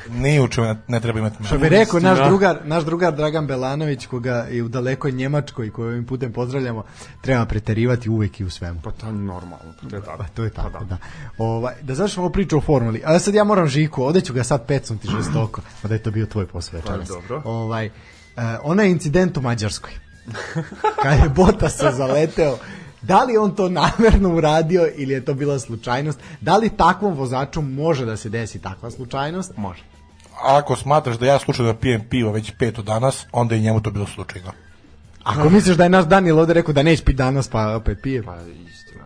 Ni u čemu ne, treba imati Što bi rekao naš drugar, naš drugar Dragan Belanović, koga je u dalekoj Njemačkoj, koju ovim putem pozdravljamo, treba preterivati uvek i u svemu. Pa to je normalno, pa to je tako. Pa to je tako, Pa da. Da, ovaj, da završimo ovu priču o formuli. A sad ja moram Žiku, ovde ću ga sad pecnuti žestoko, pa da je to bio tvoj posao večeras. dobro. Ovaj, uh, onaj incident u Mađarskoj. Kad je Botasa zaleteo, da li on to namerno uradio ili je to bila slučajnost? Da li takvom vozaču može da se desi takva slučajnost? Može. Ako smatraš da ja slučajno pijem pivo već peto danas, onda je njemu to bilo slučajno. Ako misliš da je naš Daniel ovde rekao da neće piti danas, pa opet pije. Pa istina.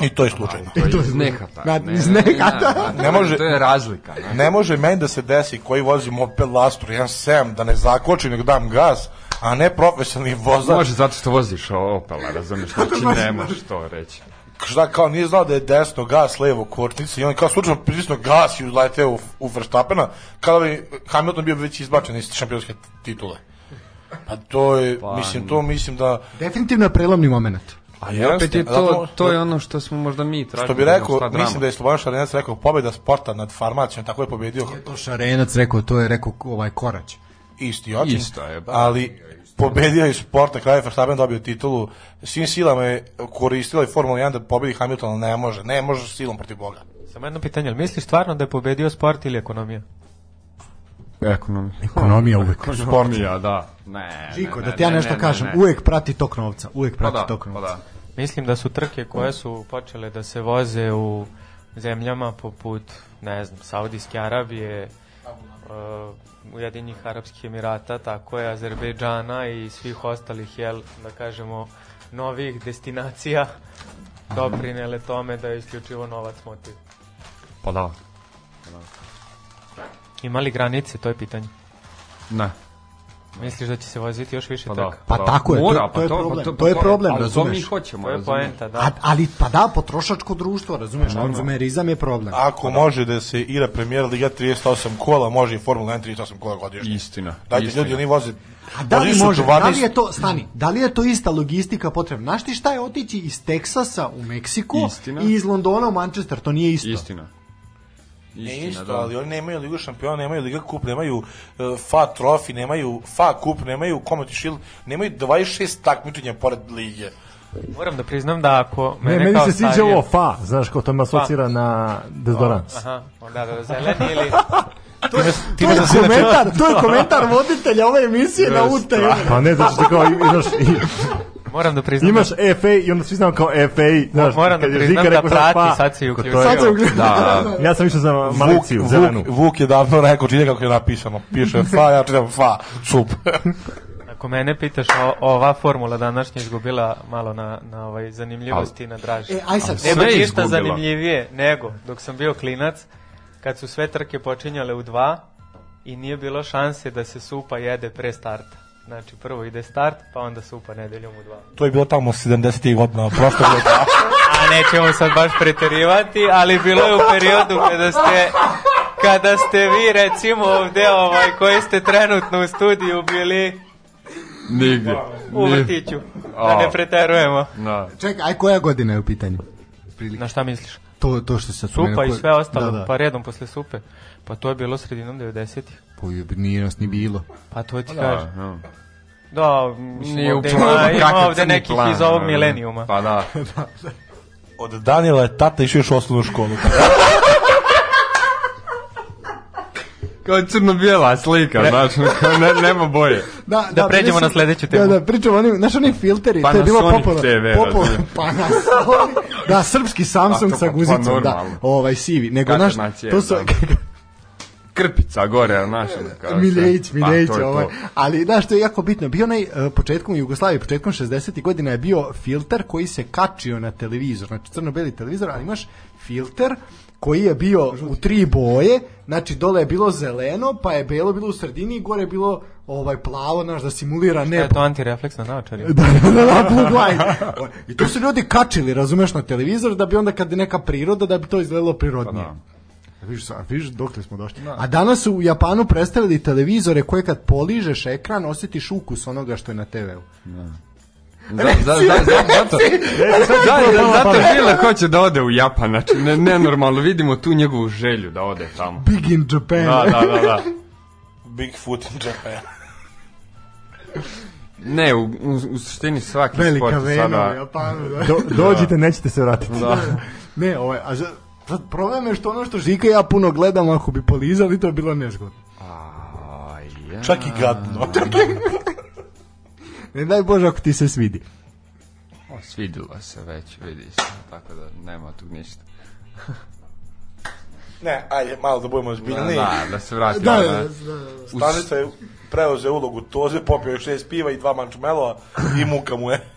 I to je slučajno. To je to je iz nehata. Na- iz nehata. Ne može- To je razlika. Ne? Ne može meni da se desi koji vozi moped Lastro, jedan sem, da ne zakočim, nego dam gas, a ne profesionalni vozač. Može zato što voziš Opela, razumiješ? (laughs) Znači ne možeš to reći. Šta, kao nije znao da je desno gas, levo kočnica i on kao slučajno pritisno gas i uleteo u, u Verstappena, kada bi Hamilton bio već izbačen iz šampionske titule. Pa to je, Pa, mislim, to mislim da... Definitivno je prelomni moment. A I opet je to, zato- to je ono što smo možda mi tražili. Što bi da rekao, drama. mislim da je Slobodan Šarenac rekao pobjeda sporta nad farmacijom, tako je pobedio To Šarenac rekao, to je rekao ovaj Korać. Isti očin, Isto je, ba. ali pobedio je sport, na kraju Verstappen dobio titulu, svim silama je koristila i Formula 1 da pobedi Hamilton, ne može, ne može silom protiv Boga. Samo jedno pitanje, ali misliš stvarno da je pobedio sport ili ekonomija? Ekonomija. Ekonomija uvek. Ekonomija, da. Ne, Žiko, ne, da ne, ti ja ne, nešto ne, kažem, ne. uvek prati tok novca, uvek Pa prati da, tok pa novca. da. Mislim da su trke koje su počele da se voze u zemljama poput, ne znam, Saudijske Arabije, uh, Ujedinjih Arapskih Emirata, tako je, Azerbejdžana i svih ostalih, jel, da kažemo, novih destinacija doprinele tome da je isključivo novac motiv. Pa da. Ima li granice, to je pitanje. Ne. Misliš da će se voziti još više Pa da. trka? Pa da. tako je, to- Mora, to pa je pa problem, pa to je problem, ali to razumeš? mi hoćemo, To je razumeš? poenta, da. A, ali pa da, potrošačko društvo, razumeš, konzumerizam je problem. Ako može da se igra premijer Liga 38 kola, može i Formula 1 38 kola godišnje. Istina. Dajte istina. ljudi, oni voze... A da li može, 12 da li je to, stani, da li je to ista logistika potrebna? Znaš ti šta je otići iz Teksasa u Meksiku Istina. i iz Londona u Manchester, to nije isto. Istina. Ne isto, da. ali oni nemaju Ligu šampiona, nemaju Liga kup, nemaju uh, FA Trophy, nemaju FA kup, nemaju Community Shield, nemaju 26 takmičenja pored lige. Moram da priznam da ako Ne, mene meni kao se sviđa starije- ovo fa, znaš, kao to me asocira na dezodorans. Aha, da, da, zeleni ili... (laughs) To je, to je komentar, to je komentar voditelja ove emisije na UT. Pa ne, znači kao (laughs) imaš, Moram da priznam imaš da, FA i onda svi znamo kao FA, znaš, moram da priznam da prati, fa, sad se i kao to uključio. Sad se ugleda. Da, Ja sam išao za Vuk, maliciju, zelenu. Vuk, Vuk je davno rekao, čini kako je napisano. Piše FA, ja čitam FA, sup. (laughs) Ako mene pitaš, o, ova formula današnja izgubila malo na, na ovaj zanimljivosti i na draži. E, aj sad, Sve je izgubila. zanimljivije nego dok sam bio klinac, kad su sve trke počinjale u dva i nije bilo šanse da se supa jede pre starta. Znači prvo ide start, pa onda supa nedeljom u dva. To je bilo tamo 70. godina prošlog (laughs) veka. A nećemo sad baš preterivati, ali bilo je u periodu kada ste kada ste vi recimo ovde ovaj koji ste trenutno u studiju bili Nigdje. U vrtiću. Da ne preterujemo. Da. Čekaj, aj koja godina je u pitanju? Na šta misliš? To, to što se Supa i sve ostalo, Da, da. pa redom posle supe. Pa to je bilo sredinom 90-ih. Pa je- nije nas ni bilo. Pa to ti Da, kažem. da. Da, mislim, Nije u planu, ima, (laughs) ovde nekih plan, iz ovog milenijuma. Pa (laughs) da. Od Danila je tata išao još u osnovnu školu. (laughs) Kao crno-bijela slika, znaš, kao ne, nema boje. Da, Da pređemo na sledeću temu. Da, da, pričamo onim, znaš onim filteri, to je bilo Panasonic popularno. TV, popularno. Panasonic. Da, srpski Samsung to sa pa- pa guzicom, da, ovaj sivi. Nego, znaš, to su, da. Krpica gore, znaš. kao Miljević, sve. Miljević, Pa, ovaj. Ali, znaš, to je jako bitno. Bio onaj, uh, početkom Jugoslavije, početkom 60. godina je bio filter koji se kačio na televizor, znači crno-beli televizor, ali imaš filter koji je bio u tri boje, znači dole je bilo zeleno, pa je belo bilo u sredini i gore je bilo ovaj plavo, znaš, da simulira Šta je nebo. to antirefleks na naočarima? (laughs) da, da, da, da, blue light. I to su ljudi kačili, razumeš, na televizor, da bi onda kad je neka priroda, da bi to izgledalo prirodnije. Pa Viš, sa- viš dokle smo došli. A danas su u Japanu predstavili televizore koje kad poližeš ekran osjetiš ukus onoga što je na TV-u. (laughs) Zato, da, da, zato Žile hoće da ode u Japan, znači ne, nenormalno, vidimo tu njegovu želju da ode tamo. Big in Japan. Da, da, da, da. Bigfoot in Japan. Ne, u, u, u suštini svaki Velika sport vena u sada... Japanu. Da. Do, dođite, nećete se vratiti. Da. Ne, ovaj, a za, problem je što ono što Žika i ja puno gledamo, ako bi polizali, to je bilo nezgodno. Aj, ja. Čak i gadno. Ne (laughs) daj Bože ako ti se svidi. O, svidilo se već, vidi se, tako da nema tu ništa. (laughs) ne, ajde, malo da budemo Da, zbiljni. da, da se vratimo. Da, na- da, da. Stanica je preuzeo ulogu Toze, popio je šest piva i dva mančmelova i muka mu je.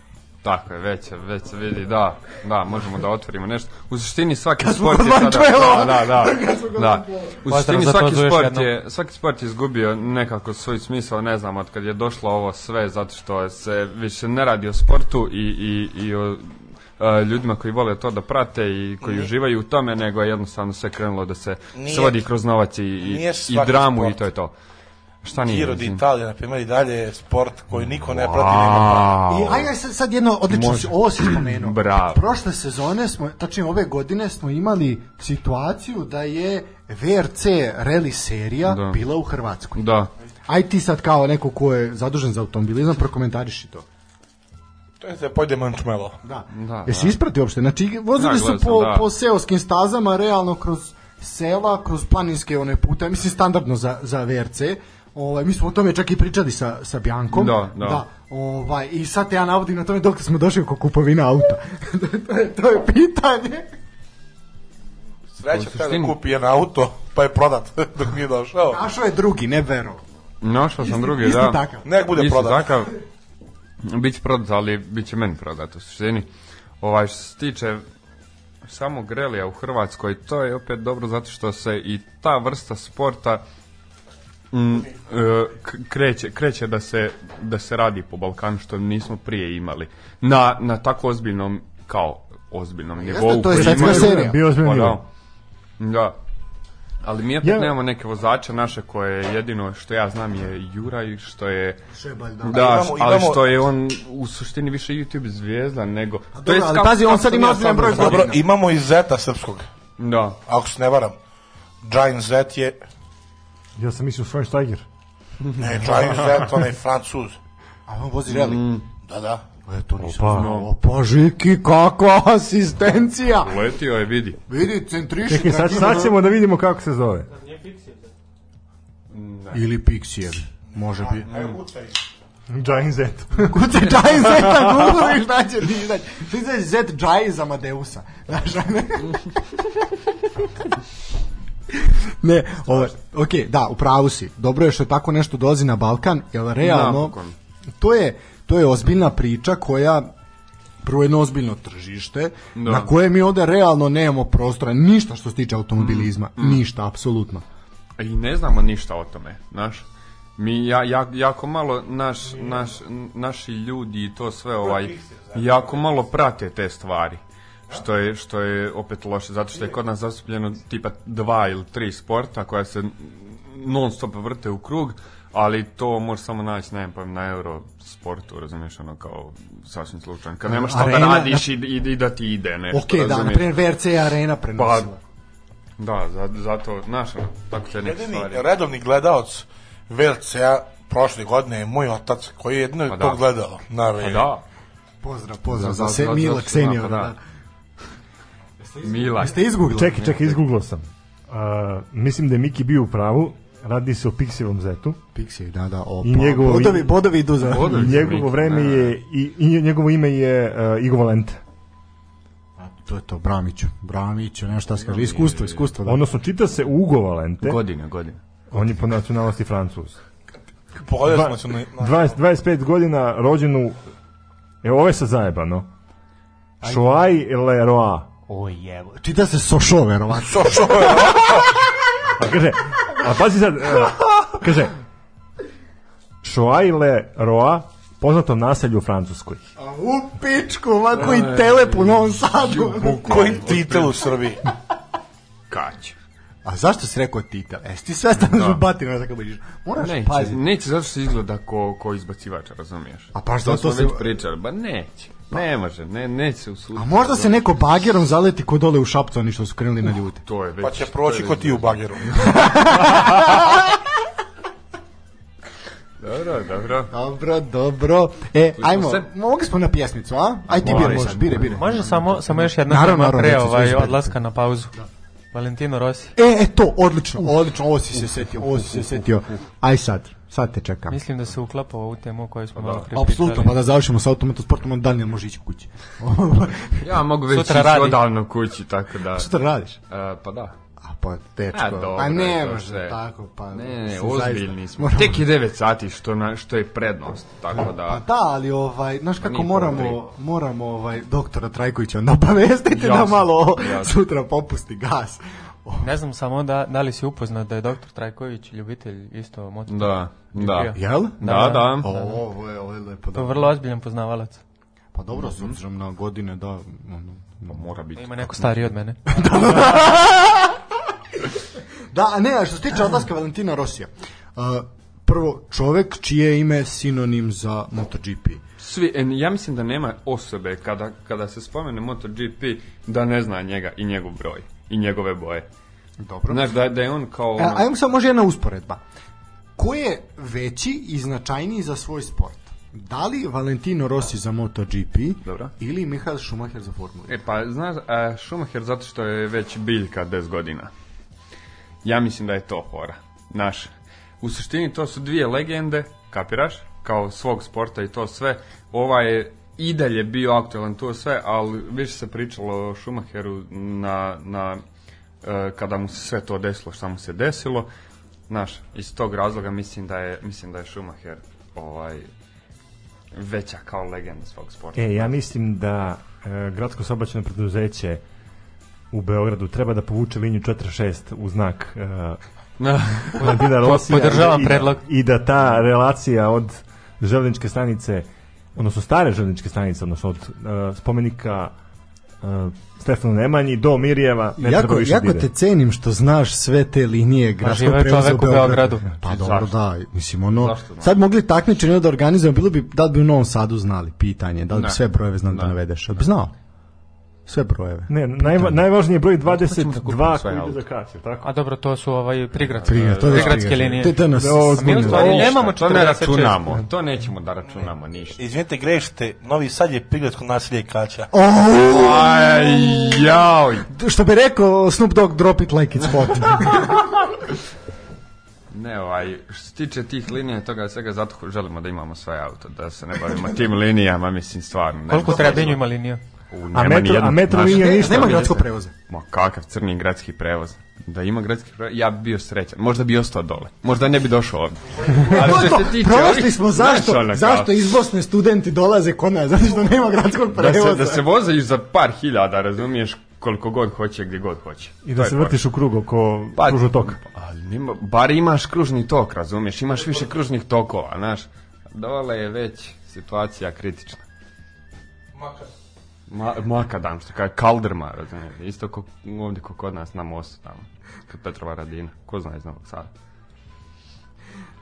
Tako je, već, se- već se vidi, da, da, možemo da otvorimo nešto. U suštini svaki sport je sada... Da, da, da. (laughs) da. U suštini svaki sport, je, svaki sport je izgubio nekako svoj smisao, ne znam, od kad je došlo ovo sve, zato što se više ne radi o sportu i, i, i o e, ljudima koji vole to da prate i koji uživaju u tome, nego je jednostavno sve krenulo da se Nije- svodi kroz novac i, i, nije i dramu sport. i to je to. Šta nije? Giro d'Italia, na primjer, i dalje je sport koji niko ne prati. nema I aj, aj sad, sad jedno odlično, si, ovo si spomenuo. Bravo. Prošle sezone smo, tačnije ove godine smo imali situaciju da je VRC rally serija Da. bila u Hrvatskoj. Da. Aj ti sad kao neko ko je zadužen za automobilizam, prokomentariši to. To je se pojde mančmelo. Da. Da, Jesi ispratio uopšte? Znači, vozili Da, su po, sam, da. po seoskim stazama, realno kroz sela, kroz planinske one puta, mislim standardno za, za VRC. Ovaj, mi smo o tome čak i pričali sa, sa Bjankom. Da, da. ovaj, I sad te ja navodim na tome dok smo došli oko kupovina auta. (laughs) to, je, to je pitanje. Sreća U kada suštini- kupi jedan auto, pa je prodat (laughs) dok nije došao. Našao je drugi, ne vero. Našao sam Isti- drugi, isti da. takav. Nek bude Isti prodat. takav. Biće prodat, ali bit će meni prodat u suštini. Ovaj, što se tiče samog relija u Hrvatskoj, to je opet dobro zato što se i ta vrsta sporta mm, e, kreće, kreće da se, da se radi po Balkanu što nismo prije imali. Na, na tako ozbiljnom, kao ozbiljnom nivou. to je svetska serija. Bio ozbiljno Pa da. Da. Ali mi opet Ja- nemamo neke vozače naše koje jedino što ja znam je Juraj, što je... Šebalj, da. Da, imamo- ali imamo- što je on u suštini više YouTube zvijezda nego... To dobro, jest ali kako- pazi, on sad ima ja ozbiljan broj godina. Dobro, imamo i Zeta srpskog. Da. Ako se ne varam. Giant Z je... Ja sam mislio Schweinsteiger. Ne, Giant Z, onaj francuz. A on vozi rally. Da, da. E, to nisam Opa. znao. Opa, Žiki, kakva asistencija. Letio je, vidi. Vidi, centriši. Čekaj, sad, sad ćemo da vidimo kako se zove. Ili Pixijev. Može biti. Giant Z. (laughs) Kuci Jai Zeta Google i šta će ti izaći? Ti izaći Zet Jai iz Amadeusa. Znaš, (laughs) (laughs) ne? ovo, ok, da, u pravu si. Dobro je što tako nešto dolazi na Balkan, jer realno, Napokon. to je, to je ozbiljna priča koja prvo jedno ozbiljno tržište Da. na koje mi ovde realno nemamo prostora ništa što se tiče automobilizma, ništa, apsolutno. I ne znamo ništa o tome, znaš. Mi ja, ja, jako malo naš, naš, naši ljudi i to sve ovaj jako malo prate te stvari. Što je, što je opet loše, zato što je kod nas zastupljeno tipa dva ili tri sporta koja se non stop vrte u krug, ali to možeš samo naći, ne pa na euro sportu, razumiješ, ono kao sasvim slučajno. Kad nemaš šta da radiš i, i, i da ti ide nešto, Ok, da, na razumiješ. primjer VRC arena prenosila. Da, za, zato, znaš, tako te neke Jedini stvari. redovni gledaoc VLC-a prošle godine je moj otac, koji je jedino Pa to da. gledao na Pa da, Pozdrav, pozdrav Za- za, se, za- Mila za- Ksenijeva. da. Mila. Jeste izgooglali? Čekaj, čekaj, izgooglao sam. Uh, mislim da je Miki bio u pravu, radi se o Pixijevom zetu. Pixie, da, da. O, I pa, njegovo- bodovi, bodovi idu za... Bodovi. I njegovo Miki, vreme da, da. je, i, i njegovo ime je uh, Igo Valente. A, To je to, Bramiću. Bramiću, nešto šta se kaže. Iskustvo, iskustvo, da. Odnosno, čita se Ugo Valente, Godine, godine. on je po nacionalnosti Francuz. Dva- smo se na... na 20, 25 godina rođen u... Evo, ovo je sad zajebano. Šoaj Leroy. Oj, evo. Čita se Sošo, verovatno. Šo, šo, (laughs) A kaže, a pazi sad, e, kaže, Šoaj Leroy, poznatom naselju u Francuskoj. A u pičku, ma koji telep u Novom Sadu. koji titel u Srbiji? (laughs) Kać. A zašto si rekao titel? E, ti sve stavno žubatina da kako biš. Moraš Neće, paziti. neće zato što izgleda ko, ko izbacivač, razumiješ? A pa to zato smo se- već pričali, ba neće. Ne može, ne, neće se usuditi. A možda se neko bagerom zaleti ko dole u Šapcu, oni što su krenuli na ljude. To je već... Pa će proći je ko već- ti u bageru. (laughs) Dobro, dobro. Dobro, dobro. E, ajmo, se- mogli smo na pjesmicu, a? Aj ti biraj sad, biraj, biraj. Može samo, samo još jedna Naravno, tema naravno, pre ovaj odlaska na pauzu. Valentino Rossi. E, e to, odlično, odlično, ovo si se setio, ovo si se setio. Aj sad, sad te čekam. Mislim da se uklapa u ovu temu koju smo malo pre Apsolutno, pa da završimo sa automotosportom, onda Daniel može ići kući. (laughs) Ja mogu već Sutra ići radi. odavno kući, tako da... Što radiš? E, pa da. A pa, tečko, A, dobro, pa ne može tako, pa... Ne, ne, ozbiljni smo. moramo- Tek je 9 sati, što, na, što je prednost, tako Pa da... da, ali ovaj, znaš kako nije moramo, moramo ovaj, doktora Trajkovića onda obavestiti da malo jasno. sutra popusti gas. Ne znam samo da, da li si upoznat da je doktor Trajković ljubitelj isto moto. Da, da. Jel? Da, da. O, ovo je, ovo je lepo. To je Da. vrlo ozbiljan poznavalac. Pa dobro, s obzirom na godine, da. ono, Pa mora biti. Ima neko stariji od mene. (laughs) Da, a ne, a što se tiče odlaska Valentina Rosija. Uh, prvo, čovek čije je ime sinonim za MotoGP. Svi, en, ja mislim da nema osobe kada, kada se spomene MotoGP da ne zna njega i njegov broj i njegove boje. Dobro. Znaš, da, da je on kao... E, ono- ajmo samo može jedna usporedba. Ko je veći i značajniji za svoj sport? Da li Valentino Rossi za MotoGP Dobro. ili Michael Schumacher za Formulu? E pa, znaš, a, Schumacher zato što je već biljka 10 godina. Ja mislim da je to fora. Naš. U suštini to su dvije legende, kapiraš, kao svog sporta i to sve. Ova je i dalje bio aktualan to sve, ali više se pričalo o Schumacheru na, na e, kada mu se sve to desilo što mu se desilo. Znaš, iz tog razloga mislim da je, mislim da je Schumacher ovaj, veća kao legenda svog sporta. E, ja mislim da e, gradsko saobraćajno preduzeće u Beogradu treba da povuče liniju 46 u znak e, (laughs) Valentina Rosija podržavam i, da- predlog. i da ta relacija od železničke stanice odnosno stare železničke stanice odnosno od e, spomenika e, Stefanu Nemanji do Mirjeva ne treba jako, više jako da ide. te cenim što znaš sve te linije gradskog živo je prevoza u Beogradu. Beogradu. Pa dobro, da, mislim ono, Zašto znaš? sad mogli takmičenje da organizujemo, bilo bi, da li bi u Novom Sadu znali, pitanje, da li bi Ne. sve brojeve znali da Ne. navedeš, ali bi znao, sve brojeve. Ne, najva, najvažniji je broj ćemo da 22 kupimo sve koji ide za Kaću, tako? A dobro, to su ovaj prigradske, Prigradske, to prigradske linije. To je to nas- Ovo, A mi u stvari nemamo to ne 46. računamo. To nećemo da računamo ništa. Izvinite, grešite, Novi Sad je prigradsko naselje Kaća. Aj, jao. Što bi rekao Snoop Dogg, drop it like it's hot. (laughs) Ne, ovaj, što se tiče tih linija i toga svega, zato želimo da imamo sve auto, da se ne bavimo tim linijama, mislim, stvarno. Ne Koliko. Trebinju ima linija? U, A metro, nijedno, a metro linija ništa. Nema gradskog prevoza. Ma kakav crni gradski prevoz. Da ima gradski prevoz, ja bi bio srećan. Možda bi ostao dole. Možda ne bi došao ovdje. (laughs) Ali što se tiče Prošli smo zašto, kao- zašto iz Bosne studenti dolaze kod nas, zato što nema gradskog Da se, prevoza. da se vozaju za par hiljada, razumiješ, koliko god hoće, gdje god hoće. I da se vrtiš u krug oko Pa, kružu toka. Ali nima, bar imaš kružni tok, razumiješ, imaš više kružnih tokova, znaš. Dole je već situacija kritična. Ma, makadam, što kaže, kaldrma, razumiješ, isto ko, ovdje ko kod nas na mostu tamo, kod Petrova Radina, ko zna iz Novog Sada.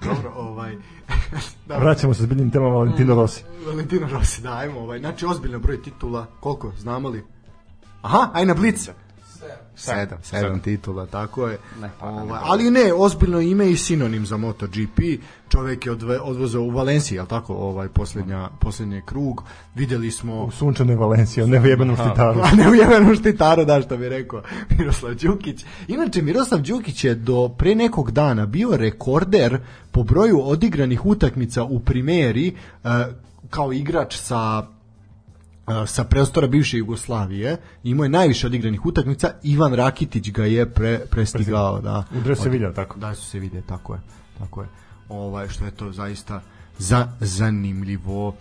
Dobro, ovaj... (laughs) da, Vraćamo se s biljnim temama Valentino Rossi. Valentino Rossi, da, ajmo, ovaj, znači ozbiljno broj titula, koliko, znamo li? Aha, aj na blice. Sedam, sedam titula, tako je. Ne, pa, Ovaj, ali ne, ozbiljno ime i sinonim za MotoGP. Čovjek je odve, odvozao u Valenciji, jel tako, ovaj posljednja, posljednji krug. Vidjeli smo U sunčanoj Valenciji, ne u jebenom štitaru. a ne u jevenom štitaru, da što bi rekao Miroslav Đukić. Inače, Miroslav Đukić je do pre nekog dana bio rekorder po broju odigranih utakmica u primeri e, kao igrač sa sa prostora bivše Jugoslavije. Imao je najviše odigranih utakmica. Ivan Rakitić ga je pre, prestigao. Da. U dresu se vidio tako. Da su se vide, tako je. Tako je. Ovaj što je to zaista za zanimljivo.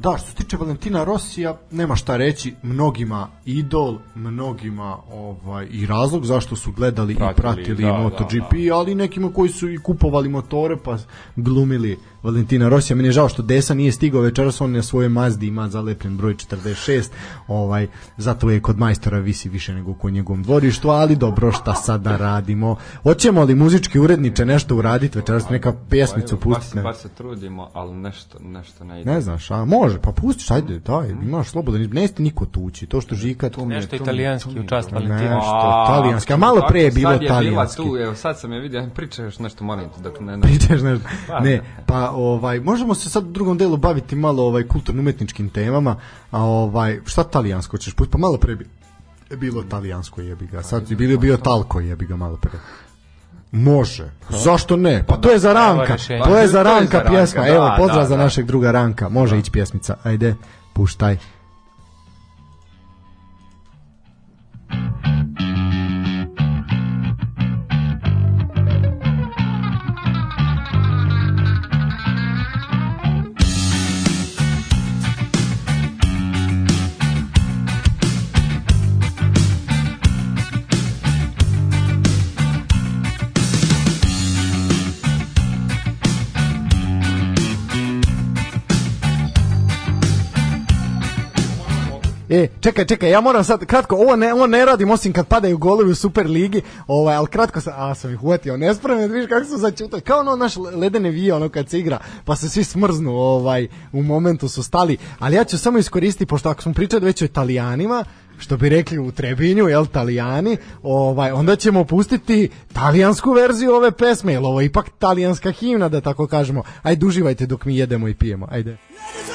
Da, što se tiče Valentina Rosija, nema šta reći, mnogima idol, mnogima ovaj i razlog zašto su gledali Pratili, i pratili da, MotoGP, ali nekima koji su i kupovali motore pa glumili Valentina Rosija. Meni je žao što Desa nije stigao večeras, on na svojoj Mazdi ima zalepljen broj 46, ovaj, zato je kod majstora visi više nego kod njegovom dvorištu, ali dobro, šta sad da radimo. Hoćemo li muzički uredniče nešto uraditi večeras, neka pjesmicu pustiti? Baš se trudimo, ali nešto, nešto ne ide. ne znaš, a može, pa pustiš, ajde, daj, imaš slobodan, nećete niko tući, to što žika, to mi je, Nešto italijanski u čast. Valentina. Nešto, talijanski, a malo pre je bilo Sad je bila talijanski. tu, evo sad sam je vidio, priča još nešto, molim te, dok ne... ne Pričaš nešto. Ne, pa ovaj možemo se sad u drugom delu baviti malo ovaj kulturno umetničkim temama, a ovaj šta talijansko ćeš pustiti? Pa malo pre bilo talijansko jebi ga. Sad je bilo bio talko jebi ga malo pre. Može. Zašto ne? Pa to je za Ranka. To je za Pa, to je Ranka za Ranka, pjesma. da, Evo, pozdrav da, za da. našeg druga Ranka. Može ići pjesmica. Ajde, puštaj. E, čekaj, čekaj, ja moram sad kratko, ovo ne, ovo ne radim osim kad padaju golovi u Super ligi, ovaj, ali kratko sam, a sam ih uvatio, nespremno, vidiš kako su začutali, kao ono naš ledene vije, ono kad se igra, pa se svi smrznu, ovaj, u momentu su stali, ali ja ću samo iskoristiti, pošto ako smo pričali već o italijanima, što bi rekli u Trebinju, jel, talijani, ovaj, onda ćemo pustiti talijansku verziju ove pesme, jer ovo je ipak talijanska himna, da tako kažemo. Ajde, uživajte dok mi jedemo i pijemo, ajde. Ladies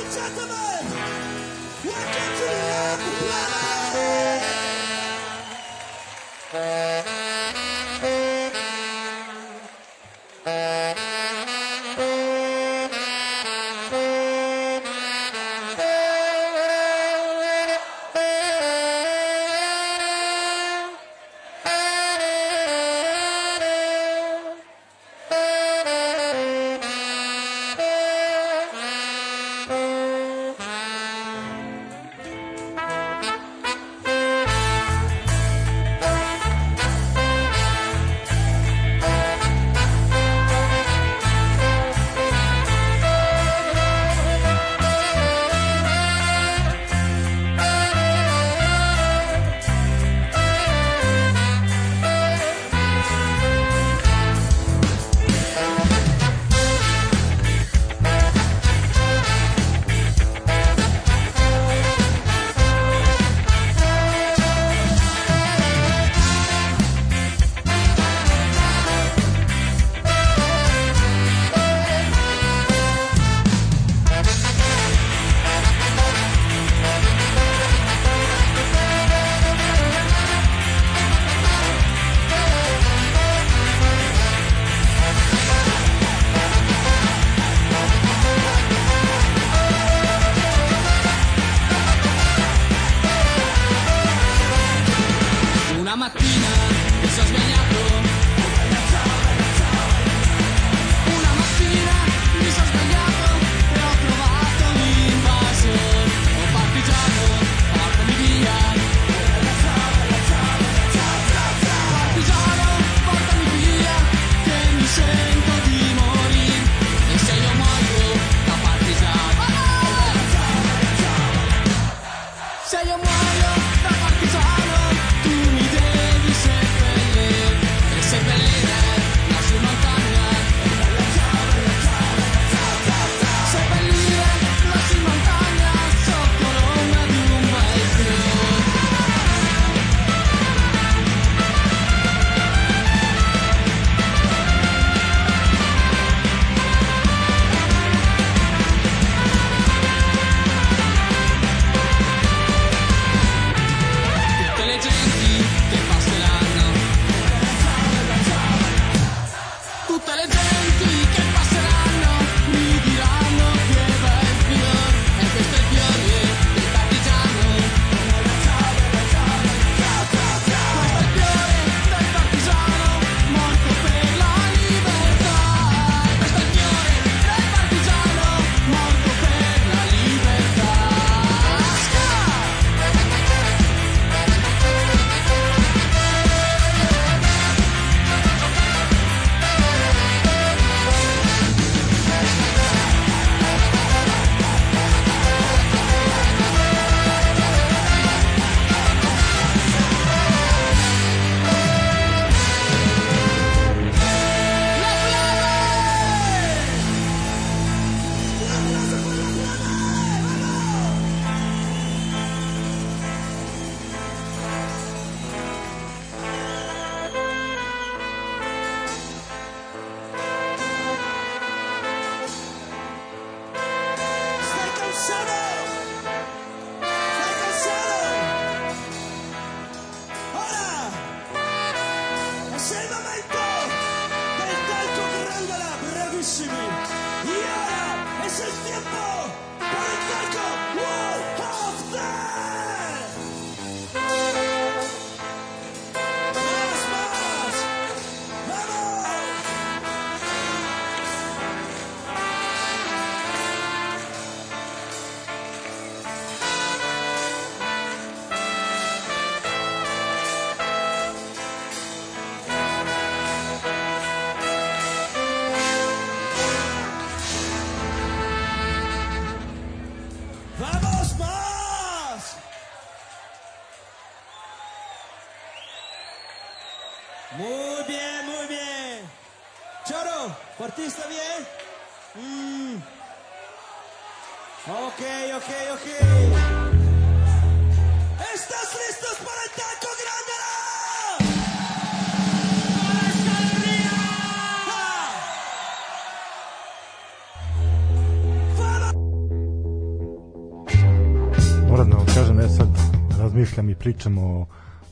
razmišljam i pričam o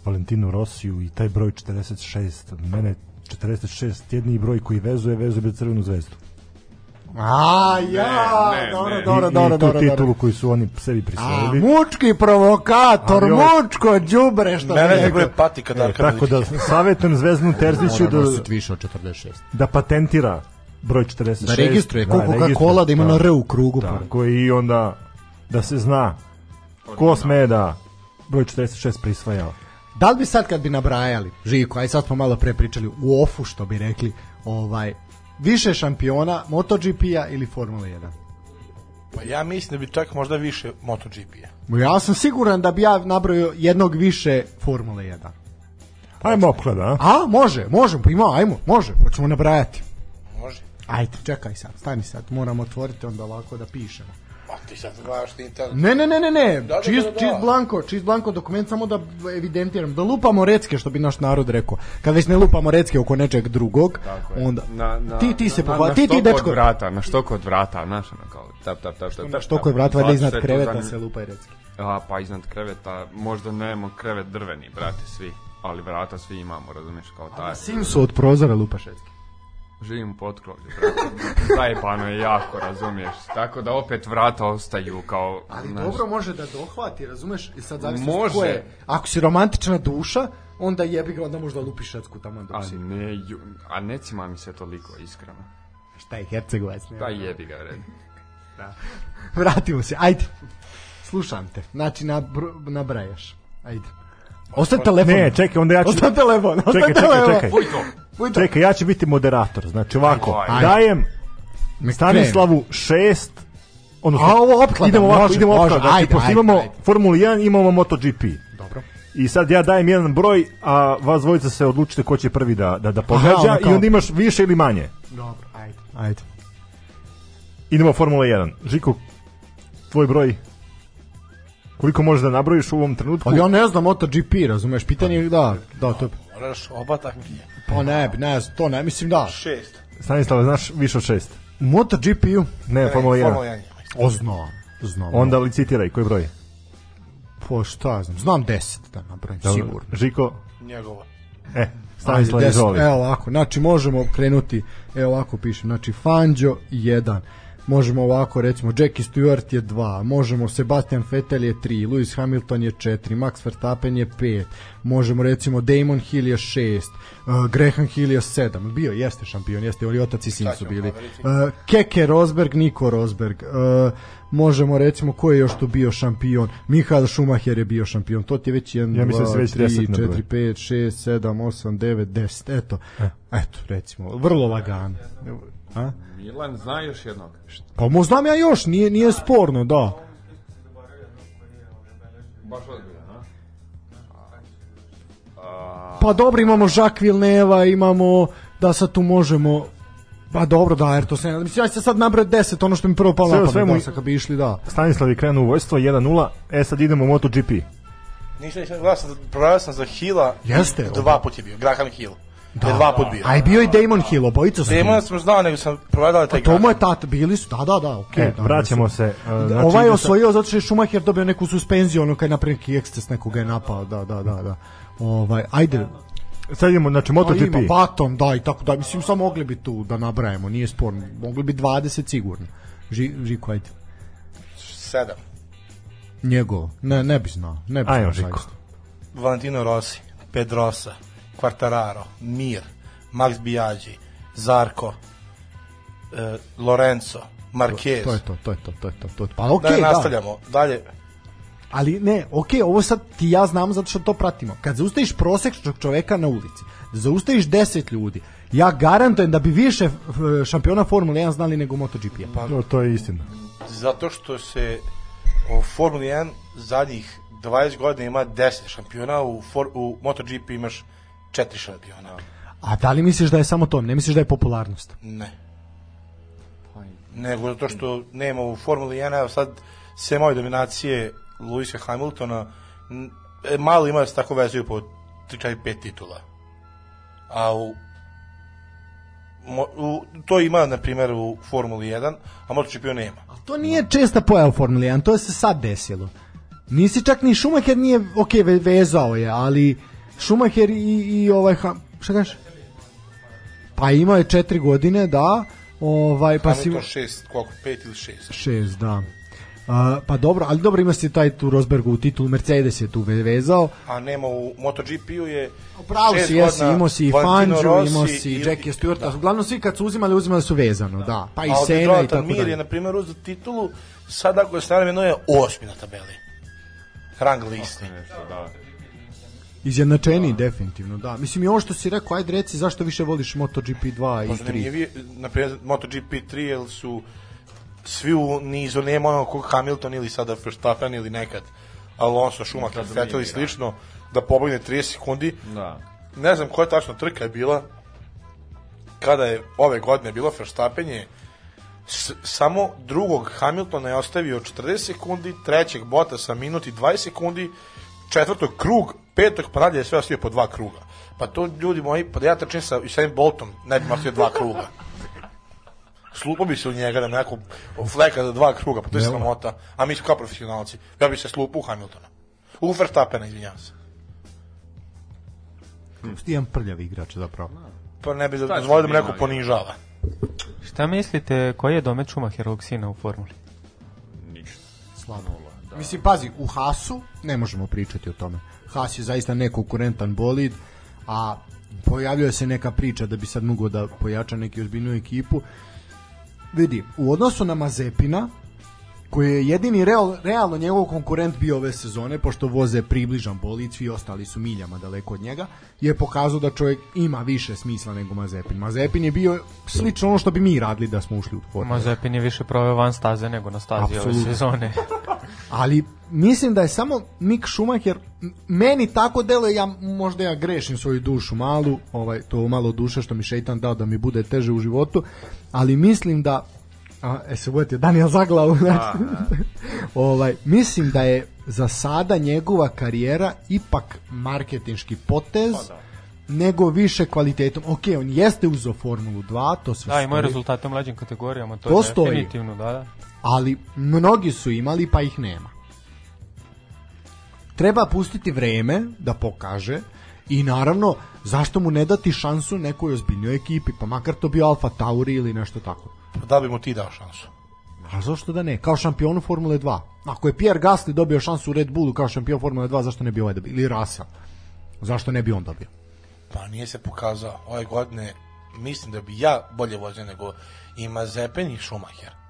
Valentinu Rosiju i taj broj 46, mene 46 jedni broj koji vezuje, vezuje bez crvenu zvezdu. A, ja, Ne, ne, dobro, ne. dobro, I, dobro, i tu dobro, titulu dobro. koju su oni sebi A, prisvojili. mučki provokator, ovo- mučko đubre, što Mene bi ne rekao. bude patika E, tako da Miličića. savjetujem Zvezdnu Terziću da, nositi više od 46. da patentira broj 46. Da registruje, ko registruje, Coca-Cola da ima na da. R u krugu. Tako i onda da se zna ko sme da broj 46 prisvaja. Da li bi sad kad bi nabrajali, Žiko, aj sad smo malo pre pričali u ofu što bi rekli, ovaj, više šampiona MotoGP-a ili Formula 1? Pa ja mislim da bi čak možda više MotoGP-a. Ja sam siguran da bi ja nabrojio jednog više Formule 1. Ajmo opklada, a? A, može, može, pa ima, ajmo, može, hoćemo nabrajati. Može. Ajde, čekaj sad, stani sad, moramo otvoriti onda ovako da pišemo. Pa ti sad gledaš internet. Ne, ne, ne, ne, ne, Da, da, čist, da, da. čist blanko, čist blanko dokument, samo da evidentiram, da lupamo recke, što bi naš narod rekao. Kad već ne lupamo recke oko nečeg drugog, onda, na, na, ti, ti se na, pohva, na ti, ti, dečko, od vrata, na štoku od vrata, znaš, ono kao tap, tap, tap, tap, tap. što koje tap. vrat, valjda iznad što kreveta se lupaju recke. A, pa iznad kreveta, možda nemamo krevet drveni, brate, svi. Ali vrata svi imamo, razumiješ, kao taj. Simsu od prozora lupaš recke. Živim u potkrovlju. Zajebano je jako, razumiješ. Tako da opet vrata ostaju kao... Ali znaš, dobro može da dohvati, razumeš? I sad zavisi Može. ko je. Ako si romantična duša, onda jebi ga, onda možda lupiš recku tamo dok A si. ne, ju, a ne cima mi se toliko, iskreno. Šta je Hercegovac? ne? Da jebi ga, red. Vratimo se, ajde. Slušam te. Znači, nabr- nabrajaš. Ajde. Ostav telefon. Ne, čekaj, onda ja ću... Ostav telefon, ostav Čekaj, čekaj, telefon. čekaj. Uj to! Uj, to. Čekaj, ja ću biti moderator. Znači ovako, Ajde. dajem Stanislavu šest odnosno, A ovo opklada, idemo ovako, može, idemo može, opklada, znači, ajde, pošto ajde, imamo ajde. Formulu 1, imamo MotoGP. Dobro. I sad ja dajem jedan broj, a vas dvojica se odlučite ko će prvi da, da, da pogađa ono kao- i onda imaš više ili manje. Dobro, ajde. Ajde. Idemo Formula 1. Žiko, tvoj broj koliko možeš da nabrojiš u ovom trenutku? Ali ja ne znam MotoGP, razumeš, pitanje je da, da, to je, Moraš oba takmičenja. pa ne, ne, znam, to ne, mislim da. Šest. Stanislava, znaš više od šest. MotoGP-u, Ne, Formula 1. Formula 1. o, znam, znam. Onda licitiraj, koji broj? po šta ja znam, znam 10 da nabrojim, Dobro. sigurno. Žiko, Njegova. e, Stanislav, Ajde, izvoli. Evo ovako, znači možemo krenuti, evo ovako pišem, znači Fangio 1, možemo ovako recimo Jackie Stewart je 2, možemo Sebastian Vettel je 3, Lewis Hamilton je 4, Max Verstappen je 5, možemo recimo Damon Hill je 6, uh, Graham Hill je 7, bio jeste šampion, jeste, oni otac i sin su bili. proveriti. Uh, Keke Rosberg, Nico Rosberg, uh, možemo recimo ko je još tu bio šampion, Michael Schumacher je bio šampion, to ti je već 1, Ja mislim da si 2, već 3, 10 nabrojao. 4, 5, 6, 7, 8, 9, 10, eto. Eto, recimo, vrlo lagano. A? Milan, zna još jednog? Pa mo znam ja još, nije, nije sporno, da. Baš ozbiljan, a? Pa dobro, imamo Jacques Villeneuve, imamo, da sad tu možemo, pa dobro, da, jer to se, mislim, ja ću se sad nabrati 10, ono što mi prvo palo Sve u na pamet, svemu- da, sad kad bi išli, da. Stanislav je krenuo u vojstvo 1-0, e sad idemo u MotoGP. Ništa, ništa, gledao sam, provjerao sam za Hila. Jeste, Dva put je bio, Graham Hill. Da, je dva put bio. A i bio i Damon Hill, obojica su. Demona sam znao, nego sam provjerao taj Pa to mu je tata, bili su, da, da, da, okej. E, da, vraćamo se. uh, znači, ovaj je sa- osvojio zato što je Schumacher dobio neku suspenziju, ono kad je napravio eksces, nekoga je napao, da, da, da, da. Ovaj, ajde, Sad idemo, znači Pa MotoGP. Ima Baton, da, i tako da. Mislim, samo mogli bi tu da nabrajemo, nije sporno. Mogli bi 20 sigurno. Ži, Žiko, ajde. Sedam. Njegovo. Ne, ne bi znao. Ne bi Ajmo, znao, Žiko. zaista. Valentino Rossi, Pedrosa, Quartararo, Mir, Max Biaggi, Zarko, e, Lorenzo, Marquez. To je to, to je to, to je to. to je to. Pa okej, Dalje da. nastavljamo. Dalje, Ali ne, okej, ovo sad ti ja znamo zato što to pratimo. Kad zaustaviš prosečnog čoveka na ulici, da zaustaviš 10 ljudi, ja garantujem da bi više šampiona Formule 1 znali nego MotoGP-a. Pa, To, to je istina. zato što se u Formuli 1 zadnjih 20 godina ima 10 šampiona, u, for, u MotoGP imaš četiri šampiona. A da li misliš da je samo to? Ne misliš da je popularnost? Ne. Nego zato što nema u Formuli 1, evo sad sve moje dominacije Luisa Hamiltona, e, malo ima da se tako vezuju po 3-4-5 titula. A u, u, to ima, na primjer, u Formuli 1, a MotoGP-u nema. To nije česta pojava u Formuli 1, to se sad desilo. Nisi čak ni Schumacher nije, ok, ve- vezao je, ali Schumacher i, i ovaj, ha, šta kažeš? Pa imao je četiri godine, da, ovaj, pa si... Hamilton 6, koliko, 5 ili 6. Šest, da. A, pa dobro, ali dobro ima si taj tu Rosbergu u titulu, Mercedes je tu ve- vezao. A nema u MotoGP-u je Pravo šest si, jesi, imao si i Fangio, imao si i- Jackie Stewarta. da. Uglavnom svi kad su uzimali, uzimali su vezano, da. Pa i Sena i tako Mir je, na primjer, uzeo titulu, sad ako je stavljeno je osmi na tabeli. Rang listi. Nešto, da. Izjednačeni, definitivno, da. Mislim i ovo što si rekao, ajde reci zašto više voliš MotoGP 2 i Možda 3. nije vi, na primjer, MotoGP 3, jer su svi u nizu, nema ono kog Hamilton ili sada Verstappen ili nekad Alonso, Schumacher, Vettel i da. slično, da pobegne 30 sekundi. Da. Ne znam koja tačno trka je bila, kada je ove godine bilo Verstappen je s, samo drugog Hamiltona je ostavio 40 sekundi, trećeg Bottasa minut i 20 sekundi, četvrtog krug, petog pa dalje je sve ostavio po dva kruga. Pa to ljudi moji, pa da ja trčim sa Usain Boltom, ne bi ostavio dva kruga. Slupo bi se u njega da me neko fleka za dva kruga, pa to je sramota. A mi smo kao profesionalci. Ja bi se slupo u Hamiltona. U Verstappena, izvinjavam se. Ti jedan prljav igrač zapravo. Pa ne bi dozvolio da me neko ponižava. Šta mislite, koji je domet Schumacherovog sina u formuli? Ništa. Slabo. Mislim, pazi, u Hasu ne možemo pričati o tome. Has je zaista nekonkurentan bolid, a pojavljuje se neka priča da bi sad mogao da pojača neki ozbiljnu ekipu. Vidi, u odnosu na Mazepina, koji je jedini real, realno njegov konkurent bio ove sezone, pošto voze približan bolid, svi ostali su miljama daleko od njega, je pokazao da čovjek ima više smisla nego Mazepin. Mazepin je bio slično ono što bi mi radili da smo ušli u formulu. Mazepin je više proveo van staze nego na stazi ove Apsolutno. sezone. (laughs) Ali mislim da je samo Mick Schumacher meni tako deluje ja možda ja grešim svoju dušu malu, ovaj to malo duše što mi šejtan dao da mi bude teže u životu, ali mislim da a, e se budete Daniel Zaglav (laughs) znači, ovaj, mislim da je za sada njegova karijera ipak marketinški potez nego više kvalitetom. Ok, on jeste uzeo Formulu 2, to sve Da, imao je stoji, rezultate u mlađim kategorijama, to, To je stoji. definitivno, da, da. ali mnogi su imali pa ih nema. Treba pustiti vreme da pokaže i naravno zašto mu ne dati šansu nekoj ozbiljnoj ekipi, pa makar to bio Alfa Tauri ili nešto tako. Pa da bi mu ti dao šansu. A zašto da ne? Kao šampionu Formule 2. Ako je Pierre Gasly dobio šansu u Red Bullu kao šampion Formule 2, zašto ne bi ovaj dobio? Ili Russell. Zašto ne bi on dobio? Pa nije se pokazao. Ove godine mislim da bi ja bolje vozio nego i Mazepen i Schumacher.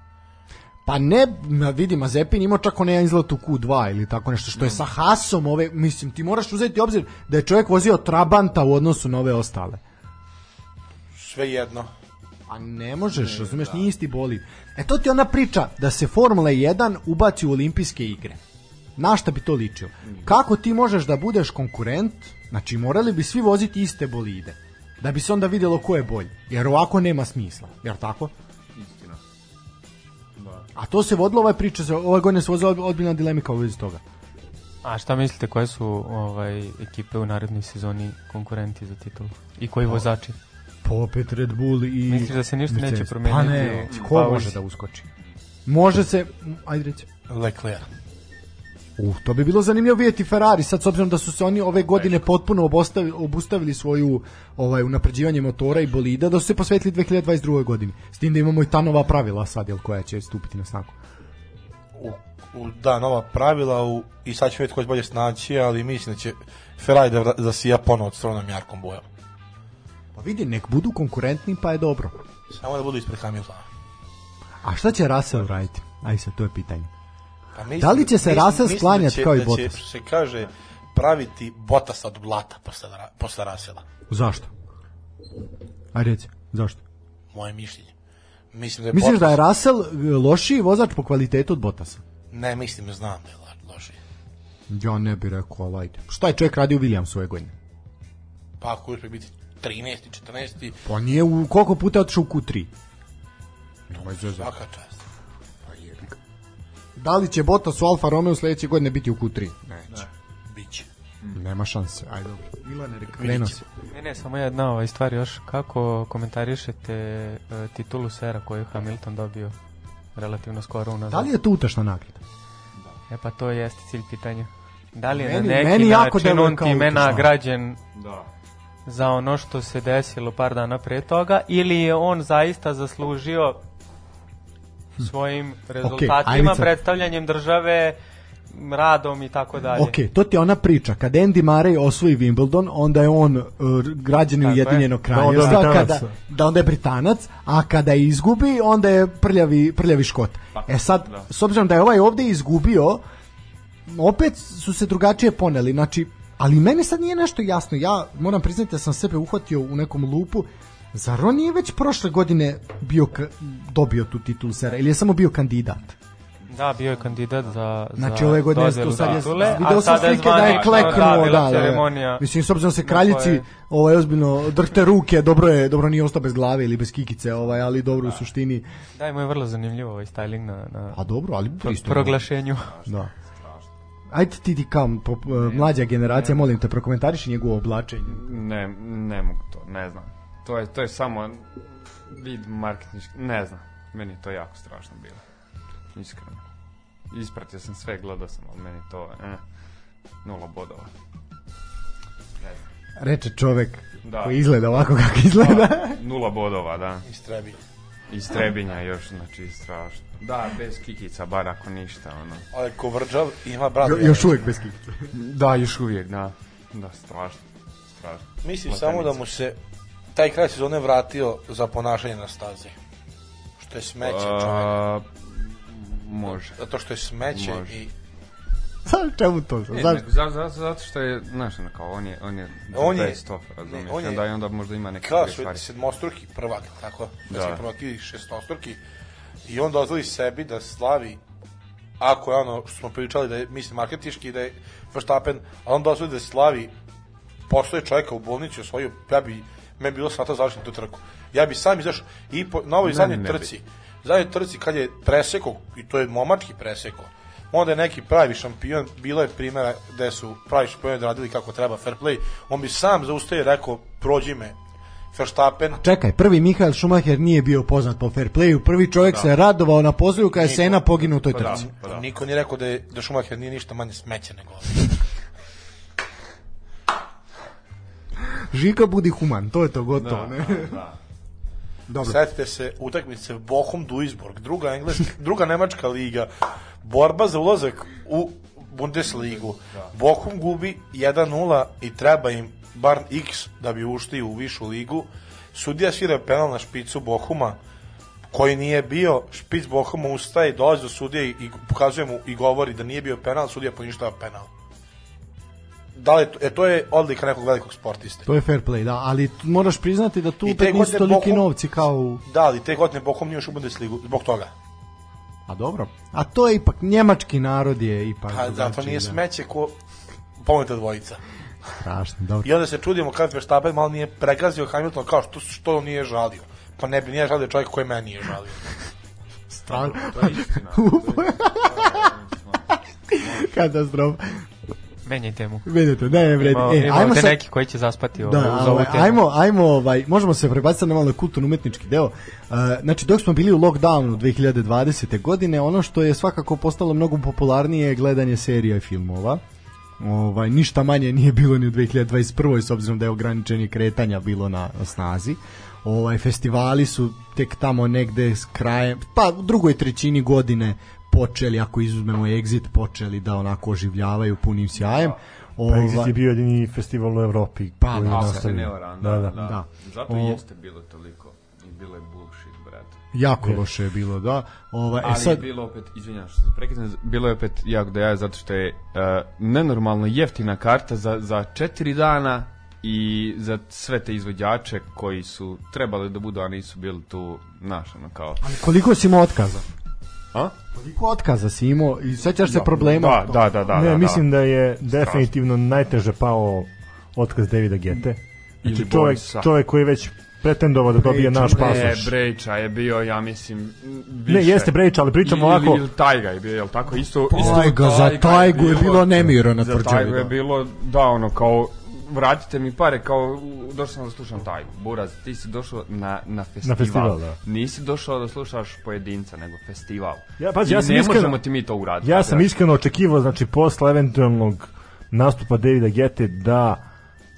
Pa ne, vidi, Mazepin imao čak onaj izlet u Q2 ili tako nešto, što je sa Hasom ove, mislim, ti moraš uzeti obzir da je čovjek vozio Trabanta u odnosu na ove ostale. Sve jedno. A ne možeš, razumeš, nije isti bolid. E to ti ona priča da se Formula 1 ubaci u olimpijske igre. Na šta bi to ličilo? Kako ti možeš da budeš konkurent? Znači, morali bi svi voziti iste bolide. Da bi se onda vidjelo ko je bolji. Jer ovako nema smisla. Jer tako? Istina. A to se vodilo ove priče, se- ove godine se vozila odbiljna dilemika u vezi toga. A šta mislite, koje su ovaj, ekipe u narednoj sezoni konkurenti za titulu? I koji vozači? Pa opet Red Bull i... Misliš da se ništa neće Mercedes. promeniti Pa ne, ko pauzi? može da uskoči? Može se, ajde reći. Leclerc. Uh, to bi bilo zanimljivo vidjeti Ferrari, sad s obzirom da su se oni ove godine potpuno obostavili, obustavili svoju ovaj, unapređivanje motora i bolida, da su se posvetili 2022. godini. S tim da imamo i ta nova pravila sad, jel, koja će stupiti na snagu. U, u, da, nova pravila u, i sad ćemo vidjeti ko će bolje snaći, ali mislim da će Ferrari da, da sija ponovo od stronom jarkom bojom. Pa vidi, nek budu konkurentni, pa je dobro. Samo da budu ispred Hamiltona. A šta će Russell raditi? Aj sad, to je pitanje. Pa mislim, Da li će se mislim- Russell sklanjati da će- kao i da će, Bottas? se kaže, praviti Bottas od blata posle, posle Rasela. Zašto? Aj reci, zašto? Moje mišljenje. Mislim da je Misliš da je Bottas- Russell e, lošiji vozač po kvalitetu od Bottasa? Ne, mislim, znam da je lo- lošiji. Ja ne bih rekao, ali ajde. Šta je čovjek radio u Williamsu ove godine? pa ako uspe biti 13. 14. Pa nije u koliko puta je otišao u Q3? Nemoj zezati. Svaka čast. Da li će Bottas u Alfa Romeo sledeće godine biti u Q3? Neće. Biće. Nema šanse. Ajde dobro. Milane, krenuo si. Ne, ne, samo jedna ovaj stvar još. Kako komentarišete e, titulu Sera koju je Hamilton dobio relativno skoro unazad? Da li je to utašna nagrada? E pa to jeste cilj pitanja. Da li je Meni- na neki meni jako način on time nagrađen Da. Za ono što se desilo par dana pre toga ili je on zaista zaslužio svojim rezultatima, Ivica. predstavljanjem države, radom i tako dalje. Ok, to ti je ona priča. Kad Andy Murray osvoji Wimbledon, onda je on uh, građanin. Ujedinjenog Da, kraljevstva, Britanac. kada, da onda je Britanac, a kada je izgubi, onda je prljavi, prljavi škot. E sad, da. s obzirom da je ovaj ovde izgubio, opet su se drugačije poneli, znači, ali meni sad nije nešto jasno, ja moram priznati da sam sebe uhvatio u nekom lupu, zar on nije već prošle godine bio dobio tu titulu sera, ili je samo bio kandidat? Da, bio je kandidat za, Znači ove godine to sad je video sam slike da je kleknuo, da, da, da. Mislim s obzirom da se kraljici ovaj ozbiljno drhte ruke, dobro je, dobro nije ostao bez glave ili bez kikice, ovaj, ali dobro u suštini. Da, ima je vrlo zanimljivo ovaj styling na, na A dobro, ali pristojno. proglašenju. Da. Ajde ti ti kao po, mlađa generacija, molim te, prokomentariši njegovo oblačenje. Ne, ne mogu to, ne znam. To je, to je samo vid marketinški, ne znam. Meni je to jako strašno bilo. Iskreno. Ispratio sam sve, gledao sam, ali meni to, eh, nula bodova. Ne znam. Reče čovek Da. koji izgleda ovako kako izgleda. Nula bodova, da. Istrebi. Iz Trebinja još, znači strašno. Da, bez kikica, bar ako ništa, ono. Ali Kovrđav ima brat. Jo, još uvek bez kikice. Da, još uvijek, da. Da, strašno. Strašno. Mislim Letenica. samo da mu se taj kraj sezone vratio za ponašanje na stazi. Što je smeće čovjek. A, može. Zato što je smeće može. i čemu to? Ne, Zašto? nego, za, za, zato što je, znaš, ono, kao, on je, on je, On je- best of, razumiješ, ne, on je- onda, i onda možda ima neke kao stvari. sedmostruki prvak, tako? Da. Da. se prvak ili šestostruki. I on dozvoli sebi da slavi ako je ono što smo pričali da je mislim marketiški da je Verstappen, a on dozvoli da slavi postoje čovjeka u bolnici osvojio, ja bi me bi bilo sata završiti tu trku. Ja bi sam izašao i po, na ovoj Ne, zadnjoj ne trci, zadnjoj trci kad je preseko, i to je momački preseko, onda je neki pravi šampion, bilo je primjera gde su pravi šampioni radili kako treba, fair play, on bi sam zaustavio i rekao, prođi me, Verstappen, Čekaj, prvi Mihael Schumacher nije bio poznat po fair playu, prvi čovjek se radovao na pozivu kada je Niko. Sena poginuo u toj Pa da, trci. pa da. niko nije rekao da, je, da Schumacher nije ništa manje smeće nego. (laughs) Žika budi human, to je to gotovo, ne? Da. Dobro. Setite se utakmice Bochum Duisburg, druga engleska, druga nemačka liga, borba za ulazak u Bundesligu. Bochum gubi 1-0 i treba im bar X da bi ušli u višu ligu. Sudija svira penal na špicu Bohuma, koji nije bio, špic Bohuma ustaje, dolazi do sudije i pokazuje mu i govori da nije bio penal, sudija poništava penal. Da li, to- e, to je odlika nekog velikog sportiste. To je fair play, da, ali moraš priznati da tu opet nisu toliki Bochum- novci kao. Da, ali te godine Bochum nije još u Bundesligu, zbog toga. A dobro. A to je ipak, njemački narod je ipak... Pa zato nije da. smeće ko pomenuta dvojica. Strašno, dobro. I onda se čudimo kad Verstappen malo nije pregazio Hamilton kao što, što on nije žalio. Pa ne bi nije žalio čovjek koji meni nije žalio. Strašno. To je istina. (laughs) Katastrofa. Menjaj temu. Vidite, ne, ne vredi. E, ajmo sad... neki koji će zaspati ovaj, Da, uz ovu ovaj, temu. ajmo, ajmo, ovaj, možemo se prebaciti na malo kulturno umetnički deo. Uh, znači, dok smo bili u lockdownu 2020. godine, ono što je svakako postalo mnogo popularnije je gledanje serija i filmova. Ovaj, ništa manje nije bilo ni u 2021. s obzirom da je ograničenje kretanja bilo na, na snazi. Ovaj, festivali su tek tamo negde s krajem, pa u drugoj trećini godine počeli, ako izuzmemo exit, počeli da onako oživljavaju punim sjajem. Pa Ovaj, Exit je bio jedini festival u Evropi Pa, je da, da, Da, da, da. Da. Zato O- i jeste bilo toliko. I bilo je bullshit, brate. Jako loše je bilo, da. Ovaj, e Ali sad, je bilo opet, izvinjam što se prekidam, bilo je opet jako da ja zato što je uh, nenormalno jeftina karta za, za četiri dana i za sve te izvođače koji su trebali da budu, a nisu bili tu, znaš, ono kao... koliko si imao otkaza? A? Koliko otkaza si imao i sećaš se problema? Da, da, da, da. ne, da, mislim da. da je definitivno najteže pao otkaz Davida Gete. Znači Ili čovjek, Borisa. čovjek koji već pretendovao da dobije naš Ne, pasoš. Brejča je bio, ja mislim, više. Ne, jeste Brejča, ali pričamo ovako... Ili Tajga je bio, jel tako? Isto, isto Tajga, za Tajgu je bilo nemiro na Za tvrđavi, Tajgu je da. bilo, da, ono, kao, vratite mi pare, kao, došao sam da slušam Tajgu. Buraz, ti si došao na, na festival. festival, da. Nisi došao da slušaš pojedinca, nego festival. Ja, pazi, ja I sam ne iskreno- možemo ti mi to uraditi. Ja sam iskreno očekivao, znači, posle eventualnog nastupa Davida Gete da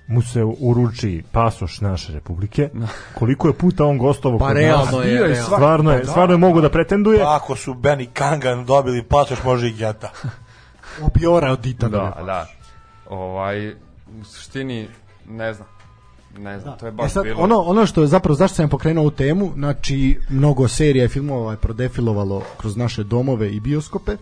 mu se uruči pasoš naše republike. (laughs) Koliko je puta on gostovao Pa kod realno nas, je, realno. Stvarno je, stvarno je mogu da pretenduje. Pa Ako su Benny Kangan dobili pasoš, može i Geta. (laughs) Opiora od Dita. Da, da. Ovaj, u suštini, ne znam. Ne znam, to je baš E sad, bilo... ono, ono što je zapravo, zašto sam pokrenuo ovu temu, znači, mnogo serija i filmova je prodefilovalo kroz naše domove i bioskope.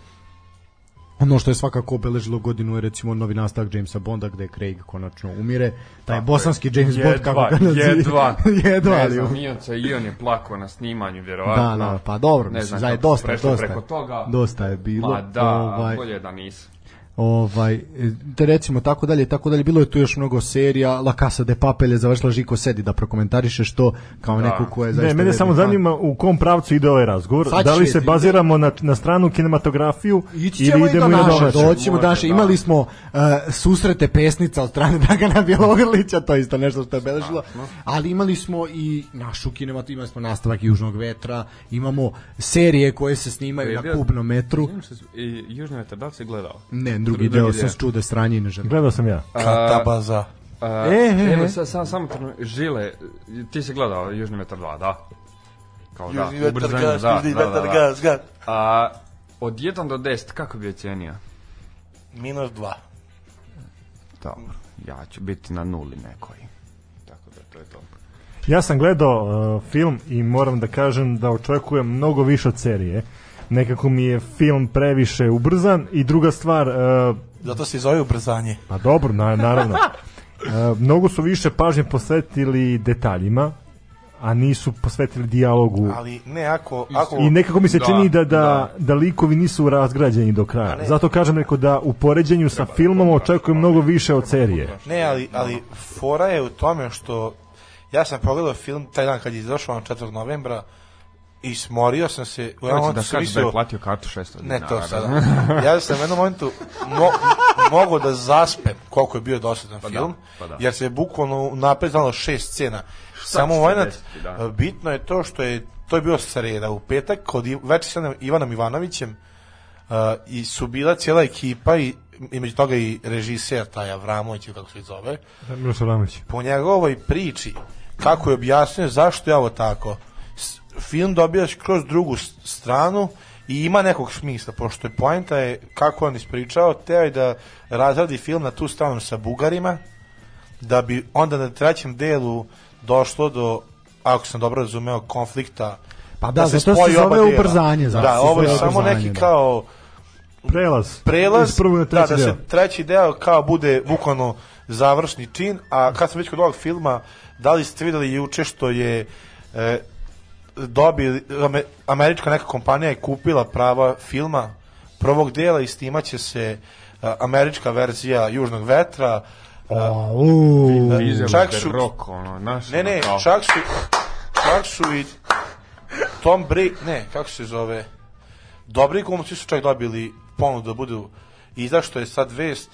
Ono što je svakako obeležilo godinu je recimo novi nastavak Jamesa Bonda gde Craig konačno umire. Taj bosanski James Bond kako ga naziva. jedva, (laughs) jedva, ne znam, Ion i on je plakao na snimanju, vjerovatno. Da, da, pa dobro, ne mislim, znam za kako dosta, dosta, preko toga. dosta je bilo. Ma da, ovaj, bolje da nisu. Ovaj, te recimo tako dalje, tako dalje, bilo je tu još mnogo serija, La Casa de Papel je završila Žiko Sedi da prokomentariše što kao Da. neko ko je Ne, zaista... mene verni samo zanima u kom pravcu ide ovaj razgovor. Sad Da li se baziramo na, na stranu kinematografiju Ići ili ćemo i do idemo i na naše, domaću? doći ćemo Može, naše. da. Imali smo uh, susrete pesnica od strane (laughs) Dragana Bjelogrlića, to je isto nešto što je beležilo, ali imali smo i našu kinematografiju, imali smo nastavak Južnog vetra, imamo serije koje se snimaju na kubnom metru. I Južni vetar, da li si gledao? Ne, drugi, Drugi deo deo. sam čuo da je sranje i ne želim. Gledao sam ja. Katabaza. Uh, E, e, evo, e. sad, sam, samo trenu, žile, ti si gledao Južni vetar 2, da? Kao da, ubrzanje, da, južni da, da, vetar da. gas, gas. A, od 1 do 10, kako bi ocenio? Minus dva. Dobro, ja ću biti na nuli nekoj. Tako da, to je to. Ja sam gledao uh, film i moram da kažem da očekujem mnogo više od serije. Nekako mi je film previše ubrzan i druga stvar, uh, Zato se zove ubrzanje. pa dobro, na, naravno, uh, (laughs) mnogo su više pažnje posvetili detaljima, a nisu posvetili dijalogu. Ali ne, ako... ako I nekako mi se Da, čini da, da, da. da likovi nisu razgrađeni do kraja. Ne. Zato kažem neko da u poređenju sa filmom očekujem mnogo više od serije. Ne, ali, ali fora je u tome što ja sam pogledao film taj dan kad je izašao na 4. novembra i smorio sam se u jednom momentu da sam kažeš da je mislio platio kartu 600 dinara. ne to sada ja sam u jednom momentu mo, mogao da zaspem koliko je bio dosadan Pa da, film pa da. jer se bukvalno napred znalo šest scena samo se moment desiti, da. bitno je to što je to je bio sreda u petak kod I- večer sa Ivanom Ivanovićem uh, i su bila cijela ekipa i između toga i režiser taj Avramović ili kako se zove Miloš Avramović. po njegovoj priči kako je objasnio zašto je ovo tako film dobijaš kroz drugu stranu i ima nekog smisla, pošto je poenta je kako on ispričao, teo je da razradi film na tu stranu sa Bugarima, da bi onda na trećem delu došlo do, ako sam dobro razumeo, konflikta Pa da, zato se spoji zove oba dela. ubrzanje, zato Da, se ovo je zove samo ubrzanje, neki da. kao Prelaz. prelaz, na da, treći da deo. se treći deo kao bude bukvalno završni čin, a kad sam već kod ovog filma, da li ste videli juče što je e, dobili, ame- američka neka kompanija je kupila prava filma prvog dela i snimaće se američka verzija Južnog vetra. Diesel Čak su- Rock, ono, znaš, ne, ne, čak su, čak su i Tom Brady, ne, kako se zove, dobri glumci su čak dobili ponudu da budu i zašto je sad vest,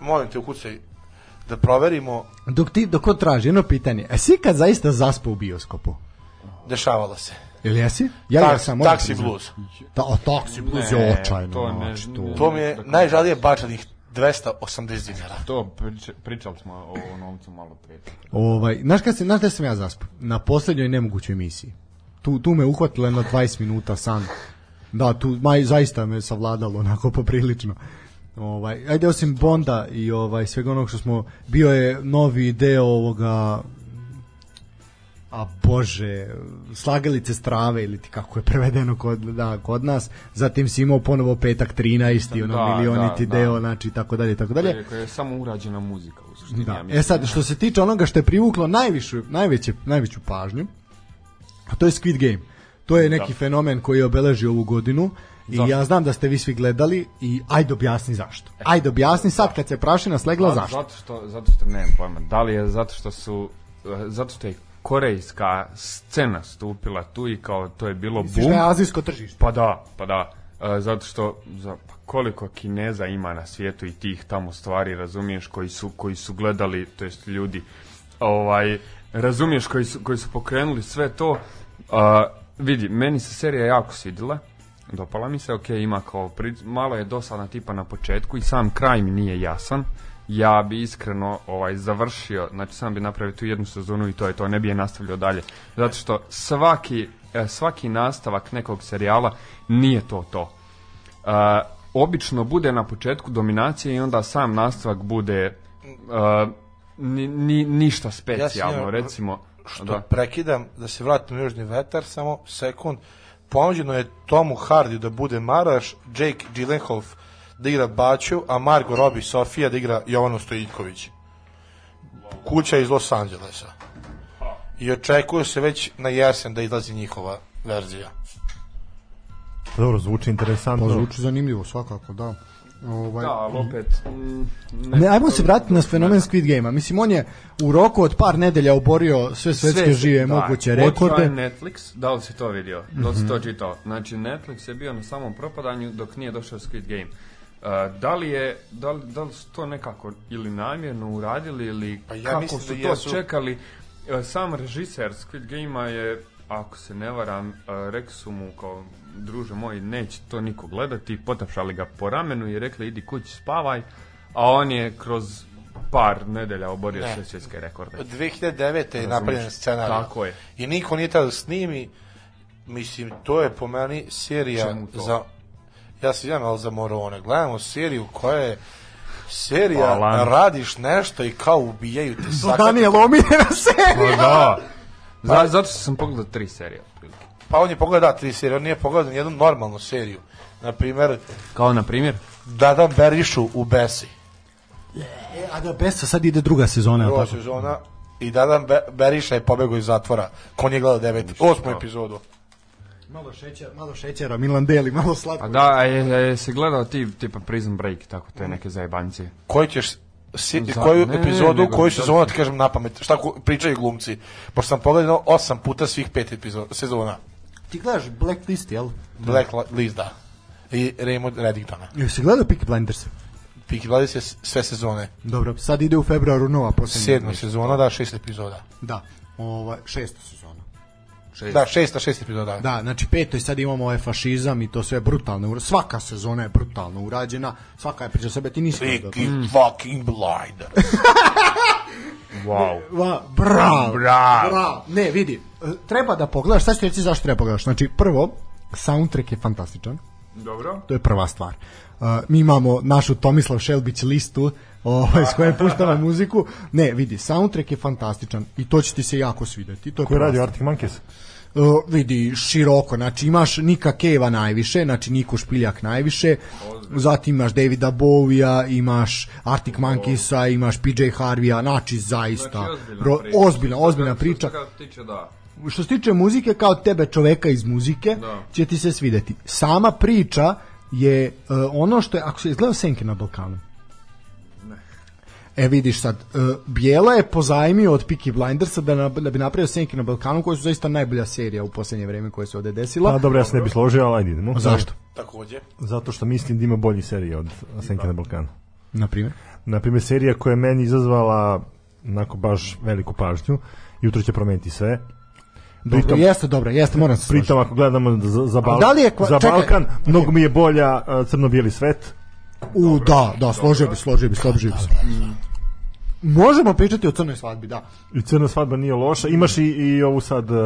molim te ukucaj da proverimo, dok ti, dok on traži, jedno pitanje, a si kad zaista zaspao u bioskopu? Dešavalo se. Ili jesi? Ja moram Taxi priznati. Blues. Ta, o, Taxi Blues je Ne, očajno. to ne- znači, to- To mi je najžalije bačanih 280 dinara. To prič, pričali smo o novcu malo prije. Ovaj, znaš kad se, znaš da sam ja zaspao? Na posljednjoj nemogućoj emisiji. Tu, tu me uhvatilo na 20 minuta san. Da, tu maj, zaista me savladalo onako poprilično. Ovaj, ajde osim Bonda i ovaj svega onog što smo bio je novi deo ovoga a bože, slagalice strave ili ti kako je prevedeno kod, da, kod nas, zatim si imao ponovo petak 13 i ono Da, milioniti da, da. deo, znači tako dalje, tako dalje. Koje je samo urađena muzika u suštini. Da. ja. E sad, što se tiče onoga što je privuklo najvišu, najveće, najveću pažnju, a to je Squid Game. To je neki fenomen koji je obeležio ovu godinu i Zašto? ja znam da ste vi svi gledali i ajde objasni zašto. Ajde objasni sad kad se prašina slegla Da, zašto. Zato što, zato što nemam pojma. Da li je zato što su e, zato što je korejska scena stupila tu i kao to je bilo Misliš bum. da je azijsko tržište? Pa da, pa da. E, zato što za, pa koliko Kineza ima na svijetu i tih tamo stvari, razumiješ, koji su, koji su gledali, to jest ljudi, ovaj, razumiješ, koji su, koji su pokrenuli sve to. A, vidi, meni se serija jako svidjela, dopala mi se, ok, ima kao, pri, malo je dosadna tipa na početku i sam kraj mi nije jasan. Ja bi iskreno ovaj završio, znači sam bi napravio tu jednu sezonu i to je to, ne bi je nastavljao dalje. Zato što svaki, e, svaki nastavak nekog serijala nije to to. Uh, obično bude na početku dominacije i onda sam nastavak bude uh, ni, ni, ništa specijalno, njima- recimo. što da. prekidam, da se vratim u Južni vetar, samo sekund. Ponuđeno je Tomu Hardy da bude Maraš, Jake Gyllenhaal da igra Baću, a Margot Robbie Sofija da igra Jovanu Stojiljković. Kuća iz Los Angelesa. I očekuje se već na jesen da izlazi njihova verzija. Dobro, zvuči interesantno. Pa zvuči zanimljivo, svakako, da. Ovaj, Da, ali opet... mm, Ne, ajmo se vratiti na fenomen Squid Game-a. Mislim, on je u roku od par nedelja oborio sve svetske Sve- žive da, moguće rekorde. je Netflix, da li si to vidio? Da li si Mhm. to čitao? Znači, Netflix je bio na samom propadanju dok nije došao Squid Game. Da li je, da li, da li su to nekako ili namjerno uradili ili Pa ja kako su da to jesu. čekali? Sam režiser Squid Game-a je, ako se ne varam, rekli su mu kao, druže moj, neće to niko gledati, potapšali ga po ramenu i rekli idi kući spavaj, a on je kroz par nedelja oborio Ne. sve svjetske rekorde. Od 2009. je napravljen scenarij. Tako je. I niko nije tada snimi. Mislim, to je po meni serija za... Ja se znam, ali za morone. Gledamo seriju koja je serija, Alan. radiš nešto i kao ubijaju te sakate. Daniel omiljena serija. Pa da. Za, zato što sam pogledao tri serije. otprilike. Pa on je pogledao tri serije, on nije pogledao jednu normalnu seriju. Na primjer, Kao na primjer? Dadan Berišu u Besi. E, a da Besa sad ide druga sezona, Prva tako? sezona i Dadan Be Beriša je pobegao iz zatvora. Ko nije gledao deveti, osmu epizodu. Malo šećera, malo šećera, Milan Deli, malo slatko. A da, a je, a je se gledao ti tipa Prison Break, tako te neke zajebancije. Koji ćeš si, Za- koju ne, epizodu, nego- koju sezonu ti kažem na pamet, šta ko- pričaju glumci. Pošto sam pogledao osam puta svih pet epizoda, sezona. Ti gledaš Blacklist, jel? Black Li- List, da. I Raymond Reddingtona. Jesi gledao Peaky Blinders? Peaky Blinders je sve sezone. Dobro, sad ide u februaru nova posljednja. Sedma sezona, da, šest epizoda. Da, ovaj, šesta sezona. Da, šesta, šest epizoda. Da, znači peto i sad imamo ovaj fašizam i to sve brutalno. Svaka sezona je brutalno urađena, svaka je priča sebe, ti nisi. Peaky fucking Blinder. (laughs) Wow. Va, bravo, Bravo. bravo. Ne, vidi, treba da pogledaš, sad ću ti reći zašto treba pogledaš. Znači, prvo, soundtrack je fantastičan. Dobro. To je prva stvar. Uh, mi imamo našu Tomislav Šelbić listu ovaj, s koje puštamo (laughs) muziku. Ne, vidi, soundtrack je fantastičan i to će ti se jako svideti. To je Ko je prva radio stvar. Arctic Monkeys? Uh, vidi, široko, znači imaš Nika Keva najviše, znači Niko Špiljak najviše, zatim imaš Davida Bovija, imaš Arctic Monkeysa, imaš PJ Harvija, znači zaista, ro- ozbiljna, ozbiljna priča. Što se tiče, da. Što se tiče muzike, kao tebe čoveka iz muzike, Da. će ti se svideti. Sama priča je uh, ono što je, ako se izgledao Senke na Balkanu, E vidiš sad, uh, Bijela je pozajmio od Peaky Blindersa da, na, da bi napravio Senke na Balkanu, koji su zaista najbolja serija u posljednje vreme koja se ovde desila. Pa dobro, ja se ne bi složio, ali ajde idemo. Zašto? Takođe. Zato što mislim da ima bolji serija od Senke na Balkanu. Na primjer? Na primjer, serija koja je meni izazvala onako baš veliku pažnju, jutro će promeniti sve. Dobro, Pritom, jeste dobro, jeste, moram se pritom ako gledamo za, za, Bal da li je kva- za čekaj. Balkan, mnogo mi je bolja uh, crno-bijeli svet. U, da, da, složio bi, složio bi, složio bi se. Možemo pričati o crnoj svadbi, da. I crna svadba nije loša. Imaš i, i ovu sad uh,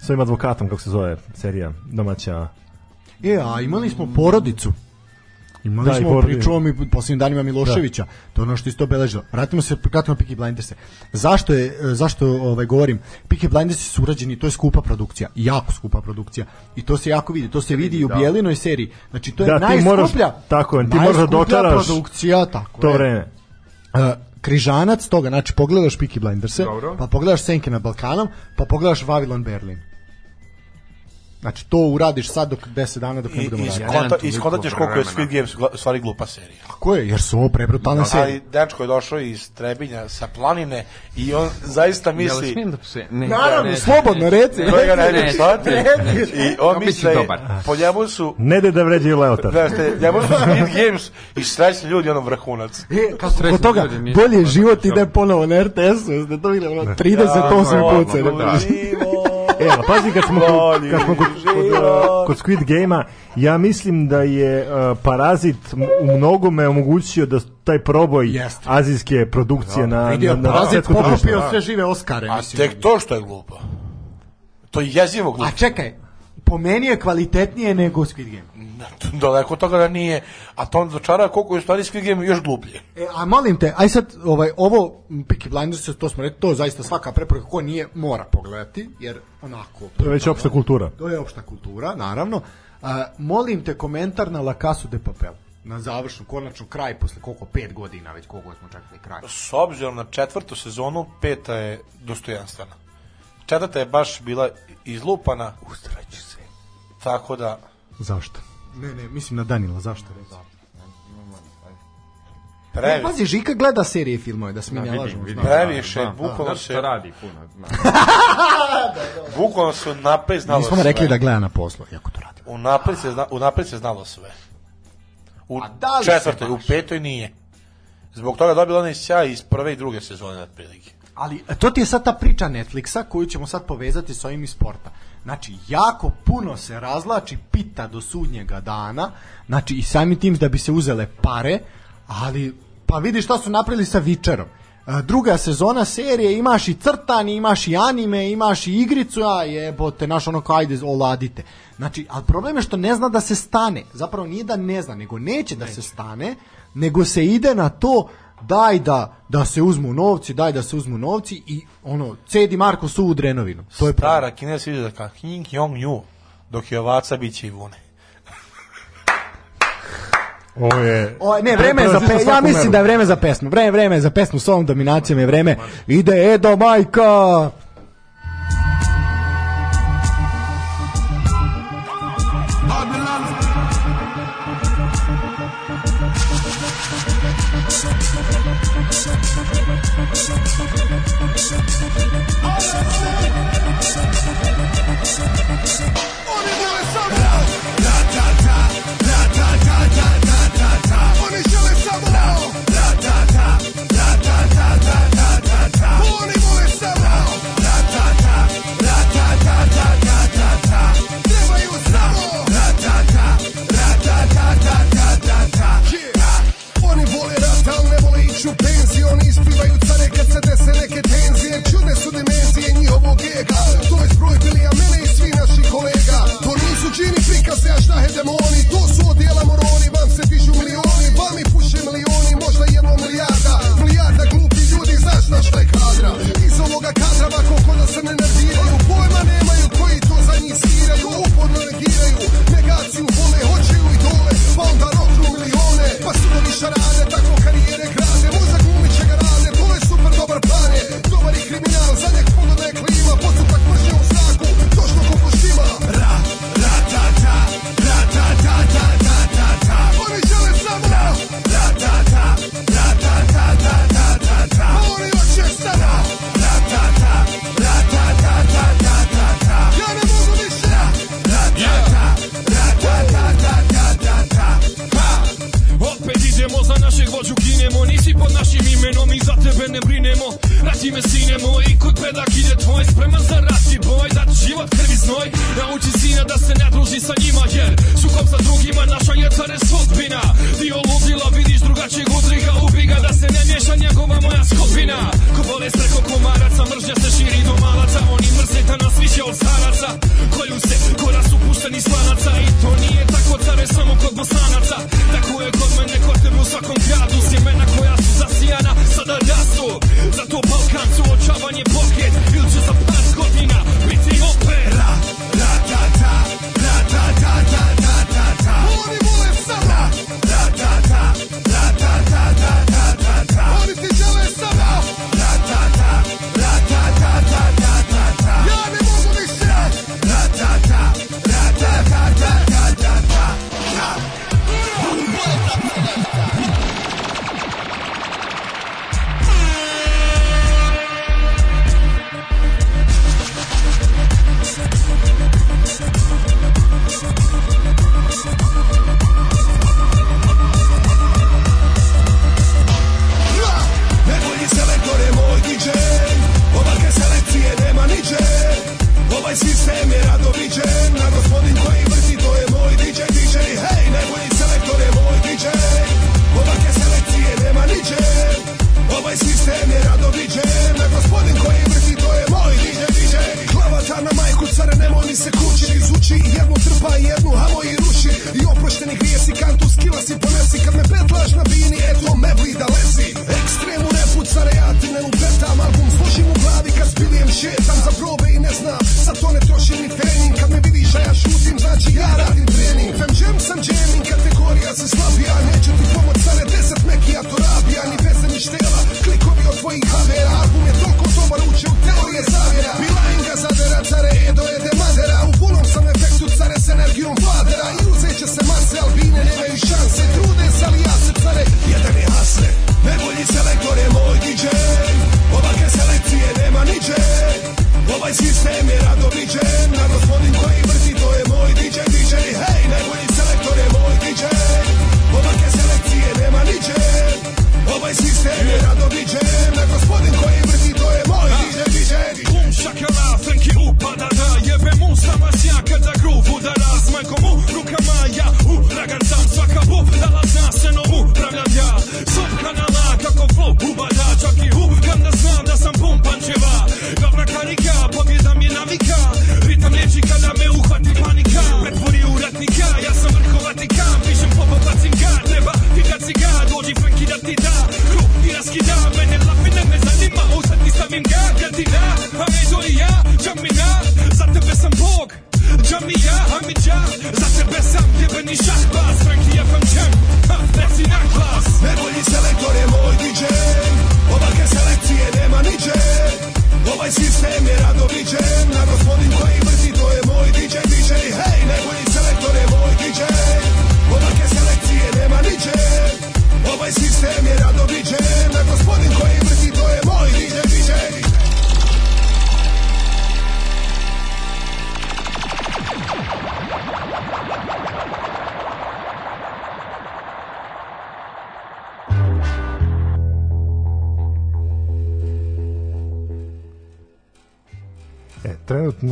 s ovim advokatom, kako se zove serija, domaća. E, a imali smo porodicu. Imali Da, smo porodicu. priču o mi posljednjim danima Miloševića. To je ono što isto obeležilo. Vratimo se kratko na Peaky Blinderse. Zašto je e, zašto ovaj govorim? Peaky Blindersi su urađeni, to je skupa produkcija, jako skupa produkcija. I to se jako vidi, to se vidi i u Bjelinoj seriji. Znači to je Da, najskuplja. moraš- tako je, ti moraš da dočaraš produkcija, tako To je. vreme. Uh, križanac toga, znači pogledaš Peaky Blinderse, Dobro. pa pogledaš Senke na Balkanom, pa pogledaš Vavilon Berlin. Znači, to uradiš sad dok 10 dana dok ne budemo i, raditi. iskonta, iskontaćeš koliko je. Squid Games u stvari glupa serija. Tako je, jer su ovo prebrutalne serije. Ali dečko je došao iz Trebinja sa planine i on zaista Jel misli... smijem da? Ne, Naravno, ne, slobodno, reci. To ga ne, Ne. I on No, da dobar. po njemu su Ne de da vređaju Leotar. Znaš, te, njemu su Squid Games i srećni ljudi ono vrhunac. E, kako kod toga, bolje život ide ponovo na RTS-u, jeste to vidjeli, ono, 38 Ja, put se ne mogu pravi. živo. E, ali pazi kad smo, kod, kad smo kod, kod, život. kod Squid Game-a, ja mislim da je uh, Parazit u mnogome omogućio da taj proboj Jeste. azijske produkcije na, Vidio, na, na Parazit pokupio sve žive Oscare, A tek to što je glupo. To je jezivo A glupo. čekaj, po meni je kvalitetnije nego Squid Game. Daleko toga da nije. A to onda dočara koliko je u stvari Squid Game još gluplje. E, a molim te, aj sad, ovaj, ovo, Peaky Blinders, to smo rekli, to zaista svaka preporuka ko nije mora pogledati, jer onako... To je već opšta kultura. To je opšta kultura, naravno. A, molim te komentar na La Casu de Papel. Na završnu, konačnu kraj, posle koliko, pet godina već koliko smo čekali kraj. S obzirom na četvrtu sezonu, peta je dostojanstvena. Četvrta je baš bila izlupana. Ustraću se. Tako da... Zašto? Ne, ne, mislim na Danila, zašto? Ne, Previ, pazi, Žika gleda serije i filmove, da se mi Da, ne lažemo. previše, Da, da. bukvalno se, radi puno. (laughs) Da. bukvalno se unapred znalo Nismo sve. rekli da gleda na poslu, jako to radi. Unapred se, zna, unapred se znalo sve. U da četvrtoj, u petoj nije. Zbog toga dobila onaj sjaj iz prve i druge sezone na prilike. Ali to ti je sad ta priča Netflixa koju ćemo sad povezati s ovim iz sporta. Znači, jako puno se razlači pita do sudnjega dana, znači i sami tim da bi se uzele pare, ali pa vidi šta su napravili sa Vičerom. E, Druga sezona serije, imaš i crtani, imaš i anime, imaš i igricu, a jebote, naš ono kao ajde, oladite. Znači, ali problem je što ne zna da se stane. Zapravo nije da ne zna, nego neće da se stane, nego se ide na to daj da, da se uzmu novci, daj da se uzmu novci i ono, cedi Marko su u drenovinu. To je Stara kinesa vidi da ka King Jong Ju, dok je ovaca bit će i vune. Ovo je... O, ne, vreme je za pe, ja mislim da je vreme za pesmu. Vreme, vreme je za pesmu s ovom dominacijom je vreme. Ide Edo Majka.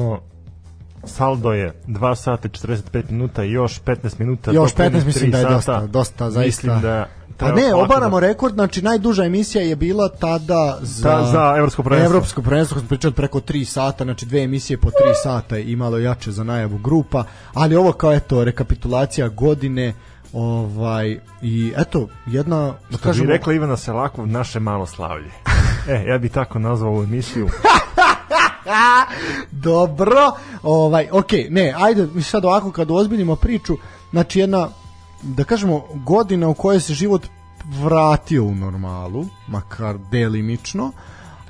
Trenutno saldo je 2 sata i 45 minuta i još 15 minuta. Još do punih 15 mislim da je sata. dosta, dosta zaista. Mislim da treba ne, obaramo da- rekord, znači najduža emisija je bila tada za, Da, za evropsko prvenstvo. Evropsko prvenstvo, smo pričali preko 3 sata, znači dve emisije po 3 sata i malo jače za najavu grupa, ali ovo kao eto rekapitulacija godine, ovaj i eto jedna da kažemo rekla Ivana Selakov, naše malo slavlje. (laughs) e, ja bi tako nazvao ovu emisiju. (laughs) (laughs) Dobro, ovaj, ok, ne, ajde, mi sad ovako kad ozbiljimo priču, znači jedna, da kažemo, godina u kojoj se život vratio u normalu, makar delimično,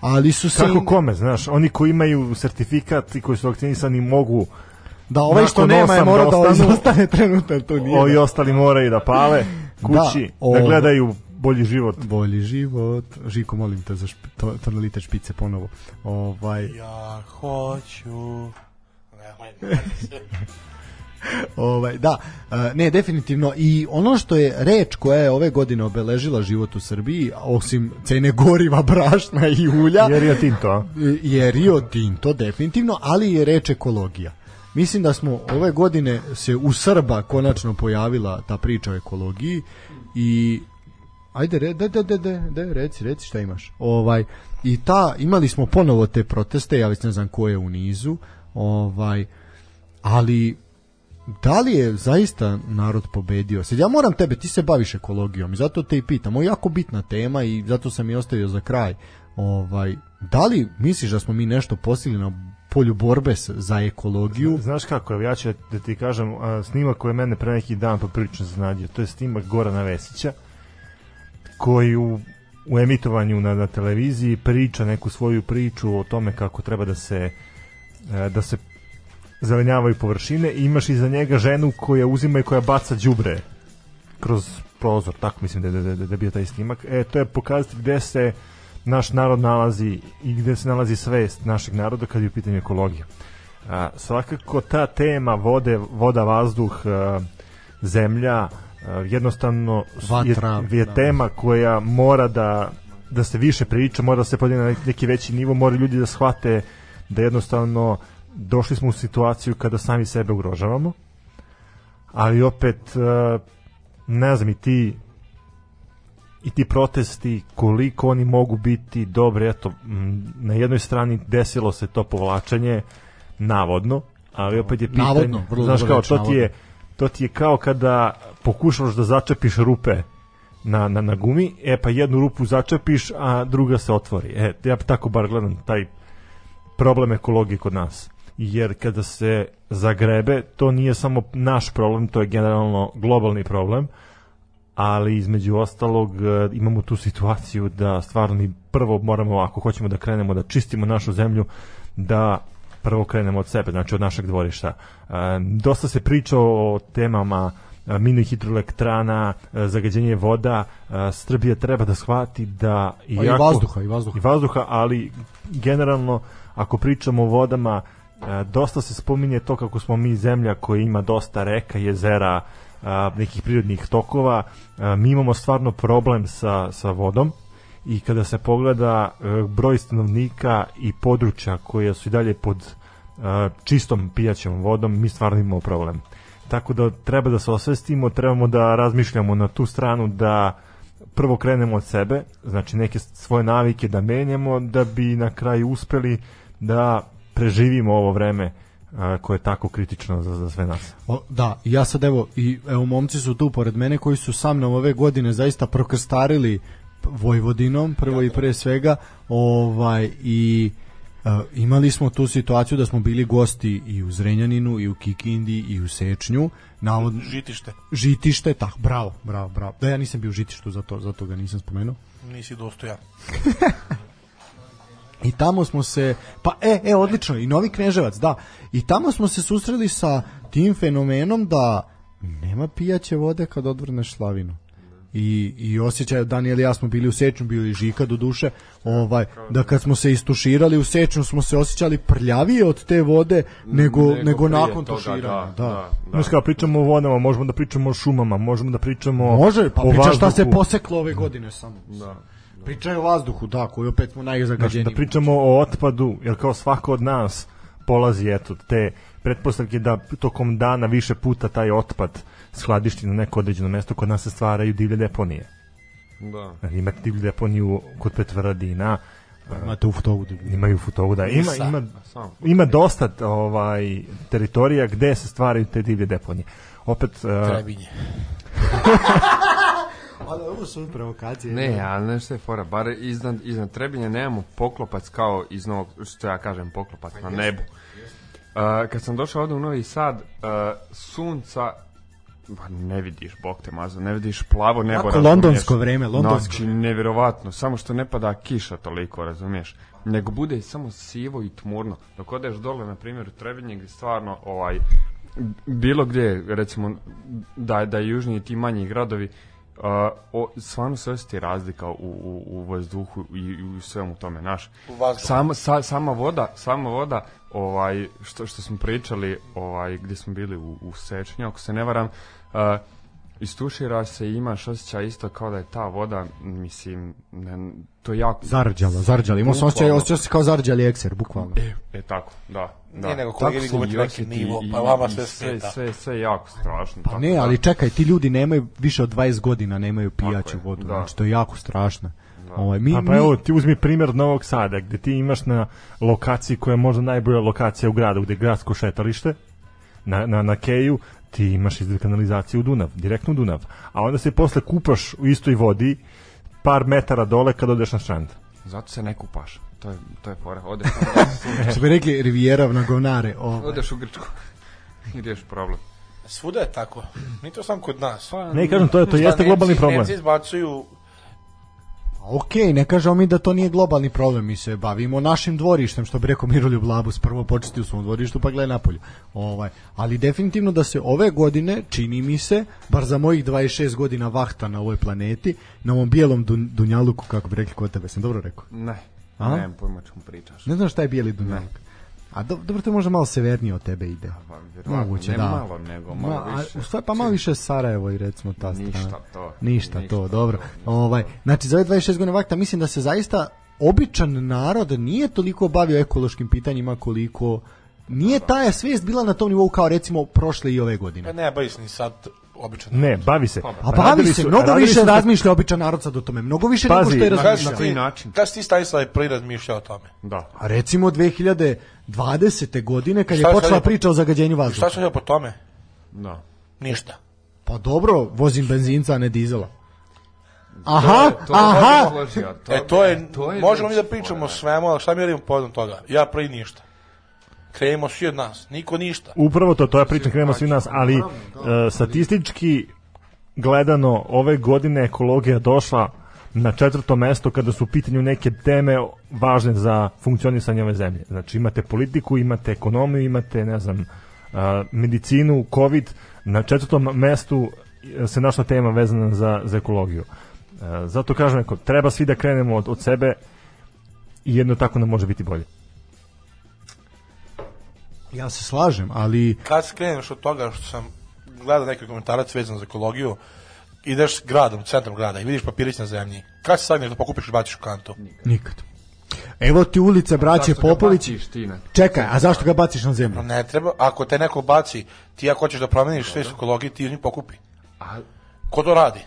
ali su se... Kako kome, znaš, oni koji imaju sertifikat i koji su vakcinisani mogu Da, ovaj što nema je mora da ostanu, izostane (laughs) trenutak, to nije. Ovi ostali moraju da pale kući, Da, da, gledaju bolji život. Bolji život. Žiko, molim te za šp, to, tonalitet špice ponovo. Ovaj, Ja hoću... (laughs) ovaj, da, e, ne, definitivno. I ono što je reč koja je ove godine obeležila život u Srbiji, osim cene goriva, (laughs) brašna i ulja, Jer je Tinto, a? je Rio Tinto definitivno, ali je reč ekologija. Mislim da smo ove godine se u Srba konačno pojavila ta priča o ekologiji i ajde re, de, de, de, de, de, reci, reci šta imaš. Ovaj i ta imali smo ponovo te proteste, ja već ne znam ko je u nizu, ovaj ali da li je zaista narod pobedio? Sad ja moram tebe, ti se baviš ekologijom i zato te i pitam. Ovo je jako bitna tema i zato sam i ostavio za kraj. Ovaj, da li misliš da smo mi nešto postigli na polju borbe za ekologiju? Znaš kako, evo ja ću da ti kažem, snimak koji je mene pre neki dan poprilično znadio, to je snimak Gorana Vesića, koji u, u emitovanju na, na televiziji priča neku svoju priču o tome kako treba da se e, da se zelenjavaju površine i imaš iza njega ženu koja uzima i koja baca đubre kroz prozor, tako mislim da da, da, da bio taj snimak. E, to je pokazati gde se naš narod nalazi i gde se nalazi svest našeg naroda kad je u pitanju ekologija. A, svakako ta tema vode, voda, vazduh, a, zemlja, a, jednostavno s- Vatra, je, je da. tema koja mora da da se više priča, mora da se podigne na neki- veći nivo, mora ljudi da shvate da jednostavno došli smo u situaciju kada sami sebe ugrožavamo, ali opet a, ne znam i ti i ti protesti koliko oni mogu biti dobri eto na jednoj strani desilo se to povlačenje navodno ali opet je pitanje Navodno, vrlo znaš kao to ti je navodno. To ti je kao kada pokušavaš da začepiš rupe na, na, na gumi, e pa jednu rupu začepiš, a druga se otvori. E, ja tako bar gledam taj problem ekologije kod nas. Jer kada se zagrebe, to nije samo naš problem, to je generalno globalni problem, ali između ostalog e, imamo tu situaciju da stvarno mi prvo moramo, ako hoćemo da krenemo da čistimo našu zemlju, da prvo krenemo od sebe, znači od našeg dvorišta. E, dosta se priča o temama e, mini hidroelektrana, e, zagađenje voda, Srbija treba da shvati da Pa i vazduha, i vazduha. i vazduha, ali generalno ako pričamo o vodama, dosta se spominje to kako smo mi zemlja koja ima dosta reka, jezera, nekih prirodnih tokova. Mi imamo stvarno problem sa, sa vodom i kada se pogleda e, broj stanovnika i područja koja su i dalje pod e, čistom pijaćom vodom, mi stvarno imamo problem. Tako da treba da se osvestimo, trebamo da razmišljamo na tu stranu da prvo krenemo od sebe, znači neke svoje navike da menjamo, da bi na kraju uspeli da preživimo ovo vreme a, koje je tako kritično za, za sve nas. O, da, ja sad evo, i evo momci su tu pored mene koji su sa mnom ove godine zaista prokrstarili Vojvodinom, prvo i pre svega, ovaj, i e, imali smo tu situaciju da smo bili gosti i u Zrenjaninu, i u Kikindi, i u Sečnju, navodno, Žitište. žitište, tak, bravo, bravo, bravo. Da, ja nisam bio u žitištu, zato, zato ga nisam spomenuo. Nisi dostojan. (laughs) I tamo smo se, pa e, e, odlično, i Novi Kneževac, da. I tamo smo se susreli sa tim fenomenom da nema pijaće vode kad odvrneš slavinu. I, i osjećaj, Daniel i ja smo bili u Sečnju, bili i Žika do duše, ovaj, da kad smo se istuširali u Sečnju smo se osjećali prljavije od te vode nego, nego, Nego prije nakon toga, tuširanja. da, Da, da. Znaš kao pričamo o vodama, možemo da pričamo o šumama, možemo da pričamo Može, pa o priča šta se poseklo ove godine samo. Da. Pričaju o vazduhu, da, koji opet smo Znaš, najzagađeniji. da pričamo o otpadu, jer kao svako od nas polazi eto te pretpostavke da tokom dana više puta taj otpad skladišti na neko određeno mesto kod nas se stvaraju divlje deponije. Da. Znači, Imate divlju deponiju kod Petvrdina, Imate u fotovu da imaju futovu da ima Sa- ima ima dosta ovaj teritorija gde se stvaraju te divlje deponije. Opet uh, Trebinje. (laughs) Ali ovo su provokacije. Ne, ali nešto je fora, bar iznad, iznad Trebinja nemamo poklopac kao iz novog, što ja kažem poklopac na nebu. Uh, kad sam došao ovde u Novi Sad, uh, sunca ba, ne vidiš, bog te mazo, ne vidiš plavo nebo. Razumiješ? londonsko vreme, londonsko. Znači, nevjerovatno, samo što ne pada kiša toliko, razumiješ? Nego bude samo sivo i tmurno. Dok odeš dole, na primjer, u Trebinje, gdje stvarno, ovaj, bilo gdje, recimo, da, da je južniji ti manji gradovi, Uh, o, stvarno se osjeti razlika u, u, u vazduhu i, i u svemu tome, naš. U vazduhu. Sama, sa, sama voda, sama voda, ovaj, što, što smo pričali, ovaj, gdje smo bili u, u Sečnju, ako se ne varam, uh, istušira se i imaš osjećaj isto kao da je ta voda, mislim, ne, to je jako... Zarđala, zarđala. Imao sam osjećaj, osjećaj se kao zarđali ekser, bukvalno. E, tako, da. da. Nije nego se gubite neki nivo, pa vama sve sve, sve, sve jako strašno. Pa tako ne, da. ali čekaj, ti ljudi nemaju više od 20 godina, nemaju pijaću je, vodu. da. Znači, to je jako strašno. Ovaj, mi, A pa mi- evo, ti uzmi primjer Novog Sada, gde ti imaš na lokaciji koja je možda najbolja lokacija u gradu, gde je gradsko šetalište, na, na, na Keju, ti imaš izgled kanalizaciju u Dunav, direktno u Dunav. A onda se posle kupaš u istoj vodi, par metara dole kad odeš na strand. Zato se ne kupaš. To je, to je fora. Odeš, (laughs) tamo, što bi rekli Rivijera na govnare. Ovaj. odeš u Grčku (laughs) i riješ problem. Svuda je tako. Nije to samo kod nas. Pa, Ne, kažem, to, je, to jeste globalni problem. Nemci izbacuju Ok, ne kažemo mi da to nije globalni problem, mi se bavimo našim dvorištem, što bi rekao Miroljub Labus, prvo početi u svom dvorištu pa gledaj napolju. Ovaj, ali definitivno da se ove godine, čini mi se, bar za mojih 26 godina vahta na ovoj planeti, na ovom bijelom dun, dunjaluku, kako bi rekli kod tebe, sam dobro rekao? Ne. A? Nemam pojma čemu pričaš. Ne znam šta je bijeli dunjaluk. A do, dobro, to možda malo severnije od tebe ide. Pa, vjerovatno, Moguće, ne da. malo, nego malo Ma, a, više. u stvari, pa malo više Sarajevo i recimo ta strana. Ništa to. Ništa, Ništa to, to, dobro. Ovaj, znači, za ove 26 godina vakta mislim da se zaista običan narod nije toliko bavio ekološkim pitanjima koliko nije ta svijest bila na tom nivou kao recimo prošle i ove Pa godine. ne bavi se ni sad obično. Ne, bavi se. A bavi Radili se, su- mnogo više su- razmišlja običan narod sad o tome. Mnogo više nego Pazi, što je na- razmišljao. si koji način? kad si ti Stanislav prvi razmišljao o tome? Da. A recimo 2020. godine kad je Šta je počela je po- priča o zagađenju Šta vazduha. sam ja po tome? Da. Ništa. Pa dobro, vozim benzinca, a ne dizela. Aha, To je aha, složio, e, to je, to je možemo mi da pričamo o svemu, ali šta mi radimo povodom toga? Ja prvi ništa. Krenemo svi od nas, niko ništa. Upravo to, to ja pričam, krenemo svi nas, ali e, statistički gledano ove godine ekologija došla na četvrto mesto kada su u pitanju neke teme važne za funkcionisanje ove zemlje. Znači imate politiku, imate ekonomiju, imate, ne znam, medicinu, covid, na četvrtom mestu e, se našla tema vezana za, za ekologiju. E, zato kažem, neko, treba svi da krenemo od, od sebe i jedno tako nam može biti bolje. ja se slažem, ali Kad skreneš od toga što sam gledao neki komentarac vezan za ekologiju, ideš gradom, centrom grada i vidiš papirić na zemlji. Kad se sagneš da pokupiš i baciš u kantu? nikad. Evo ti ulice braće Zašto ga Popović. baciš ti na- Čekaj, a zašto ga baciš na zemlju? Pa ne treba, ako te neko baci, ti ako hoćeš da promeniš sve ekologije, ti njih pokupi. A, Ko to radi?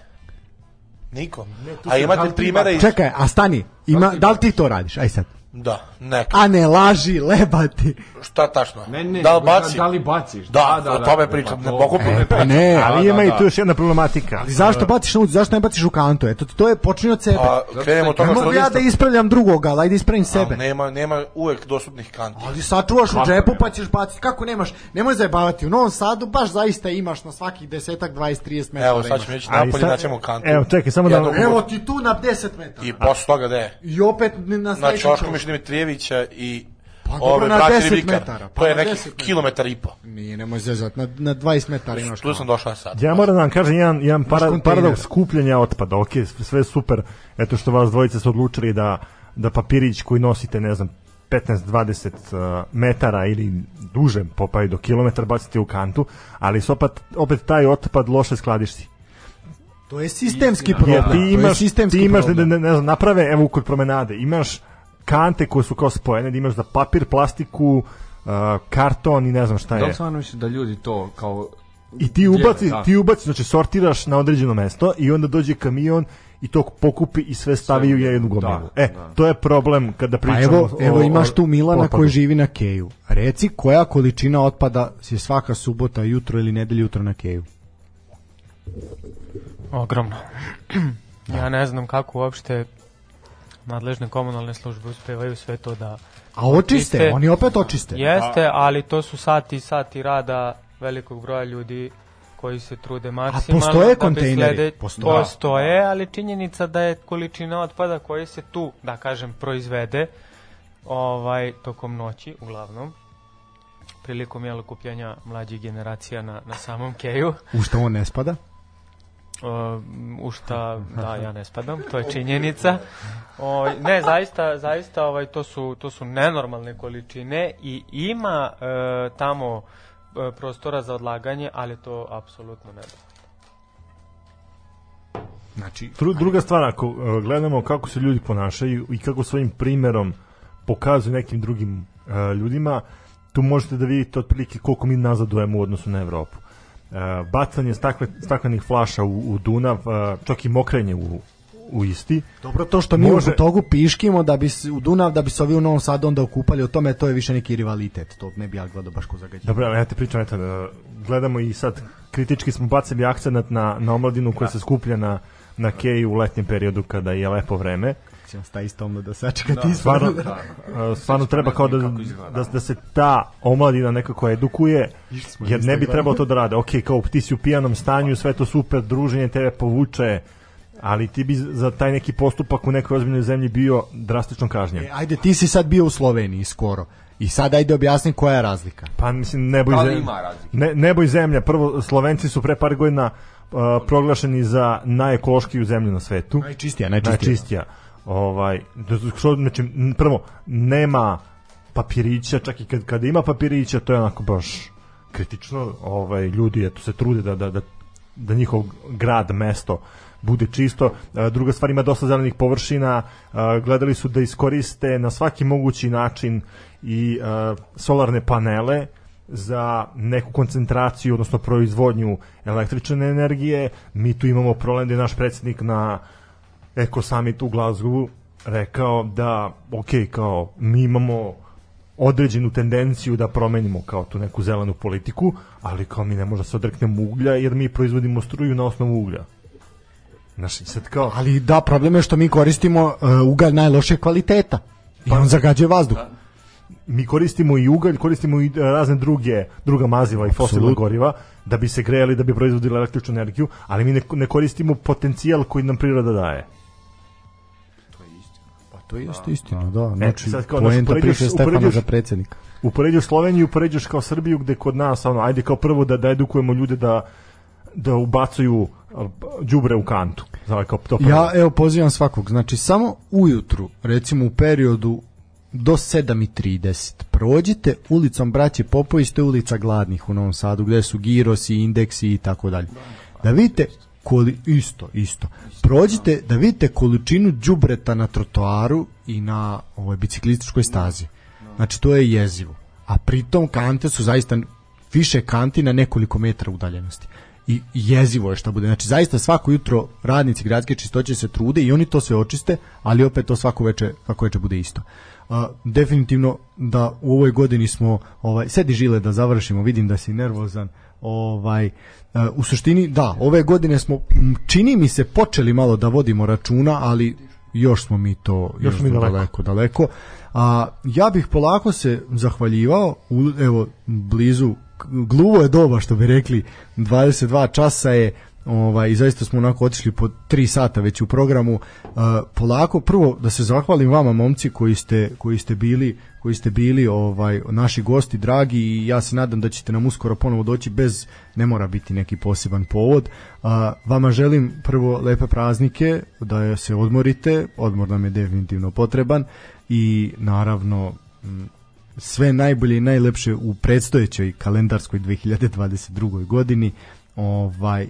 Niko. A imate primjera iz... Čekaj, a stani, ima, da li ti to radiš? Aj sad. Da, neka. A ne laži, lebati. Šta tačno? ne, ne, da li baci? Da, da li baciš? Da, o tome pričam, ne pokupi. E, pa ne, (laughs) Ali da, ima da. i tu još jedna problematika. ali zašto baciš na ulicu, zašto ne baciš u kantu? Eto, to je počinje od sebe. A krenemo od Ne toga što... mogu ja da ispravljam drugoga, ali ajde ispravim sebe. Nema, nema uvek dostupnih kanti. Ali sačuvaš u džepu nema? pa ćeš baciti. Kako nemaš? Nemoj zajebavati. U Novom Sadu baš zaista imaš na svakih desetak, 20, 30 metara. Evo, sad ćemo ići napolje, naćemo kantu. Evo, čekaj, samo da- Evo ti tu na 10 metara. I posle toga da je. I opet na Na Miš Dimitrijevića i Pa dobro, ove na braće 10 Ribikar. metara, pa To je na neki 10 metara. kilometar i po. Nije, nemoj zezat, na, na 20 metara imaš. Tu sam došao sad. Ja moram da vam kažem jedan, jedan para, kontejner. paradoks skupljanja otpada. Ok, sve je super. Eto što vas dvojice su odlučili da, da papirić koji nosite, ne znam, 15-20 uh, metara ili duže, pa i do kilometar bacite u kantu, ali se opet, opet taj otpad loše skladišti. To je sistemski problem. To ti je imaš, sistemski ti imaš ne, problem. ne, ne znam, naprave, evo kod promenade, imaš kante koje su kao spojene, da imaš za papir, plastiku, karton i ne znam šta Da je. li stvarno misliš da ljudi to kao... I ti ubaci, da? ti ubaci, znači sortiraš na određeno mesto i onda dođe kamion i to pokupi i sve stavi u jednu gomilu. Da, e, da. to je problem kada Pa pričamo evo, evo o- imaš o tu Milana otpadu. koji živi na Keju. Reci koja količina otpada je svaka subota jutro ili nedelje jutro na Keju? Ogromno. (clears throat) ja ne znam kako uopšte nadležne komunalne službe uspevaju sve to da A očiste, Očiste. oni opet očiste. Jeste, ali to su sati i sati rada velikog broja ljudi koji se trude maksimalno. postoje da kontejneri? slede- Postoje. Postoje, ali činjenica da je količina otpada koji se tu, da kažem, proizvede ovaj tokom noći, uglavnom, prilikom jel okupljanja mlađih generacija na, na samom keju. U što on ne spada? U šta da ja ne spadam, to je činjenica. Ovaj ne, zaista, zaista ovaj to su to su nenormalne količine i ima e, tamo e, prostora za odlaganje, ali to apsolutno ne da. Znači, Dru- druga stvar, ako uh, gledamo kako se ljudi ponašaju i kako svojim primerom pokazuju nekim drugim uh, ljudima, tu možete da vidite otprilike koliko mi nazadujemo u odnosu na Evropu. Uh, bacanje stakle, staklenih flaša u, u Dunav, uh, čak i mokrenje u, u isti. Dobro, to što mi Može- u togu piškimo da bi se, u Dunav, da bi se ovi u Novom Sadu onda okupali o tome, to je više neki rivalitet. To ne bi ja gledao baš ko zagađenje. Dobro, ali ja te pričam, eto, da gledamo i sad, kritički smo bacili akcenat na, na omladinu koja se skuplja na, na keju u letnjem periodu kada je lepo vreme. Ćemo sta isto omla da sačeka ti stvarno, stvarno. a, stvarno treba kao da, da, da se ta omladina nekako edukuje, jer ne bi trebalo to da rade. Ok, kao ti si u pijanom stanju, sve to super, druženje tebe povuče, ali ti bi za taj neki postupak u nekoj ozbiljnoj zemlji bio drastično kažnjen. E, ajde, ti si sad bio u Sloveniji skoro. I sad ajde objasni koja je razlika. Pa mislim nebo i Da zemlja. ima razlike? Ne, nebo i zemlja. Prvo Slovenci su pre par godina uh, proglašeni za najekološkiju zemlju na svetu. Najčistija, najčistija. Najčistija. Ovaj da što znači prvo nema papirića, čak i kad kada ima papirića, to je onako baš kritično. Ovaj ljudi eto se trude da da da da njihov grad, mesto bude čisto. E, Druga stvar ima dosta zelenih površina, e, gledali su da iskoriste na svaki mogući način i e, solarne panele za neku koncentraciju, odnosno proizvodnju električne energije. Mi tu imamo problem da je naš predsjednik na Eko Summit u Glasgowu rekao da, ok, kao mi imamo određenu tendenciju da promenimo kao tu neku zelenu politiku, ali kao mi ne možemo da se odreknemo uglja jer mi proizvodimo struju na osnovu uglja. Znaš, sad kao, Ali da, problem je što mi koristimo uh, ugalj najlošeg kvaliteta. I on zagađuje vazduh. mi koristimo i ugalj, koristimo i e, razne druge druga maziva i fosilna goriva da bi se grejali, da bi proizvodili električnu energiju, ali mi ne, ne koristimo potencijal koji nam priroda daje. To je isto istina, da. Znači, sad kao, poenta priše Stefana za predsjednika. Upoređuješ Sloveniju, upoređuješ kao Srbiju gde kod nas ono ajde kao prvo da da edukujemo ljude da da ubacuju đubre u kantu. Znači kao to prvo. Ja evo pozivam svakog, znači samo ujutru, recimo u periodu do 7.30 prođite ulicom Braće Popović, to je ulica Gladnih u Novom Sadu, gde su girosi, indeksi i tako dalje. Da vidite koli, isto, isto. Prođite da vidite količinu đubreta na trotoaru i na ovoj biciklističkoj stazi. Znači to je jezivo. A pritom kante su zaista više kanti na nekoliko metara udaljenosti. I jezivo je šta bude. Znači zaista svako jutro radnici gradske čistoće se trude i oni to sve očiste, ali opet to svako veče, svako veče bude isto. A, definitivno da u ovoj godini smo ovaj sedi žile da završimo, vidim da si nervozan. Ovaj a, u suštini da, ove godine smo čini mi se počeli malo da vodimo računa, ali još smo mi to još, smo mi daleko. daleko daleko. A ja bih polako se zahvaljivao u, evo blizu gluvo je doba što bi rekli 22 časa je ovaj i zaista smo onako otišli po 3 sata već u programu A, polako prvo da se zahvalim vama momci koji ste koji ste bili koji ste bili ovaj naši gosti dragi i ja se nadam da ćete nam uskoro ponovo doći bez ne mora biti neki poseban povod A, vama želim prvo lepe praznike da se odmorite odmor nam je definitivno potreban i naravno sve najbolje i najlepše u predstojećoj kalendarskoj 2022. godini ovaj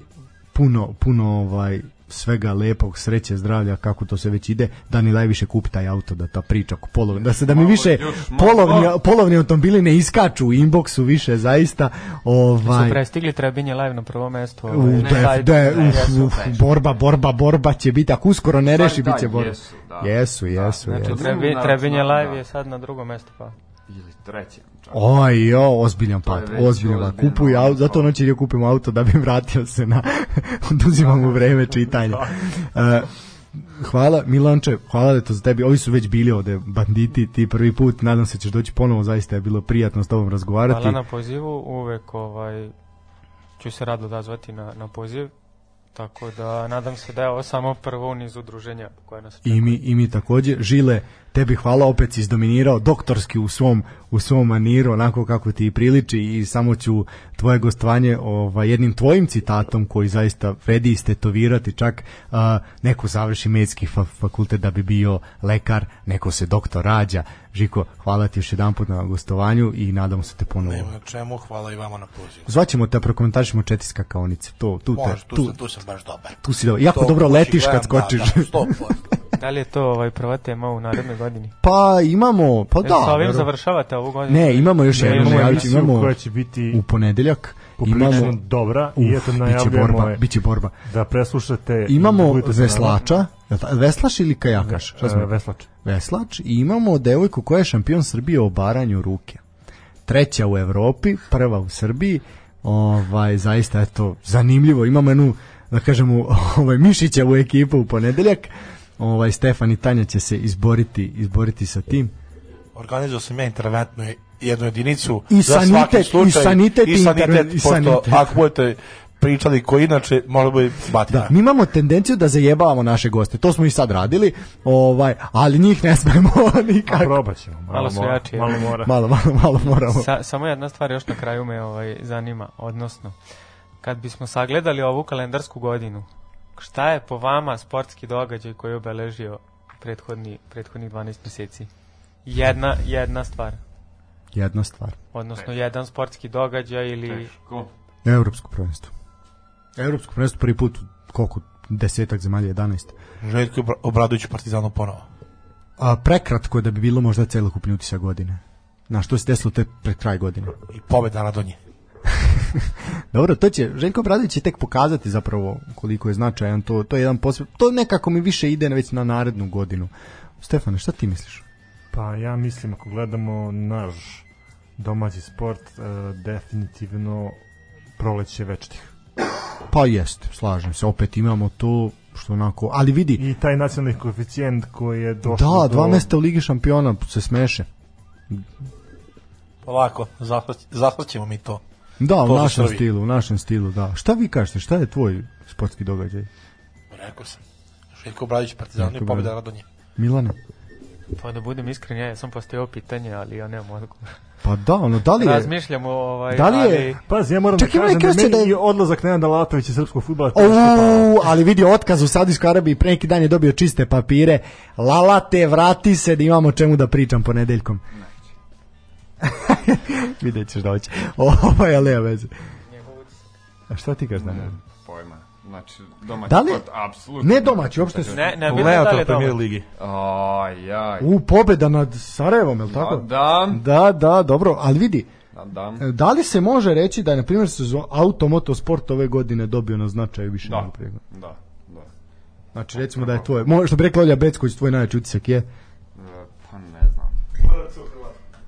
puno puno ovaj svega lepog, sreće, zdravlja, kako to se već ide, da ni najviše kupi taj auto, da ta priča oko polovni, da se da mi više polovni, polovni automobili ne iskaču u inboxu više, zaista, ovaj... Su prestigli Trebinje live na prvo mesto. U, Ovaj, na de, sajtu. de, Ne, uf, jesu. uf, borba, borba, borba će biti, ako uskoro ne reši, da, bit će borba. jesu, da. Jesu, jesu, Znači, jesu. Trebi, Da, Trebinje da, live da. je sad na drugo mesto pa. Ili treće. Čak. Oj, jo, ozbiljan pad, ozbiljan pad. ozbiljno, Kupuj auto, zato ono. noći je kupim auto da bi vratio se na, (laughs) oduzimam mu vreme čitanja. (laughs) E, hvala, Milanče, hvala da je to za tebi. Ovi su već bili ovde banditi, ti prvi put, nadam se ćeš doći ponovo, zaista je bilo prijatno s tobom razgovarati. Hvala na pozivu, uvek ovaj, ću se rado odazvati na, na poziv. Tako da nadam se da je ovo samo prvo u nizu udruženja koje nas I mi, I mi takođe, Žile, tebi hvala, opet si izdominirao doktorski u svom, u svom maniru, onako kako ti priliči i samo ću tvoje gostovanje ovaj, jednim tvojim citatom koji zaista vredi istetovirati, čak a, neko završi medicinski fa fakultet da bi bio lekar, neko se doktor rađa. Žiko, hvala ti još jedan put na gostovanju i nadamo se te ponovo. Nema čemu, hvala i vama na pozivu. Zvaćemo te, prokomentarišemo četiri skakaonice. To, tu, te, Može, tu, tu, sam, tu sam baš dobar. tu si dobro. Jako To dobro letiš kad gledam, skočiš. Da, da, (laughs) 100%. Da li je to ovaj prva tema u narednoj godini? Pa imamo, pa Da, da. sa ovim završavate ovu godinu? Ne, imamo još Ne, jednu imamo najavit ću, emisiju imamo koja će biti u ponedeljak. Imamo dobra i Uf, eto biće najavljujemo borba, je biće borba. da preslušate i Imamo nama. veslača, veslač ili kajakaš? Šta smo? E, veslač. Veslač i imamo devojku koja je šampion Srbije u obaranju ruke. Treća u Evropi, prva u Srbiji. Ovaj zaista eto zanimljivo. Imamo jednu da kažemo (laughs) ovaj Mišića u ekipu u ponedeljak. Ovaj Stefan i Tanja će se izboriti izboriti sa tim. Organizovao sam ja interventnu jednu jedinicu I za svaki sanitet, i slučaj, sanitet, i i sanitet, interven- i pošto sanitet. ako budete pričali koji inače možda bude batina. Da, mi imamo tendenciju da zajebavamo naše goste. To smo i sad radili, ovaj, ali njih ne smemo (laughs) A nikako. probat ćemo. Malo, Malo su mora, jači, Malo mora. Malo, malo, malo moramo. Sa, samo jedna stvar još na kraju me ovaj, zanima, odnosno, kad bismo sagledali ovu kalendarsku godinu, šta je po vama sportski događaj koji je obeležio prethodni, prethodnih 12 meseci? Jedna, jedna stvar, Jedna stvar. odnosno jedan sportski događaj ili... Teško. Evropsko prvenstvo. Evropsko prvenstvo prvi put koliko desetak zemalja 11. Željko Obra- Obradović Partizanu ponovo. A prekratko je da bi bilo možda celokupni utisak godine. Na što se desilo tek pred kraj godine. I pobeda na donje. (laughs) Dobro, to će Željko Obradović će tek pokazati zapravo koliko je značajan to to je jedan posve to nekako mi više ide već na narednu godinu. Stefane, šta ti misliš? Pa ja mislim ako gledamo naš domaći sport, e, definitivno proleće večitih. Pa jeste, slažem se. Opet imamo to što onako, ali vidi, I taj nacionalni koeficijent koji je došao da, do... dva mesta u Ligi šampiona se smeše. Polako, zahvaćemo mi to. Da, u To za našem Srbiju. stilu, u našem stilu, da. Šta vi kažete, šta je tvoj sportski događaj? Rekao sam. Željko Obradović u Partizanu Željko i pobeda Obradović. na donje. Milane? Pa da budem iskren, ja sam postavio pitanje, ali ja nemam odgovor. Pa da, ono, da li je... Razmišljamo, ovaj, Da li je- ali... Pazi, ja moram Čak da kažem da meni da je- odlazak Nenada Latovića iz srpskog futbola. O, ali vidi otkaz u Saudijskoj Arabiji, pre neki dan je dobio čiste papire. Lalate, vrati se da imamo čemu da pričam ponedeljkom. (laughs) Vidjet ćeš da hoće. Ovo je leo veze. A šta ti kažeš, Daniel? Pojma. Znači, domaći Da li- sport, apsolutno. Ne domaći, uopšte su. Ne, ne, bitno da premier ligi. Aj, aj. U, pobeda nad Sarajevom, je li tako? Da, Da, da, dobro, ali vidi, da, da. da li se može reći da je, na primjer, se automoto sport ove godine dobio na značaju više Da. nego? Da, da. Znači, recimo da je tvoj, mo- što bi rekla Olja Becković, tvoj najveći utisak je?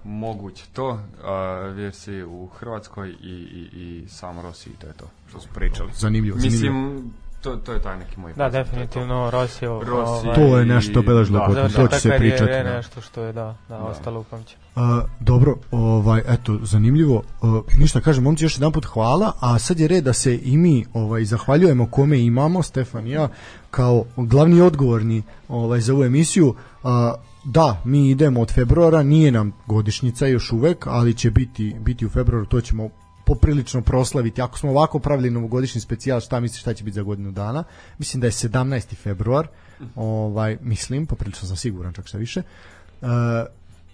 Moguće to, a, jer si u Hrvatskoj i, i, i sam Rossi, to je to što su pričali. Zanimljivo, zanimljivo. Mislim, to, to je taj neki moj Da, definitivno Rossi, ovaj. To je nešto obeležilo Da, godinu, to će se pričati. je da. nešto što je, da, da, ostalo upamćeno. A, dobro, ovaj eto zanimljivo. A, ništa kažem, momci još jedanput hvala, a sad je red da se i mi ovaj zahvaljujemo kome imamo, Stefan i ja kao glavni odgovorni ovaj za ovu emisiju. A, da, mi idemo od februara, nije nam godišnjica još uvek, ali će biti biti u februaru, to ćemo poprilično proslaviti. Ako smo ovako pravili novogodišnji specijal, šta misliš šta će biti za godinu dana? Mislim da je 17. februar. Ovaj mislim, poprilično sam siguran čak šta više. E,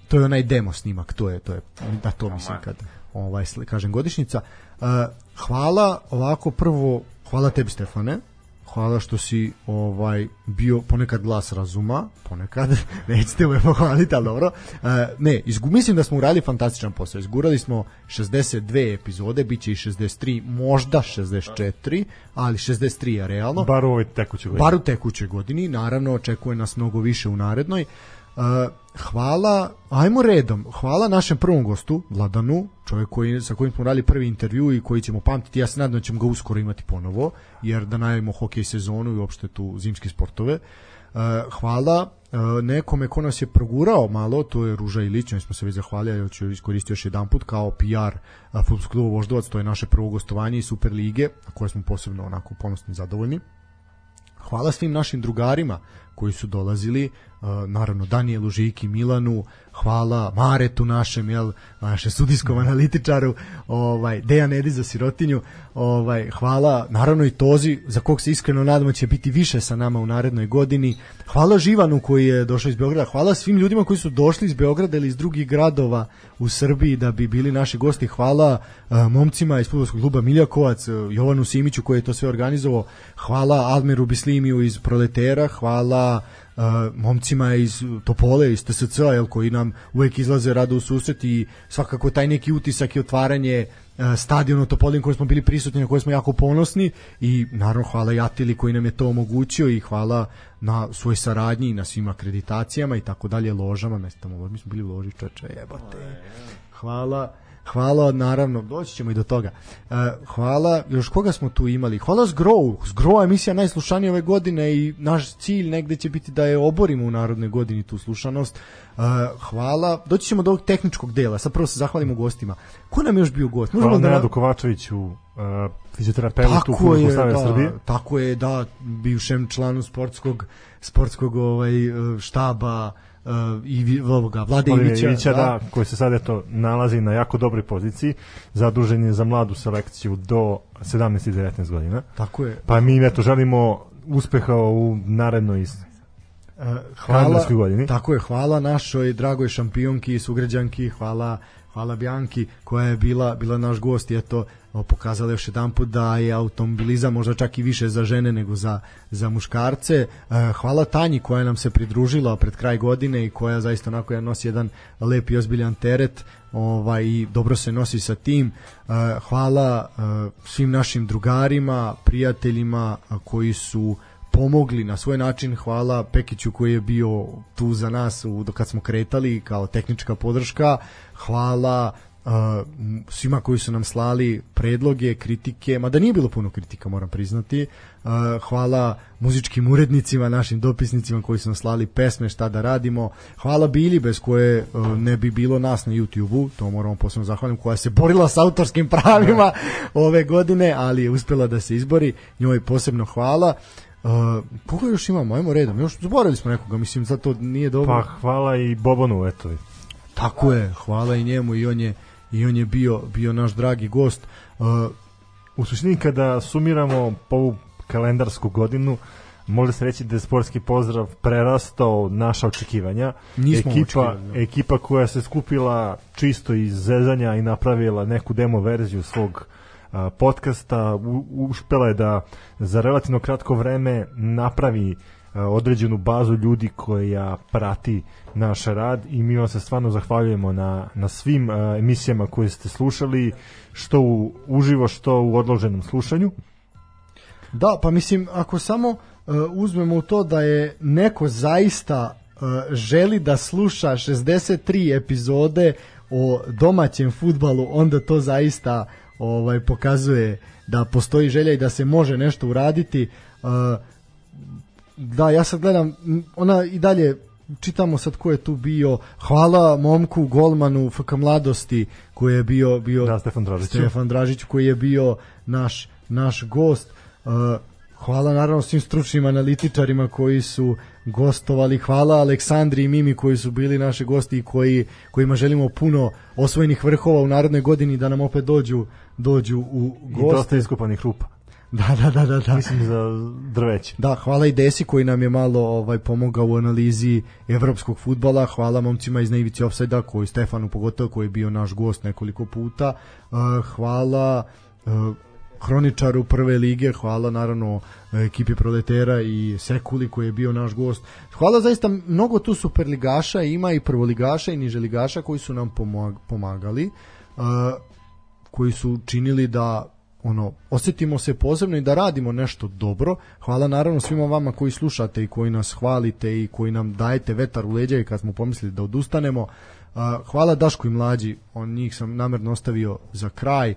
to je onaj demo snimak, to je to je da to mislim kad ovaj kažem godišnjica. E, hvala ovako prvo hvala tebi Stefane hvala što si ovaj bio ponekad glas razuma, ponekad (laughs) nećete me pohvaliti, ali dobro. E, ne, izgu, mislim da smo uradili fantastičan posao. Izgurali smo 62 epizode, bit će i 63, možda 64, ali 63 je realno. Bar u ovoj tekućoj godini. Bar u tekućoj godini, naravno očekuje nas mnogo više u narednoj. Uh, hvala, ajmo redom, hvala našem prvom gostu, Vladanu, čovjek koji, sa kojim smo radili prvi intervju i koji ćemo pamtiti, ja se nadam da ćemo ga uskoro imati ponovo, jer da najavimo hokej sezonu i uopšte tu zimske sportove. Uh, hvala uh, nekome ko nas je progurao malo, to je Ruža Ilić, njoj smo se već zahvalili, ja ću iskoristiti još jedan put kao PR futbolskog kluba Voždovac, to je naše prvo gostovanje iz Super lige, na koje smo posebno onako ponosni i zadovoljni. Hvala svim našim drugarima koji su dolazili, uh, naravno Danielu Žiki, Milanu, hvala Maretu našem, jel, našem sudijskom analitičaru, ovaj Dejan Edi za sirotinju, ovaj hvala naravno i Tozi za kog se iskreno nadamo će biti više sa nama u narednoj godini. Hvala Živanu koji je došao iz Beograda, hvala svim ljudima koji su došli iz Beograda ili iz drugih gradova u Srbiji da bi bili naši gosti. Hvala uh, momcima iz fudbalskog kluba Miljakovac, uh, Jovanu Simiću koji je to sve organizovao. Hvala Almiru Bislimiju iz Proletera, hvala uh, momcima iz Topole, iz TSC, jel, koji nam uvek izlaze rado u susret i svakako taj neki utisak i otvaranje stadiona u Topolin koji smo bili prisutni, na koji smo jako ponosni i naravno hvala Jatili koji nam je to omogućio i hvala na svoj saradnji i na svim akreditacijama i tako dalje, ložama, tamo, mi smo bili u loži, čoče, jebote. Hvala Hvala, naravno, doći ćemo i do toga. Uh, hvala, još koga smo tu imali? Hvala Zgrow. Zgrow je emisija najslušanija ove godine i naš cilj negde će biti da je oborimo u narodnoj godini tu slušanost. Uh, hvala. Doći ćemo do ovog tehničkog dela. Sad prvo se zahvalimo gostima. Ko nam je još bio gost? Hvala da- Nenadu Kovačeviću, uh, fizioterapeutu tako Fudbalskog je, saveza da, Srbije. tako je, da, bivšem članu sportskog sportskog ovaj štaba uh, i vi- ovoga Vlade Ivića, Ivića, da, koji se sad eto nalazi na jako dobroj poziciji, zadužen je za mladu selekciju do 17 i 19 godina. Tako je. Pa mi eto želimo uspeha u narednoj Uh, hvala, godini. tako je, hvala našoj dragoj šampionki i sugrađanki, hvala hvala Bjanki koja je bila bila naš gost i eto pokazala još jedan put da je automobilizam možda čak i više za žene nego za, za muškarce. E, hvala Tanji koja nam se pridružila pred kraj godine i koja zaista onako nosi jedan lep i ozbiljan teret ovaj, i dobro se nosi sa tim. E, hvala e, svim našim drugarima, prijateljima koji su pomogli na svoj način. Hvala Pekiću koji je bio tu za nas u, kad smo kretali kao tehnička podrška. Hvala uh, svima koji su nam slali predloge, kritike, mada nije bilo puno kritika, moram priznati. Uh, hvala muzičkim urednicima, našim dopisnicima koji su nam slali pesme, šta da radimo. Hvala Bili, bez koje uh, ne bi bilo nas na YouTube-u, to moramo posebno zahvaliti, koja se borila sa autorskim pravima ove godine, ali je uspela da se izbori. Njoj posebno hvala. Uh, koga još imamo? Ajmo redom. Još zaboravili smo nekoga, mislim, zato nije dobro. Pa hvala i Bobonu, eto. Tako je, hvala i njemu i on je i on je bio bio naš dragi gost. Uh, U suštini kada sumiramo po ovu kalendarsku godinu, može se reći da je sportski pozdrav prerastao naša očekivanja. Nismo ekipa, ekipa koja se skupila čisto iz zezanja i napravila neku demo verziju svog a, podcasta, u, uspela je da za relativno kratko vreme napravi određenu bazu ljudi koja prati naš rad i mi vam se stvarno zahvaljujemo na, na svim a, emisijama koje ste slušali, što u, uživo, što u odloženom slušanju. Da, pa mislim, ako samo uh, uzmemo u to da je neko zaista uh, želi da sluša 63 epizode o domaćem futbalu, onda to zaista ovaj pokazuje da postoji želja i da se može nešto uraditi. Uh, da, ja sad gledam, ona i dalje čitamo sad ko je tu bio. Hvala momku golmanu FK Mladosti koji je bio bio Da, Stefan Dražić. Stefan Dražić koji je bio naš naš gost. Uh, hvala naravno svim stručnim analitičarima koji su gostovali. Hvala Aleksandri i Mimi koji su bili naši gosti i koji, kojima želimo puno osvojenih vrhova u narodnoj godini da nam opet dođu dođu u I dosta goste. iskupanih rupa. (laughs) Da, da, da, da, da. Mislim za drveće. Da, hvala i Desi koji nam je malo ovaj pomogao u analizi evropskog futbala. Hvala momcima iz Naivici Offside-a, koji Stefanu pogotovo koji je bio naš gost nekoliko puta. Uh, hvala uh, hroničaru prve lige, hvala naravno ekipi Proletera i Sekuli koji je bio naš gost. Hvala zaista mnogo tu superligaša, ima i prvoligaša i niželigaša koji su nam pomag- pomagali, uh, koji su činili da ono osetimo se posebno i da radimo nešto dobro. Hvala naravno svima vama koji slušate i koji nas hvalite i koji nam dajete vetar u leđa i kad smo pomislili da odustanemo. Hvala Daško i mlađi, on njih sam namerno ostavio za kraj.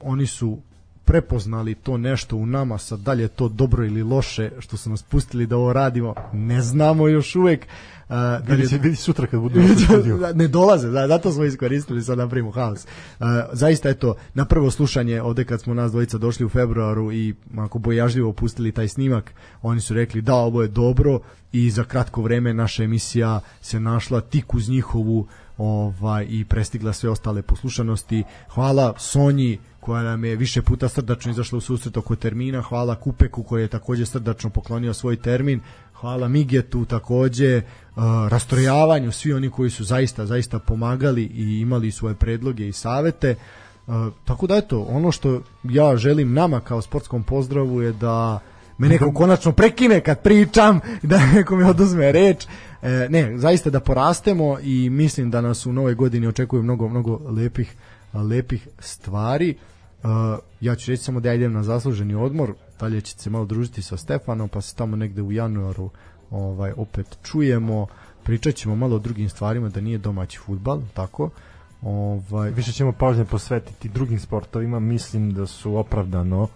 Oni su prepoznali to nešto u nama, sad dalje je to dobro ili loše što su nas pustili da ovo radimo, ne znamo još uvek. Uh, li Vidi je- će vidi sutra kad budu. (laughs) Da, ne dolaze, da, zato smo iskoristili sad napravimo haos. Uh, zaista eto, na prvo slušanje ovde kad smo nas dvojica došli u februaru i ako bojažljivo pustili taj snimak, oni su rekli da ovo je dobro i za kratko vreme naša emisija se našla tik uz njihovu ovaj i prestigla sve ostale poslušanosti. Hvala Sonji koja nam je više puta srdačno izašla u susret oko termina, hvala Kupeku koji je takođe srdačno poklonio svoj termin, hvala Migetu takođe, uh, rastrojavanju, svi oni koji su zaista, zaista pomagali i imali svoje predloge i savete. Uh, tako da eto, ono što ja želim nama kao sportskom pozdravu je da me neko konačno prekine kad pričam, (laughs) da neko mi oduzme reč. E, ne, zaista da porastemo i mislim da nas u novoj godini očekuje mnogo, mnogo lepih, lepih stvari. Uh, ja ću reći samo da ja idem na zasluženi odmor, dalje ćete se malo družiti sa Stefanom, pa se tamo negde u januaru ovaj opet čujemo, pričat ćemo malo o drugim stvarima, da nije domaći futbal, tako? Ovaj, Više ćemo pažnje posvetiti drugim sportovima, mislim da su opravdano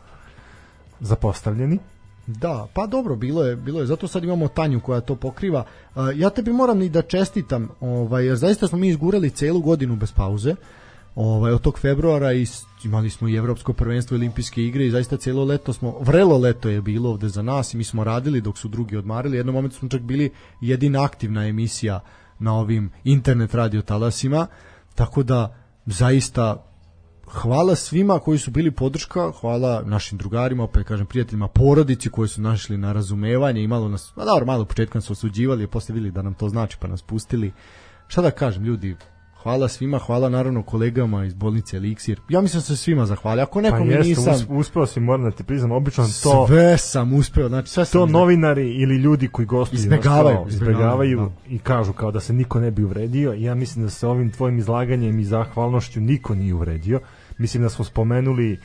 zapostavljeni. Da, pa dobro, bilo je, bilo je. Zato sad imamo Tanju koja to pokriva. Uh, ja tebi moram i da čestitam, ovaj, jer zaista smo mi izgurali celu godinu bez pauze. Ovaj od tog februara i imali smo i evropsko prvenstvo i olimpijske igre i zaista celo leto smo vrelo leto je bilo ovde za nas i mi smo radili dok su drugi odmarili. Jednom momentu smo čak bili jedina aktivna emisija na ovim internet radio talasima. Tako da zaista hvala svima koji su bili podrška, hvala našim drugarima, opet kažem prijateljima, porodici koji su našli na razumevanje i malo nas, a dobro, malo u početku nas osuđivali, posle videli da nam to znači pa nas pustili. Šta da kažem, ljudi, hvala svima, hvala naravno kolegama iz bolnice Eliksir. Ja mislim da se svima zahvalio. Ako Pa nekom jeste, nisam, us, uspeo si, moram da ti priznam, obično to, sve sam uspeo, znači sve sam to novinari ili ljudi koji gostuju Izbegavaju, kao, izbegavaju izbegavaju, i kažu kao da se niko ne bi uvredio. Ja mislim da se ovim tvojim izlaganjem i zahvalnošću niko nije uvredio. Mislim da smo spomenuli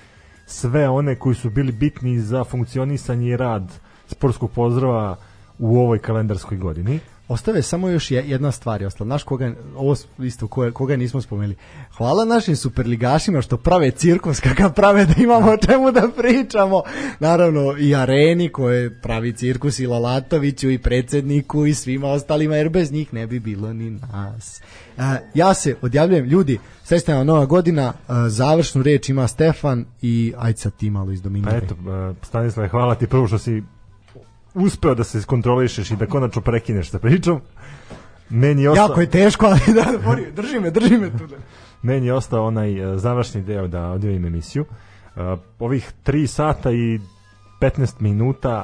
sve one koji su bili bitni za funkcionisanje i rad sportskog pozdrava u ovoj kalendarskoj godini. Ostave samo još je- jedna stvar je ostala. Znaš koga, ovo isto koga, koga nismo spomenuli. Hvala našim superligašima što prave cirkus kakav prave da imamo o čemu da pričamo. Naravno i areni koje pravi cirkus i Lalatoviću i predsedniku i svima ostalima jer bez njih ne bi bilo ni nas. E, ja se odjavljujem ljudi, srećna nova godina, e, završnu reč ima Stefan i sad ti malo iz Pa eto, e, Stanislave, hvala ti prvo što si uspeo da se kontrolišeš i da konačno prekineš sa pričom. Meni je ostao, Jako je teško, ali da, Bori, drži me, drži me tu. meni je ostao onaj e, završni deo da odjavim emisiju. E, ovih 3 sata i 15 minuta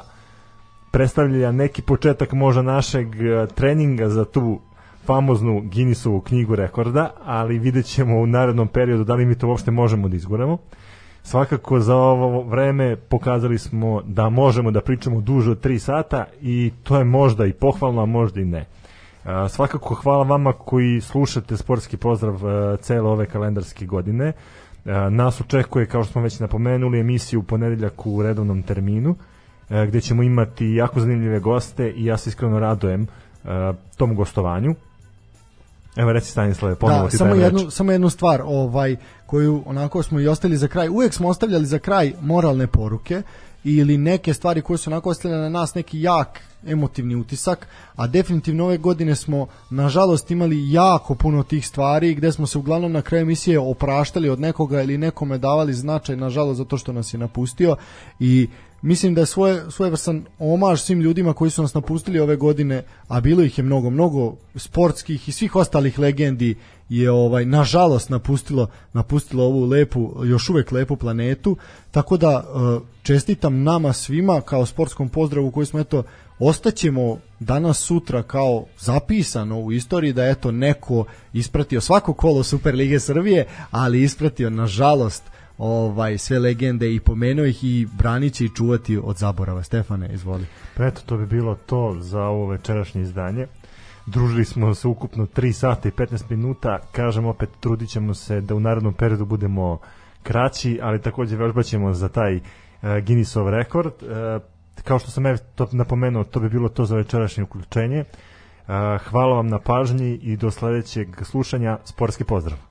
predstavlja neki početak možda našeg e, treninga za tu famoznu Guinnessovu knjigu rekorda, ali vidjet ćemo u narednom periodu da li mi to uopšte možemo da izguramo. Svakako za ovo vreme pokazali smo da možemo da pričamo duže od 3 sata i to je možda i pohvalno, a možda i ne. A, svakako hvala vama koji slušate sportski pozdrav a, cele ove kalendarske godine. A, nas očekuje, kao što smo već napomenuli, emisiju u ponedeljak u redovnom terminu, gde ćemo imati jako zanimljive goste i ja se iskreno radojem tom gostovanju. Evo reci Stanislave, ponovo da, ti samo dajem reč. jednu, samo jednu stvar ovaj, koju onako smo i ostavili za kraj. Uvek smo ostavljali za kraj moralne poruke ili neke stvari koje su onako ostavljene na nas neki jak emotivni utisak, a definitivno ove godine smo nažalost imali jako puno tih stvari gde smo se uglavnom na kraju emisije opraštali od nekoga ili nekome davali značaj nažalost zato što nas je napustio i mislim da je svoje, svojevrsan omaž svim ljudima koji su nas napustili ove godine, a bilo ih je mnogo, mnogo sportskih i svih ostalih legendi je ovaj nažalost napustilo napustilo ovu lepu još uvek lepu planetu. Tako da e, čestitam nama svima kao sportskom pozdravu koji smo eto ostaćemo danas sutra kao zapisano u istoriji da eto neko ispratio svako kolo Superlige Srbije ali ispratio nažalost ovaj sve legende i pomenuo ih i branit će i čuvati od zaborava. Stefane, izvoli. Pa eto, to bi bilo to za ovo večerašnje izdanje. Družili smo se ukupno 3 sata i 15 minuta. Kažem opet, trudit ćemo se da u narednom periodu budemo kraći, ali takođe vežbaćemo za taj uh, Guinnessov rekord. Uh, kao što sam ev to napomenuo, to bi bilo to za večerašnje uključenje. Uh, hvala vam na pažnji i do sledećeg slušanja. Sportski pozdrav!